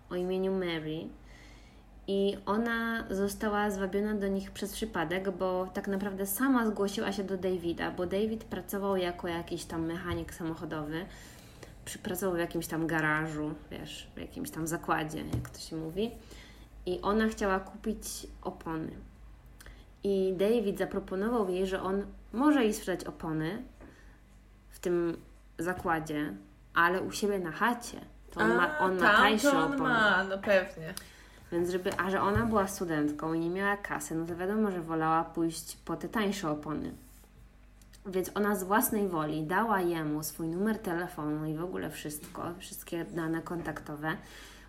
o imieniu Mary. I ona została zwabiona do nich przez przypadek, bo tak naprawdę sama zgłosiła się do Davida, bo David pracował jako jakiś tam mechanik samochodowy pracował w jakimś tam garażu, wiesz, w jakimś tam zakładzie, jak to się mówi. I ona chciała kupić opony. I David zaproponował jej, że on może jej sprzedać opony tym zakładzie, ale u siebie na chacie. To on, ma, on ma tańsze opony. ma, no pewnie. Więc żeby, a że ona była studentką i nie miała kasy, no to wiadomo, że wolała pójść po te tańsze opony. Więc ona z własnej woli dała jemu swój numer telefonu i w ogóle wszystko, wszystkie dane kontaktowe.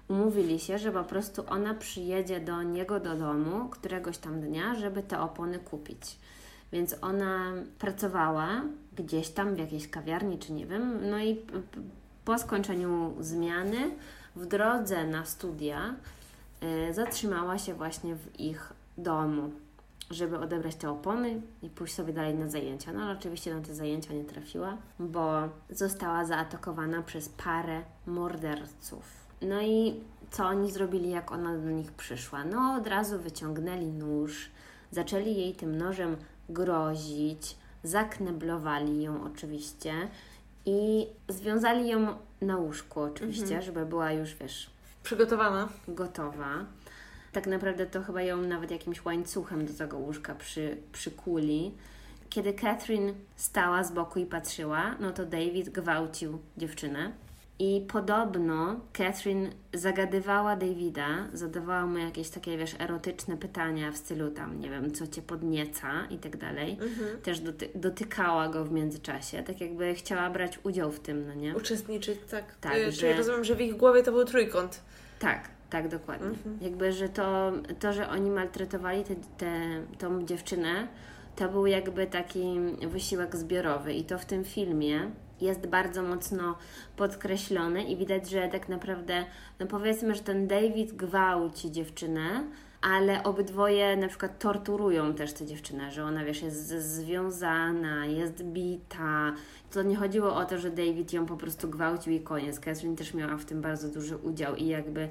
Umówili się, że po prostu ona przyjedzie do niego do domu któregoś tam dnia, żeby te opony kupić. Więc ona pracowała gdzieś tam w jakiejś kawiarni, czy nie wiem, no i po skończeniu zmiany w drodze na studia y, zatrzymała się właśnie w ich domu, żeby odebrać te opony i pójść sobie dalej na zajęcia. No ale oczywiście na te zajęcia nie trafiła, bo została zaatakowana przez parę morderców. No i co oni zrobili, jak ona do nich przyszła? No od razu wyciągnęli nóż, zaczęli jej tym nożem grozić, zakneblowali ją oczywiście i związali ją na łóżku oczywiście, żeby była już, wiesz, Przygotowana. gotowa. Tak naprawdę to chyba ją nawet jakimś łańcuchem do tego łóżka przy, przykuli. Kiedy Catherine stała z boku i patrzyła, no to David gwałcił dziewczynę. I podobno Catherine zagadywała Davida, zadawała mu jakieś takie, wiesz, erotyczne pytania w stylu tam, nie wiem, co cię podnieca i tak dalej. Mhm. Też doty- dotykała go w międzyczasie, tak jakby chciała brać udział w tym, no nie? Uczestniczyć, tak. Tak, Y, że- Czyli rozumiem, że w ich głowie to był trójkąt. Tak, tak, dokładnie. Mhm. Jakby, że to, to że oni maltretowali tę te, tą dziewczynę, to był jakby taki wysiłek zbiorowy i to w tym filmie jest bardzo mocno podkreślone i widać, że tak naprawdę, no powiedzmy, że ten David gwałci dziewczynę, ale obydwoje na przykład torturują też tę dziewczynę, że ona wiesz, jest związana, jest bita. To nie chodziło o to, że David ją po prostu gwałcił i koniec. Catherine też miała w tym bardzo duży udział i jakby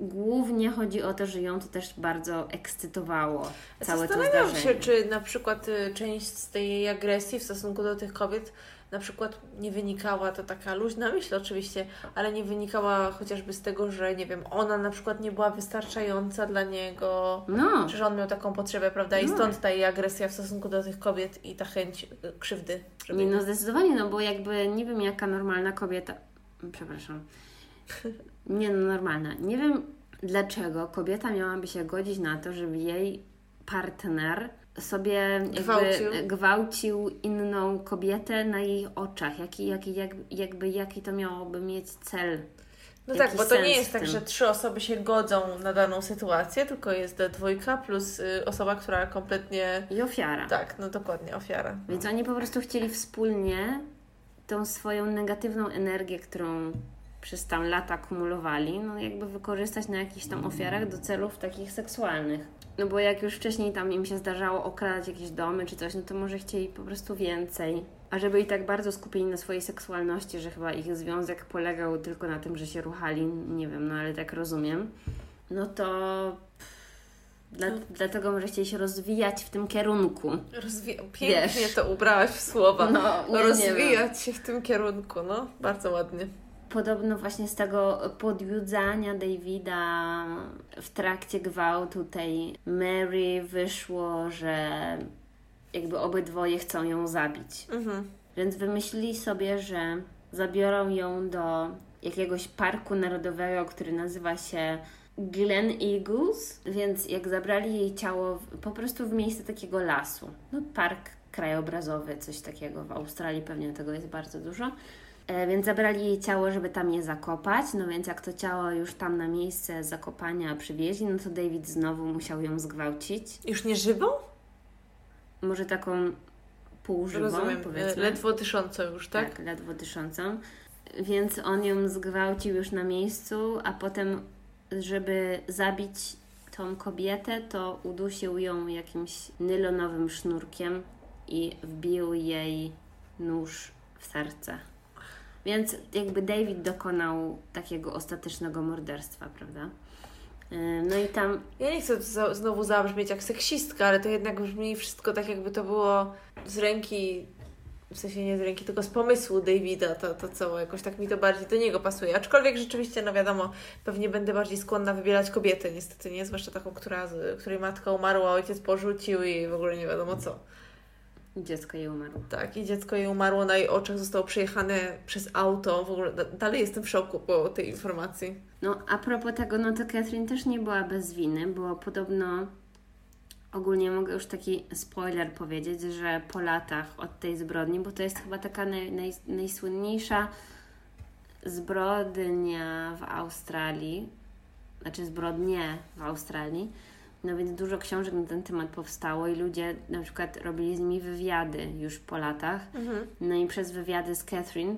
głównie chodzi o to, że ją to też bardzo ekscytowało całe to Zastanawiam zdarzenie. się, czy na przykład y, część z tej agresji w stosunku do tych kobiet na przykład nie wynikała, to taka luźna myśl oczywiście, ale nie wynikała chociażby z tego, że nie wiem, ona na przykład nie była wystarczająca dla niego, No, czy że on miał taką potrzebę, prawda? I No. stąd ta jej agresja w stosunku do tych kobiet i ta chęć y, krzywdy. Żeby... nie no zdecydowanie, no bo jakby nie wiem jaka normalna kobieta, przepraszam, nie no normalna, nie wiem dlaczego kobieta miałaby się godzić na to, żeby jej partner sobie jakby Gwałcił. gwałcił inną kobietę na jej oczach. Jaki, jaki, jak, jakby, jaki to miałoby mieć cel? No Jaki tak, bo to nie jest tak, że trzy osoby się godzą na daną sytuację, tylko jest dwójka plus y, osoba, która kompletnie. I ofiara. Tak, no dokładnie, ofiara. Więc oni po prostu chcieli wspólnie tą swoją negatywną energię, którą przez tam lata kumulowali, no jakby wykorzystać na jakichś tam ofiarach do celów takich seksualnych. No bo jak już wcześniej tam im się zdarzało okradać jakieś domy czy coś, no to może chcieli po prostu więcej. A żeby i tak bardzo skupieni na swojej seksualności, że chyba ich związek polegał tylko na tym, że się ruchali, nie wiem, no ale tak rozumiem, no to dla, dlatego może chcieli się rozwijać w tym kierunku. Rozwi- pięknie Wiesz. to ubrałaś w słowa. No, nie, nie Rozwijać się w tym kierunku, no. Bardzo ładnie. Podobno właśnie z tego podjudzania Davida w trakcie gwałtu tej Mary wyszło, że jakby obydwoje chcą ją zabić. Mhm. Więc wymyślili sobie, że zabiorą ją do jakiegoś parku narodowego, który nazywa się Glen Eagles, więc jak zabrali jej ciało po prostu w miejsce takiego lasu, no park krajobrazowy, coś takiego w Australii pewnie tego jest bardzo dużo. E, Więc zabrali jej ciało, żeby tam je zakopać. No więc jak to ciało już tam na miejsce zakopania przywieźli, no to David znowu musiał ją zgwałcić. Już nie żywą? Może taką półżywą, Rozumiem. powiedzmy. Ledwo dyszącą już, tak? Tak, ledwo dyszącą. Więc on ją zgwałcił już na miejscu, a potem, żeby zabić tą kobietę, to udusił ją jakimś nylonowym sznurkiem i wbił jej nóż w serce. Więc jakby David dokonał takiego ostatecznego morderstwa, prawda? Yy, No i tam Ja nie chcę znowu zabrzmieć jak seksistka, ale to jednak brzmi wszystko tak, jakby to było z ręki w sensie nie z ręki, tylko z pomysłu Davida, to, to co, jakoś tak mi to bardziej do niego pasuje. Aczkolwiek rzeczywiście, no wiadomo, pewnie będę bardziej skłonna wybierać kobietę, niestety nie, zwłaszcza taką, która, której matka umarła, ojciec porzucił i w ogóle nie wiadomo co. Dziecko jej umarło. Tak, i dziecko jej umarło na jej oczach, zostało przejechane przez auto. W ogóle dalej jestem w szoku po tej informacji. No, a propos tego, no to Catherine też nie była bez winy, bo podobno ogólnie mogę już taki spoiler powiedzieć, że po latach od tej zbrodni, bo to jest chyba taka naj, naj, najsłynniejsza zbrodnia w Australii, znaczy zbrodnie w Australii, no więc dużo książek na ten temat powstało i ludzie na przykład robili z nimi wywiady już po latach. Mhm. No i przez wywiady z Catherine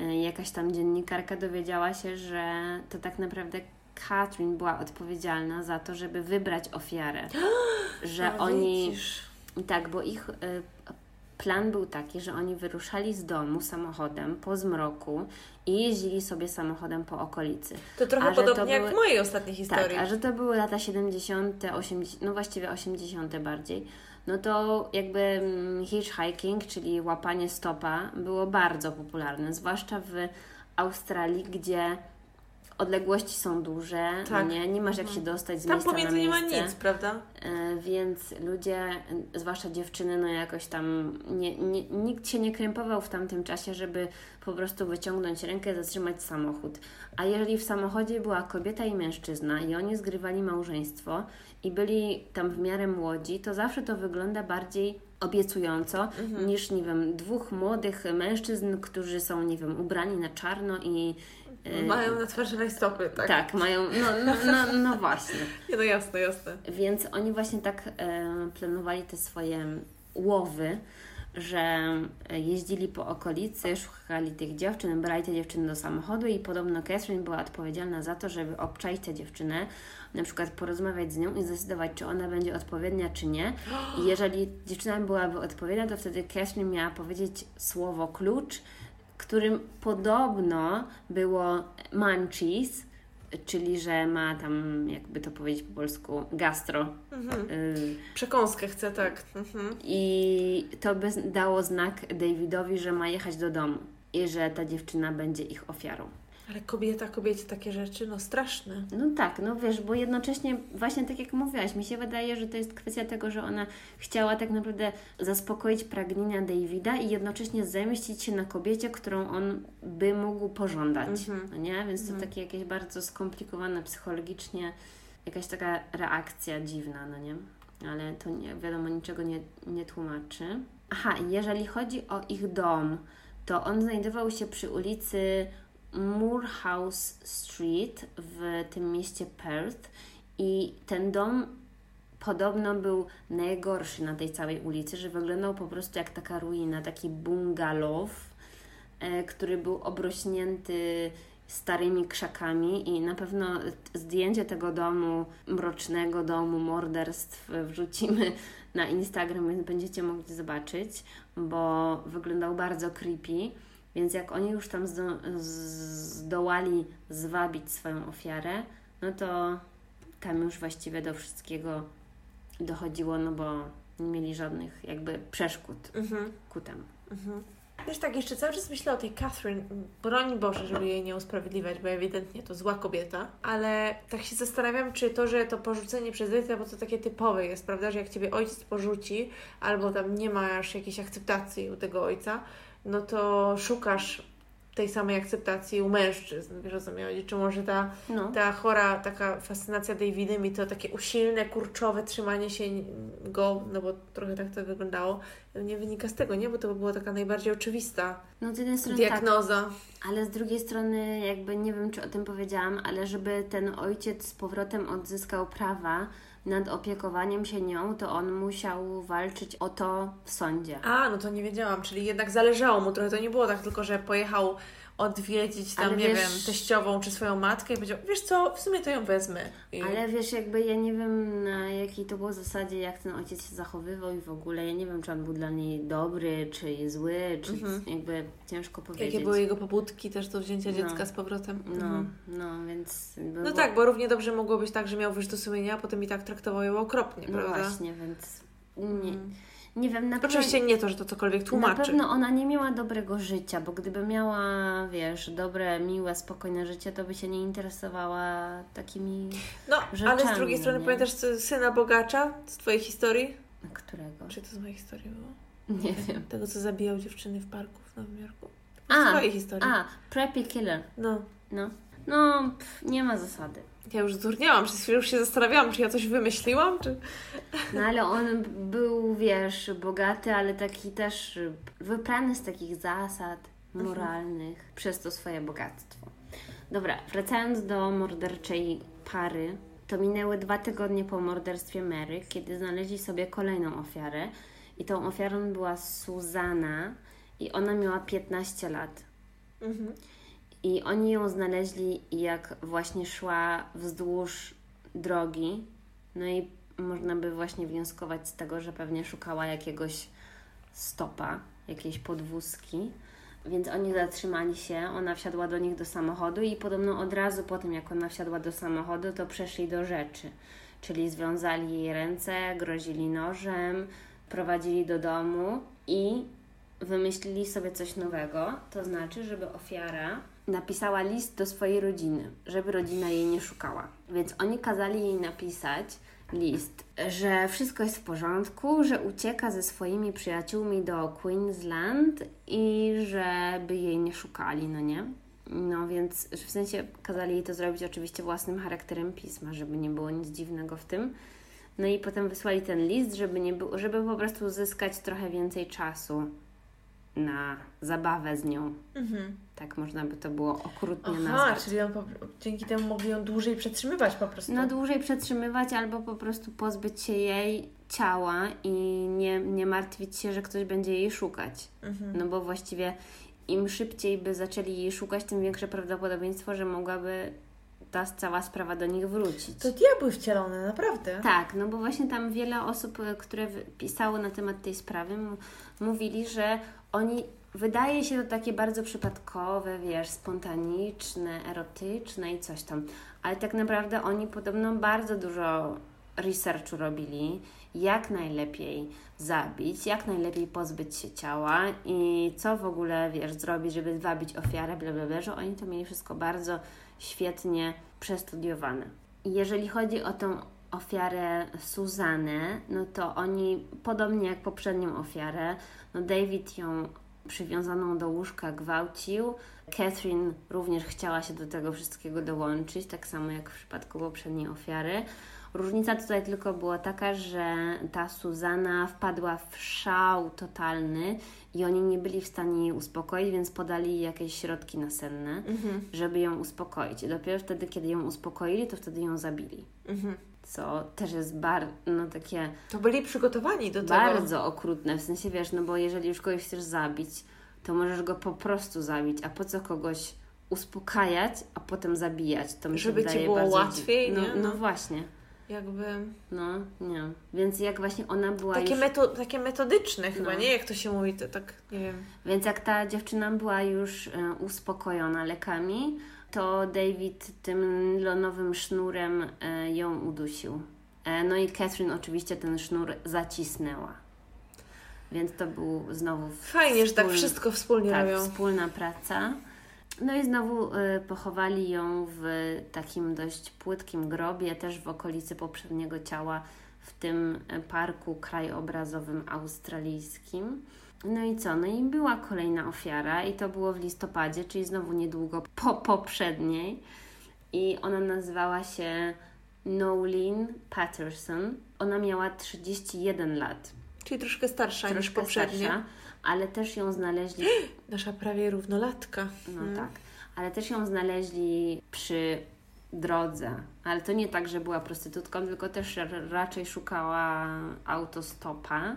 y, jakaś tam dziennikarka dowiedziała się, że to tak naprawdę Catherine była odpowiedzialna za to, żeby wybrać ofiarę. że oni. Widzisz. Tak, bo ich y, plan był taki, że oni wyruszali z domu samochodem po zmroku i jeździli sobie samochodem po okolicy. To trochę podobnie jak były, w mojej ostatniej historii. Tak, a że to były lata 70., 80., no właściwie 80. bardziej. No to jakby mm, hitchhiking, czyli łapanie stopa, było bardzo popularne, zwłaszcza w Australii, gdzie odległości są duże, tak. nie, nie masz jak się mhm. dostać z tam miejsca pomiędzy na miejsce. nie ma nic, prawda? E, więc ludzie, zwłaszcza dziewczyny, no jakoś tam, nie, nie, nikt się nie krępował w tamtym czasie, żeby po prostu wyciągnąć rękę, zatrzymać samochód. A jeżeli w samochodzie była kobieta i mężczyzna i oni zgrywali małżeństwo i byli tam w miarę młodzi, to zawsze to wygląda bardziej obiecująco mhm. niż, nie wiem, dwóch młodych mężczyzn, którzy są, nie wiem, ubrani na czarno i mają na twarzy rajstopy, tak? Tak, mają, no, no, no, no właśnie. Nie, no jasne, jasne. Więc oni właśnie tak e, planowali te swoje łowy, że jeździli po okolicy, szukali tych dziewczyn, brali te dziewczyny do samochodu i podobno Catherine była odpowiedzialna za to, żeby obczaić tę dziewczynę, na przykład porozmawiać z nią i zdecydować, czy ona będzie odpowiednia, czy nie. I jeżeli dziewczyna byłaby odpowiednia, to wtedy Catherine miała powiedzieć słowo klucz, którym podobno było munchies, czyli że ma tam, jakby to powiedzieć po polsku, gastro. Mhm. Y Przekąskę chce, tak. Mhm. I to by dało znak Davidowi, że ma jechać do domu i że ta dziewczyna będzie ich ofiarą. Ale kobieta, kobiecie takie rzeczy, no straszne. No tak, no wiesz, bo jednocześnie właśnie tak jak mówiłaś, mi się wydaje, że to jest kwestia tego, że ona chciała tak naprawdę zaspokoić pragnienia Davida i jednocześnie zemścić się na kobiecie, którą on by mógł pożądać, mhm. no nie? Więc to mhm. takie jakieś bardzo skomplikowane psychologicznie, jakaś taka reakcja dziwna, no nie? Ale to nie, wiadomo, niczego nie, nie tłumaczy. Aha, jeżeli chodzi o ich dom, to on znajdował się przy ulicy Moorhouse Street w tym mieście Perth i ten dom podobno był najgorszy na tej całej ulicy, że wyglądał po prostu jak taka ruina, taki bungalow, e, który był obrośnięty starymi krzakami i na pewno zdjęcie tego domu, mrocznego domu, morderstw wrzucimy na Instagram, więc będziecie mogli zobaczyć, bo wyglądał bardzo creepy. Więc jak oni już tam zdo, zdołali zwabić swoją ofiarę, no to tam już właściwie do wszystkiego dochodziło, no bo nie mieli żadnych jakby przeszkód mhm. ku temu. Mhm. Wiesz, tak, jeszcze cały czas myślę o tej Catherine. Broń Boże, żeby jej nie usprawiedliwiać, bo ewidentnie to zła kobieta. Ale tak się zastanawiam, czy to, że to porzucenie przez ojca, bo to takie typowe jest, prawda, że jak Ciebie ojciec porzuci, albo tam nie masz jakiejś akceptacji u tego ojca, no to szukasz tej samej akceptacji u mężczyzn, wiesz o co mi chodzi? Czy może ta, no. ta chora taka fascynacja Davidem i to takie usilne, kurczowe trzymanie się go, no bo trochę tak to wyglądało, nie wynika z tego, nie? Bo to by była taka najbardziej oczywista no, z jednej strony diagnoza. Tak, ale z drugiej strony jakby, nie wiem czy o tym powiedziałam, ale żeby ten ojciec z powrotem odzyskał prawa, nad opiekowaniem się nią, to on musiał walczyć o to w sądzie. A, no to nie wiedziałam, czyli jednak zależało mu trochę. To nie było tak tylko, że pojechał odwiedzić tam, ale nie wiesz, wiem, teściową czy swoją matkę i powiedział, wiesz co, w sumie to ją wezmę. I... Ale wiesz, jakby ja nie wiem na jakiej to było zasadzie, jak ten ojciec się zachowywał i w ogóle, ja nie wiem, czy on był dla niej dobry, czy zły, czy mhm. jakby ciężko powiedzieć. Jakie były jego pobudki też do wzięcia no. dziecka z powrotem. No, mhm. no, więc... Było... No tak, bo równie dobrze mogło być tak, że miał do sumienia, a potem i tak traktował ją okropnie, no prawda? właśnie, więc nie... Mhm Nie wiem, na pewno... Oczywiście nie to, że to cokolwiek Na tłumaczy. pewno ona nie miała dobrego życia, bo gdyby miała, wiesz, dobre, miłe, spokojne życie, to by się nie interesowała takimi... No, ale z rzeczami, drugiej strony nie? pamiętasz sy- syna bogacza z Twojej historii? Którego? Czy to z mojej historii było? Nie wiem. Tego, co zabijał dziewczyny w parku w Nowym Jorku. A, Z Twojej historii. A, Preppy Killer. No. No. No, pff, nie ma zasady. Ja już zdurniałam, przez chwilę już się zastanawiałam, czy ja coś wymyśliłam, czy... No ale on był, wiesz, bogaty, ale taki też wyprany z takich zasad moralnych przez to swoje bogactwo. Dobra, wracając do morderczej pary, to minęły dwa tygodnie po morderstwie Mary, kiedy znaleźli sobie kolejną ofiarę. I tą ofiarą była Suzana i ona miała 15 lat. Mhm. I oni ją znaleźli, jak właśnie szła wzdłuż drogi. No i można by właśnie wnioskować z tego, że pewnie szukała jakiegoś stopa, jakiejś podwózki. Więc oni zatrzymali się, ona wsiadła do nich do samochodu i podobno od razu po tym, jak ona wsiadła do samochodu, to przeszli do rzeczy. Czyli związali jej ręce, grozili nożem, prowadzili do domu i wymyślili sobie coś nowego, to znaczy, żeby ofiara napisała list do swojej rodziny, żeby rodzina jej nie szukała. Więc oni kazali jej napisać list, że wszystko jest w porządku, że ucieka ze swoimi przyjaciółmi do Queensland i żeby jej nie szukali, no nie? No więc w sensie kazali jej to zrobić oczywiście własnym charakterem pisma, żeby nie było nic dziwnego w tym. No i potem wysłali ten list, żeby, nie żeby po prostu uzyskać trochę więcej czasu na zabawę z nią. Mhm. Tak można by to było okrutnie Aha, nazwać. czyli on po, dzięki temu mogli ją dłużej przetrzymywać po prostu. No dłużej przetrzymywać albo po prostu pozbyć się jej ciała i nie, nie martwić się, że ktoś będzie jej szukać. Mhm. No bo właściwie im szybciej by zaczęli jej szukać, tym większe prawdopodobieństwo, że mogłaby ta cała sprawa do nich wrócić. To diabły wcielone, naprawdę. Tak, no bo właśnie tam wiele osób, które pisały na temat tej sprawy, mówili, że oni, wydaje się to takie bardzo przypadkowe, wiesz, spontaniczne, erotyczne i coś tam, ale tak naprawdę oni podobno bardzo dużo researchu robili, jak najlepiej zabić, jak najlepiej pozbyć się ciała i co w ogóle, wiesz, zrobić, żeby zwabić ofiarę, bla, bla, bla, że oni to mieli wszystko bardzo świetnie przestudiowane. Jeżeli chodzi o tą ofiarę Suzanę, no to oni, podobnie jak poprzednią ofiarę, no David ją przywiązaną do łóżka gwałcił. Catherine również chciała się do tego wszystkiego dołączyć, tak samo jak w przypadku poprzedniej ofiary. Różnica tutaj tylko była taka, że ta Suzana wpadła w szał totalny i oni nie byli w stanie jej uspokoić, więc podali jakieś środki nasenne, Mhm. żeby ją uspokoić. I dopiero wtedy, kiedy ją uspokoili, to wtedy ją zabili. Mhm. Co też jest bar- no, takie To byli przygotowani do tego. bardzo okrutne. W sensie wiesz, no bo jeżeli już kogoś chcesz zabić, to możesz go po prostu zabić. A po co kogoś uspokajać, a potem zabijać? To mi Żeby ci było łatwiej, no, nie? no No. właśnie. Jakby No, nie. Więc jak właśnie ona była takie, już... meto- takie metodyczne chyba, No. nie? Jak to się mówi, to tak, nie wiem. Więc jak ta dziewczyna była już e, uspokojona lekami, to David tym lonowym sznurem e, ją udusił. E, no i Catherine oczywiście ten sznur zacisnęła. Więc to był znowu Fajnie, że tak wspólny- wszystko wspólnie tak, robią. wspólna praca. No i znowu y, pochowali ją w takim dość płytkim grobie, też w okolicy poprzedniego ciała, w tym parku krajobrazowym australijskim. No i co? No i była kolejna ofiara i to było w listopadzie, czyli znowu niedługo po poprzedniej. I ona nazywała się Nolene Patterson. Ona miała 31 lat. Czyli troszkę starsza niż Troszkę poprzednie. starsza, ale też ją znaleźli Nasza prawie równolatka. no Mm. tak. Ale też ją znaleźli przy drodze. Ale to nie tak, że była prostytutką, tylko też raczej szukała autostopa,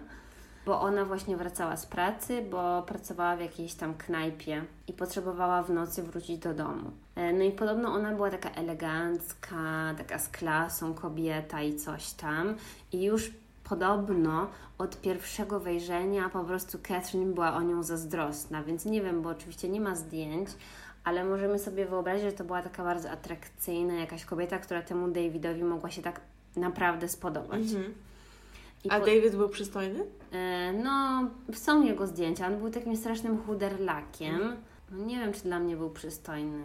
bo ona właśnie wracała z pracy, bo pracowała w jakiejś tam knajpie i potrzebowała w nocy wrócić do domu. E, No i podobno ona była taka elegancka, taka z klasą kobieta i coś tam. I już podobno od pierwszego wejrzenia po prostu Catherine była o nią zazdrosna, więc nie wiem, bo oczywiście nie ma zdjęć, ale możemy sobie wyobrazić, że to była taka bardzo atrakcyjna jakaś kobieta, która temu Davidowi mogła się tak naprawdę spodobać. Mhm. I A po- David był przystojny? E, No, są jego zdjęcia. On był takim strasznym chuderlakiem. Mhm. No, nie wiem, czy dla mnie był przystojny.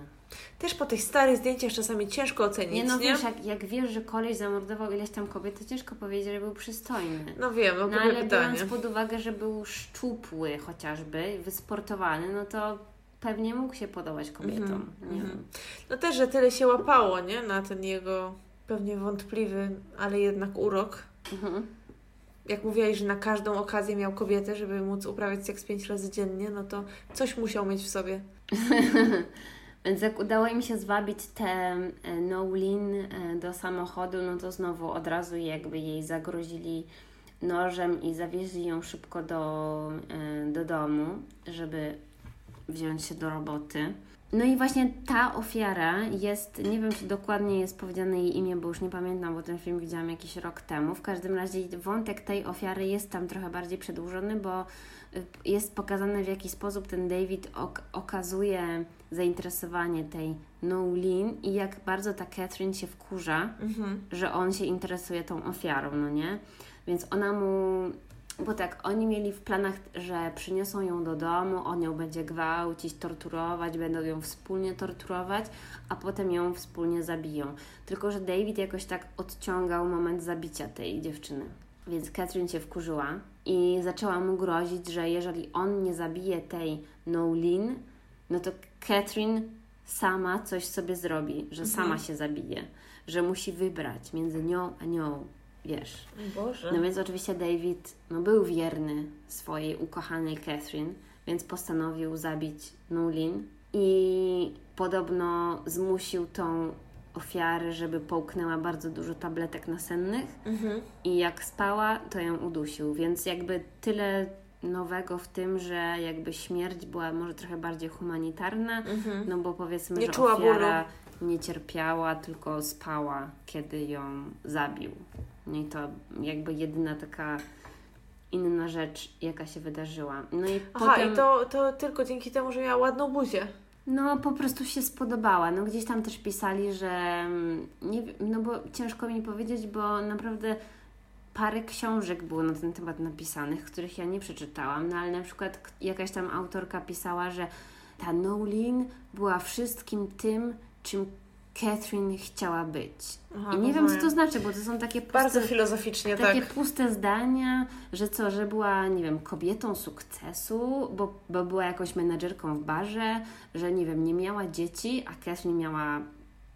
Też po tych starych zdjęciach czasami ciężko ocenić, Nie, nie? no wiesz, jak, jak wiesz, że koleś zamordował ileś tam kobiet, to ciężko powiedzieć, że był przystojny. No wiem, no, No ale pytanie. biorąc pod uwagę, że był szczupły chociażby, wysportowany, no to pewnie mógł się podobać kobietom. Mhm, nie mhm. wiem. No też, że tyle się łapało, nie? Na ten jego pewnie wątpliwy, ale jednak urok. Mhm. Jak mówiłaś, że na każdą okazję miał kobietę, żeby móc uprawiać seks pięć razy dziennie, no to coś musiał mieć w sobie. Więc jak udało im się zwabić tę e, Nolin e, do samochodu, no to znowu od razu jakby jej zagrozili nożem i zawieźli ją szybko do, e, do domu, żeby wziąć się do roboty. No i właśnie ta ofiara jest, nie wiem czy dokładnie jest powiedziane jej imię, bo już nie pamiętam, bo ten film widziałam jakiś rok temu. W każdym razie wątek tej ofiary jest tam trochę bardziej przedłużony, bo y, jest pokazane w jaki sposób ten David ok- okazuje zainteresowanie tej Nolin i jak bardzo ta Catherine się wkurza, Mhm. że on się interesuje tą ofiarą, no nie? Więc ona mu. Bo tak, oni mieli w planach, że przyniosą ją do domu, on ją będzie gwałcić, torturować, będą ją wspólnie torturować, a potem ją wspólnie zabiją. Tylko, że David jakoś tak odciągał moment zabicia tej dziewczyny. Więc Catherine się wkurzyła i zaczęła mu grozić, że jeżeli on nie zabije tej Nolin, no to Catherine sama coś sobie zrobi, że sama się zabije, że musi wybrać między nią a nią, wiesz. Boże. No więc oczywiście David no, był wierny swojej ukochanej Catherine, więc postanowił zabić Nulin i podobno zmusił tą ofiarę, żeby połknęła bardzo dużo tabletek nasennych Mhm. i jak spała, to ją udusił, więc jakby tyle nowego w tym, że jakby śmierć była może trochę bardziej humanitarna, Mhm. no bo powiedzmy, Nie że ofiara nie cierpiała, tylko spała, kiedy ją zabił. No i to jakby jedyna taka inna rzecz, jaka się wydarzyła. No i Aha, potem... i to, to tylko dzięki temu, że miała ładną buzię. No, po prostu się spodobała. No, gdzieś tam też pisali, że mm, nie no bo ciężko mi powiedzieć, bo naprawdę parę książek było na ten temat napisanych, których ja nie przeczytałam, no ale na przykład jakaś tam autorka pisała, że ta Nolin była wszystkim tym, czym Catherine chciała być. Aha, I nie wiem, co to znaczy, bo to są takie puste, Bardzo filozoficznie, takie tak. puste zdania, że co, że była, nie wiem, kobietą sukcesu, bo, bo była jakąś menadżerką w barze, że nie wiem, nie miała dzieci, a Catherine miała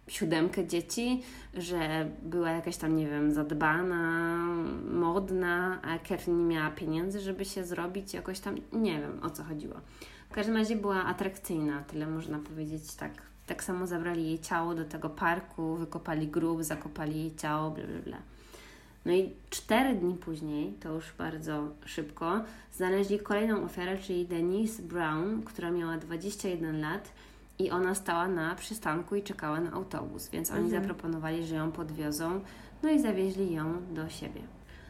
siódemkę dzieci, że była jakaś tam, nie wiem, zadbana, modna, a Catherine nie miała pieniędzy, żeby się zrobić jakoś tam, nie wiem o co chodziło. W każdym razie była atrakcyjna, tyle można powiedzieć tak. Tak samo zabrali jej ciało do tego parku, wykopali grób, zakopali jej ciało, bla bla bla. No i cztery dni później, to już bardzo szybko, znaleźli kolejną ofiarę, czyli Denise Brown, która miała 21 lat i ona stała na przystanku i czekała na autobus, więc oni Mhm. zaproponowali, że ją podwiozą, no i zawieźli ją do siebie.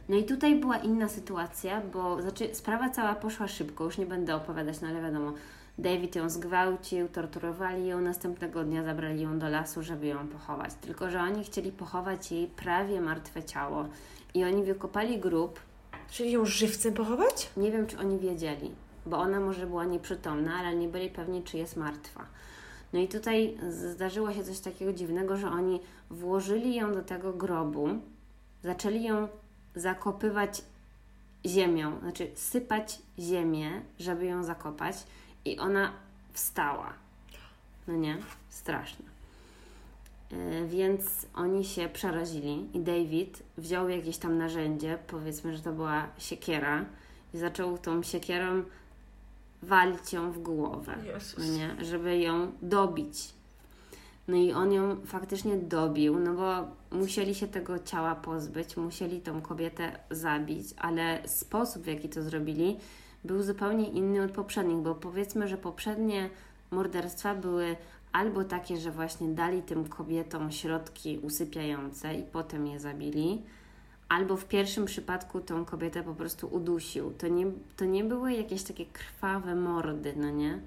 No i tutaj była inna sytuacja, bo znaczy sprawa cała poszła szybko, już nie będę opowiadać, no ale wiadomo, David ją zgwałcił, torturowali ją, następnego dnia zabrali ją do lasu, żeby ją pochować. Tylko, że oni chcieli pochować jej prawie martwe ciało. I oni wykopali grób, Czyli ją żywcem pochować? nie wiem czy oni wiedzieli, bo ona może była nieprzytomna, ale nie byli pewni, czy jest martwa. No i tutaj zdarzyło się coś takiego dziwnego, że oni włożyli ją do tego grobu, zaczęli ją zakopywać ziemią, znaczy sypać ziemię, żeby ją zakopać i ona wstała. No nie? Straszne. Yy, Więc oni się przerazili i David wziął jakieś tam narzędzie, powiedzmy, że to była siekiera i zaczął tą siekierą walić ją w głowę, no nie? Żeby ją dobić. No i on ją faktycznie dobił, no bo musieli się tego ciała pozbyć, musieli tą kobietę zabić, ale sposób w jaki to zrobili był zupełnie inny od poprzednich, bo powiedzmy, że poprzednie morderstwa były albo takie, że właśnie dali tym kobietom środki usypiające i potem je zabili, albo w pierwszym przypadku tą kobietę po prostu udusił. To nie, to nie były jakieś takie krwawe mordy, no nie?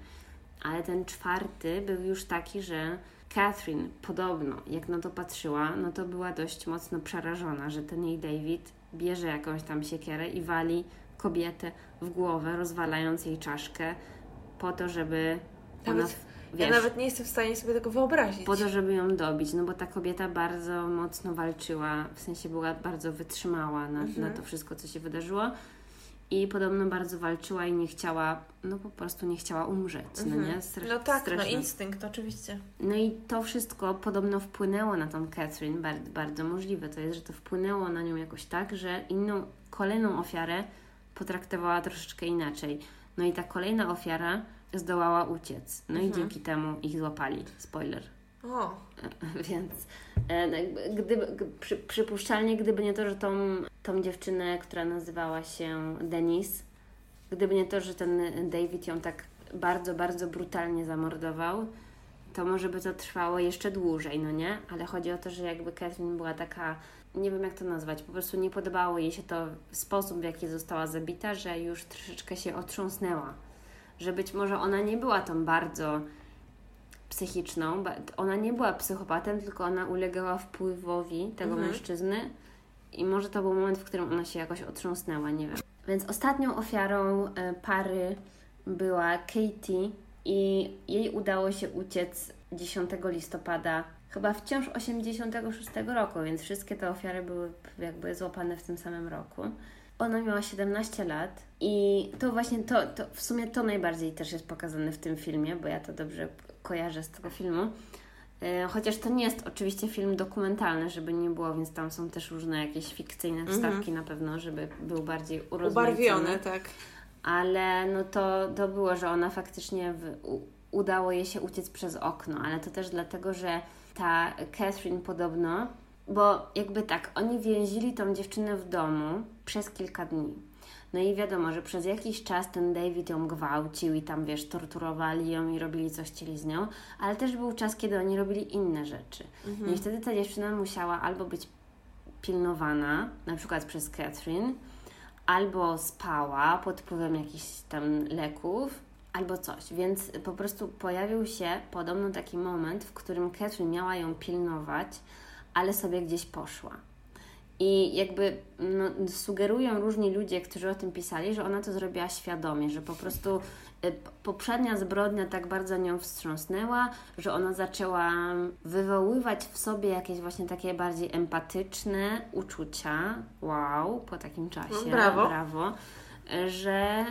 Ale ten czwarty był już taki, że Catherine podobno, jak na to patrzyła, no to była dość mocno przerażona, że ten jej David bierze jakąś tam siekierę i wali kobietę w głowę, rozwalając jej czaszkę po to, żeby Nawet- ona, Ja wiesz, nawet nie jestem w stanie sobie tego wyobrazić. po to, żeby ją dobić, no bo ta kobieta bardzo mocno walczyła, w sensie była bardzo wytrzymała na, Mhm. na to wszystko, co się wydarzyło i podobno bardzo walczyła i nie chciała, no po prostu nie chciała umrzeć, no Mhm. nie? Stre- No tak, no straszne. instynkt oczywiście. No i to wszystko podobno wpłynęło na tą Catherine, bardzo, bardzo możliwe to jest, że to wpłynęło na nią jakoś tak, że inną, kolejną ofiarę potraktowała troszeczkę inaczej. No i ta kolejna ofiara zdołała uciec. No i Mhm. dzięki temu ich złapali. Spoiler. O, Więc e, no gdyby, przy, przypuszczalnie, gdyby nie to, że tą, tą dziewczynę, która nazywała się Denise, gdyby nie to, że ten David ją tak bardzo, bardzo brutalnie zamordował, to może by to trwało jeszcze dłużej, no nie? Ale chodzi o to, że jakby Catherine była taka, nie wiem jak to nazwać, po prostu nie podobało jej się to sposób, w jaki została zabita, że już troszeczkę się otrząsnęła. Że być może ona nie była tą bardzo psychiczną, ona nie była psychopatem, tylko ona ulegała wpływowi tego Mhm. mężczyzny i może to był moment, w którym ona się jakoś otrząsnęła, nie wiem. Więc ostatnią ofiarą e, pary była Katie i jej udało się uciec 10 listopada, chyba wciąż 86 roku, więc wszystkie te ofiary były jakby złapane w tym samym roku. Ona miała 17 lat i to właśnie to, to w sumie to najbardziej też jest pokazane w tym filmie, bo ja to dobrze kojarzę z tego filmu. E, Chociaż to nie jest oczywiście film dokumentalny, żeby nie było, więc tam są też różne jakieś fikcyjne wstawki na pewno, żeby był bardziej urozmaicony tak. ale no to, to było, że ona faktycznie w, u, udało jej się uciec przez okno, ale to też dlatego, że ta Catherine podobno, bo jakby tak, oni więzili tą dziewczynę w domu przez kilka dni. No i wiadomo, że przez jakiś czas ten David ją gwałcił i tam, wiesz, torturowali ją i robili co chcieli z nią, ale też był czas, kiedy oni robili inne rzeczy. No i wtedy ta dziewczyna musiała albo być pilnowana, na przykład przez Catherine, albo spała pod wpływem jakichś tam leków, albo coś. Więc po prostu pojawił się podobno taki moment, w którym Catherine miała ją pilnować, ale sobie gdzieś poszła. I jakby no, sugerują różni ludzie, którzy o tym pisali, że ona to zrobiła świadomie, że po prostu y, poprzednia zbrodnia tak bardzo nią wstrząsnęła, że ona zaczęła wywoływać w sobie jakieś właśnie takie bardziej empatyczne uczucia. Wow, po takim czasie. No, brawo. brawo że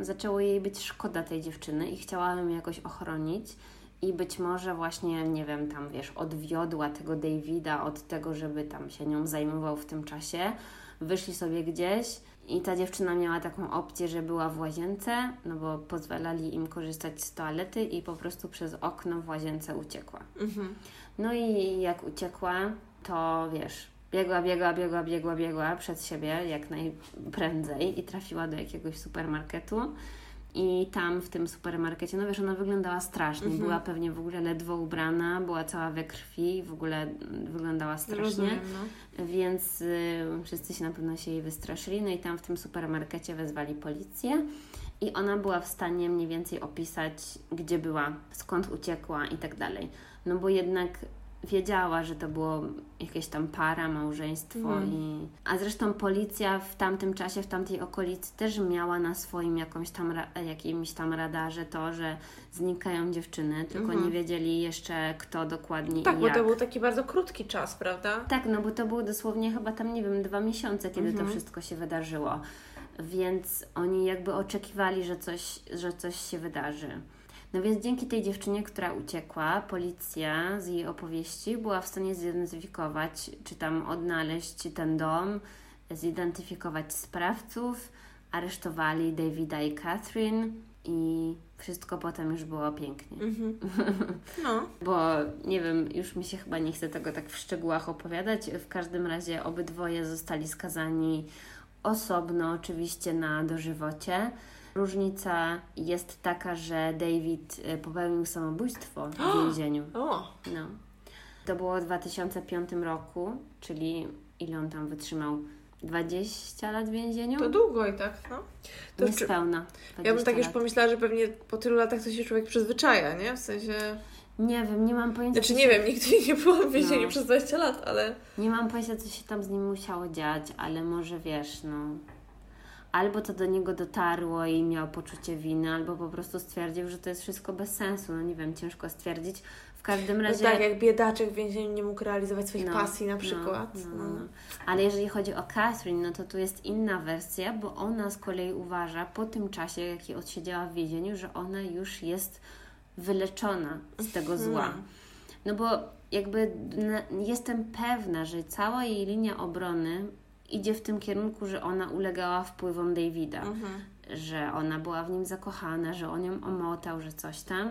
y, zaczęło jej być szkoda tej dziewczyny i chciała ją jakoś ochronić. I być może właśnie, nie wiem, tam wiesz, odwiodła tego Davida od tego, żeby tam się nią zajmował w tym czasie. Wyszli sobie gdzieś i ta dziewczyna miała taką opcję, że była w łazience, no bo pozwalali im korzystać z toalety i po prostu przez okno w łazience uciekła. Mhm. No i jak uciekła, to wiesz, biegła, biegła, biegła, biegła, biegła przed siebie jak najprędzej i trafiła do jakiegoś supermarketu. I tam w tym supermarkecie, no wiesz, ona wyglądała strasznie. Mhm. Była pewnie w ogóle ledwo ubrana, była cała we krwi, w ogóle wyglądała strasznie. Rozumiem, no. Więc y, wszyscy się na pewno się jej wystraszyli. No i tam w tym supermarkecie wezwali policję. I ona była w stanie mniej więcej opisać, gdzie była, skąd uciekła i tak dalej. No bo jednak wiedziała, że to było jakieś tam para, małżeństwo Mhm. i... A zresztą policja w tamtym czasie, w tamtej okolicy też miała na swoim jakąś tam jakimś tam radarze to, że znikają dziewczyny, tylko Mhm. nie wiedzieli jeszcze kto dokładnie Tak, i bo jak. to był taki bardzo krótki czas, prawda? Tak, no bo to było dosłownie chyba tam, nie wiem, dwa miesiące, kiedy Mhm. to wszystko się wydarzyło. Więc oni jakby oczekiwali, że coś, że coś się wydarzy. No więc dzięki tej dziewczynie, która uciekła, policja z jej opowieści była w stanie zidentyfikować, czy tam odnaleźć ten dom, zidentyfikować sprawców, aresztowali Davida i Catherine i wszystko potem już było pięknie. Mhm. No. Bo nie wiem, już mi się chyba nie chce tego tak w szczegółach opowiadać. W każdym razie obydwoje zostali skazani osobno, oczywiście na dożywocie. Różnica jest taka, że David y, popełnił samobójstwo w więzieniu. O, No. To było w 2005 roku, czyli ile on tam wytrzymał? 20 lat w więzieniu? to długo i tak, no. To Niespełna. ja bym 20 tak już lat. pomyślała, że pewnie po tylu latach to się człowiek przyzwyczaja, nie? W sensie... Nie wiem, nie mam pojęcia. Znaczy nie wiem, nigdy nie byłam w więzieniu No. przez 20 lat, ale Nie mam pojęcia, co się tam z nim musiało dziać, ale może wiesz, no. Albo to do niego dotarło i miał poczucie winy, albo po prostu stwierdził, że to jest wszystko bez sensu. No nie wiem, ciężko stwierdzić. W każdym no razie. tak jak biedaczek w więzieniu nie mógł realizować swoich No, pasji na no, przykład. No, No, no, no. Ale jeżeli chodzi o Catherine, no to tu jest inna wersja, bo ona z kolei uważa po tym czasie, jaki odsiedziała w więzieniu, że ona już jest wyleczona z tego zła. Mhm. No bo jakby jestem pewna, że cała jej linia obrony idzie w tym kierunku, że ona ulegała wpływom Davida, Mhm. że ona była w nim zakochana, że on ją omotał, że coś tam.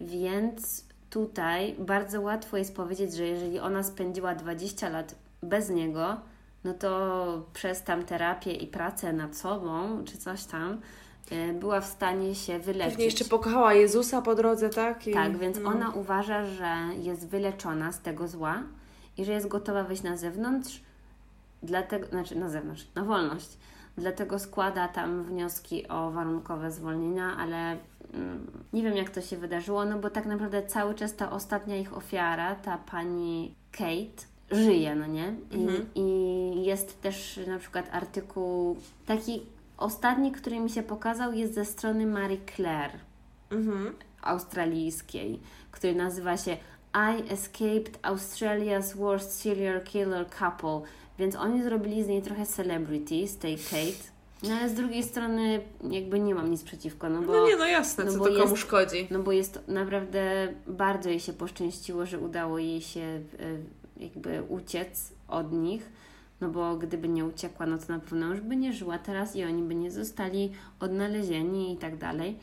Więc tutaj bardzo łatwo jest powiedzieć, że jeżeli ona spędziła 20 lat bez niego, no to przez tam terapię i pracę nad sobą, czy coś tam, y, była w stanie się wyleczyć. Pewnie jeszcze pokochała Jezusa po drodze, tak? I, Tak, więc no. ona uważa, że jest wyleczona z tego zła i że jest gotowa wyjść na zewnątrz, dlatego, znaczy na zewnątrz, na wolność. Dlatego składa tam wnioski o warunkowe zwolnienia, ale mm, nie wiem jak to się wydarzyło, no bo tak naprawdę cały czas ta ostatnia ich ofiara, ta pani Kate, żyje, no nie? I, Mhm. i jest też na przykład artykuł, taki ostatni, który mi się pokazał, jest ze strony Marie Claire Mhm. australijskiej, który nazywa się I Escaped Australia's Worst Serial Killer Couple, więc oni zrobili z niej trochę celebrity, z tej Kate. No ale z drugiej strony jakby nie mam nic przeciwko, no bo, No nie, no jasne, no co to jest- komu szkodzi. no bo jest naprawdę bardzo jej się poszczęściło, że udało jej się e, jakby uciec od nich. No bo gdyby nie uciekła, no to na pewno już by nie żyła teraz i oni by nie zostali odnalezieni i tak dalej.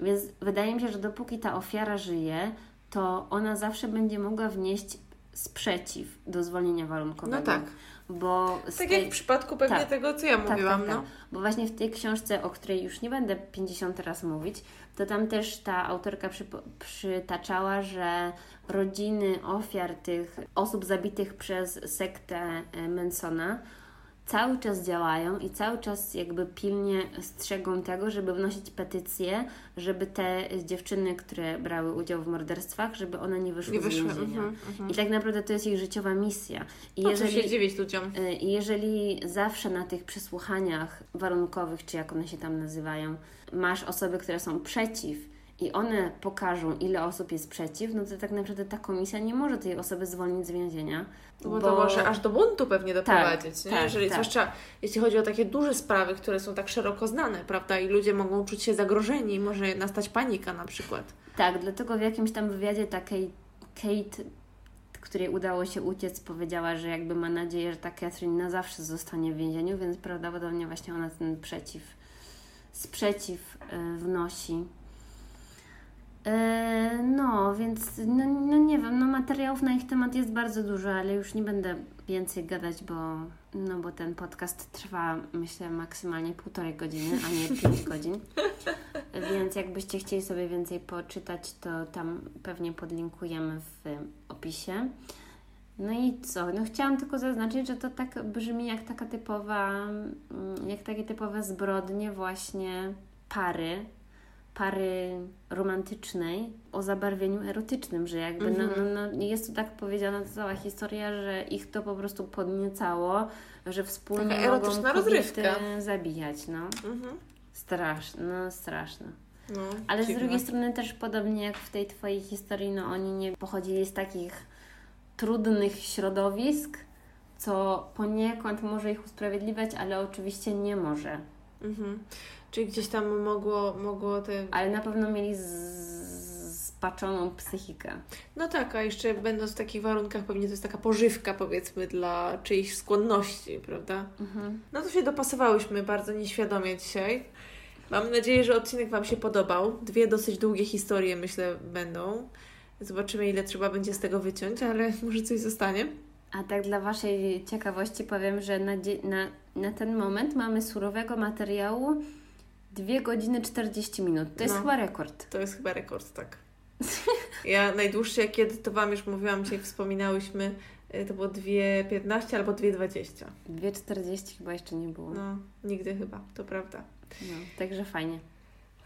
Więc wydaje mi się, że dopóki ta ofiara żyje, to ona zawsze będzie mogła wnieść sprzeciw do zwolnienia warunkowego. No tak. Bo Tak tej- jak w przypadku pewnie tak. tego, co ja tak, mówiłam, tak, tak. no. Bo właśnie w tej książce, o której już nie będę 50 raz mówić, to tam też ta autorka przytaczała, że rodziny ofiar tych osób zabitych przez sektę e, Mansona cały czas działają i cały czas jakby pilnie strzegą tego, żeby wnosić petycje, żeby te dziewczyny, które brały udział w morderstwach, żeby one nie wyszły, Nie z wyszły. więzienia. Mhm, mhm. I tak naprawdę to jest ich życiowa misja. I co się dziwić ludziom. Y, I jeżeli zawsze na tych przesłuchaniach warunkowych, czy jak one się tam nazywają, masz osoby, które są przeciw i one pokażą, ile osób jest przeciw, no to tak naprawdę ta komisja nie może tej osoby zwolnić z więzienia. No bo, to może aż do buntu pewnie doprowadzić, nie? tak, Jeżeli, tak. Zwłaszcza jeśli chodzi o takie duże sprawy, które są tak szeroko znane, prawda? I ludzie mogą czuć się zagrożeni, może nastać panika na przykład. Tak, dlatego w jakimś tam wywiadzie takiej Kate, której udało się uciec, powiedziała, że jakby ma nadzieję, że ta Catherine na zawsze zostanie w więzieniu, więc prawdopodobnie właśnie ona ten przeciw, sprzeciw y, wnosi. E, No, więc no, no nie wiem, no materiałów na ich temat jest bardzo dużo, ale już nie będę więcej gadać, bo, no bo ten podcast trwa myślę maksymalnie półtorej godziny, a nie pięć godzin. Więc jakbyście chcieli sobie więcej poczytać, to tam pewnie podlinkujemy w opisie. No i co? No chciałam tylko zaznaczyć, że to tak brzmi jak taka typowa, mm, jak takie typowe zbrodnie właśnie pary, pary romantycznej o zabarwieniu erotycznym, że jakby no, Mhm. no, no, jest tu tak powiedziana cała historia, że ich to po prostu podniecało, że wspólnie Taka erotyczna mogą rozrywka. zabijać, no. Mhm. Straszne, no straszne. No, Ale z dziwne. drugiej strony też podobnie jak w tej Twojej historii, no oni nie pochodzili z takich trudnych środowisk, co poniekąd może ich usprawiedliwiać, ale oczywiście nie może. Mhm. Czyli gdzieś tam mogło, mogło te... Ale na pewno mieli spaczoną psychikę. No tak, a jeszcze będąc w takich warunkach pewnie to jest taka pożywka powiedzmy dla czyichś skłonności, prawda? Mhm. No to się dopasowałyśmy bardzo nieświadomie dzisiaj. Mam nadzieję, że odcinek Wam się podobał. Dwie dosyć długie historie myślę będą. Zobaczymy ile trzeba będzie z tego wyciąć, ale może coś zostanie. A tak dla Waszej ciekawości powiem, że na, na, na ten moment mamy surowego materiału 2 godziny 40 minut. To jest No. chyba rekord. To jest chyba rekord, tak. Ja najdłuższe, jak kiedy to Wam już mówiłam, dzisiaj wspominałyśmy, y, to było 2,15 albo 2,20. 2,40 chyba jeszcze nie było. No. No, nigdy chyba, to prawda. także fajnie.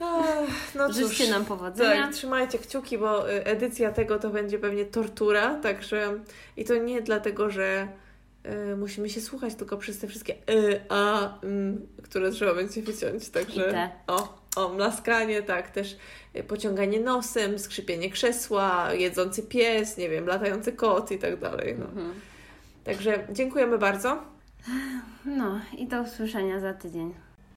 Ach, no Życzcie nam powodzenia. Tak, trzymajcie kciuki, bo y, edycja tego to będzie pewnie tortura, także i to nie dlatego, że y, musimy się słuchać tylko przez te wszystkie y, a, mm, które trzeba będzie wyciąć, także o, o, mlaskanie, tak, też y, pociąganie nosem, skrzypienie krzesła, jedzący pies, nie wiem, latający kot i tak dalej, no. Mhm. Także dziękujemy bardzo. No i do usłyszenia za tydzień.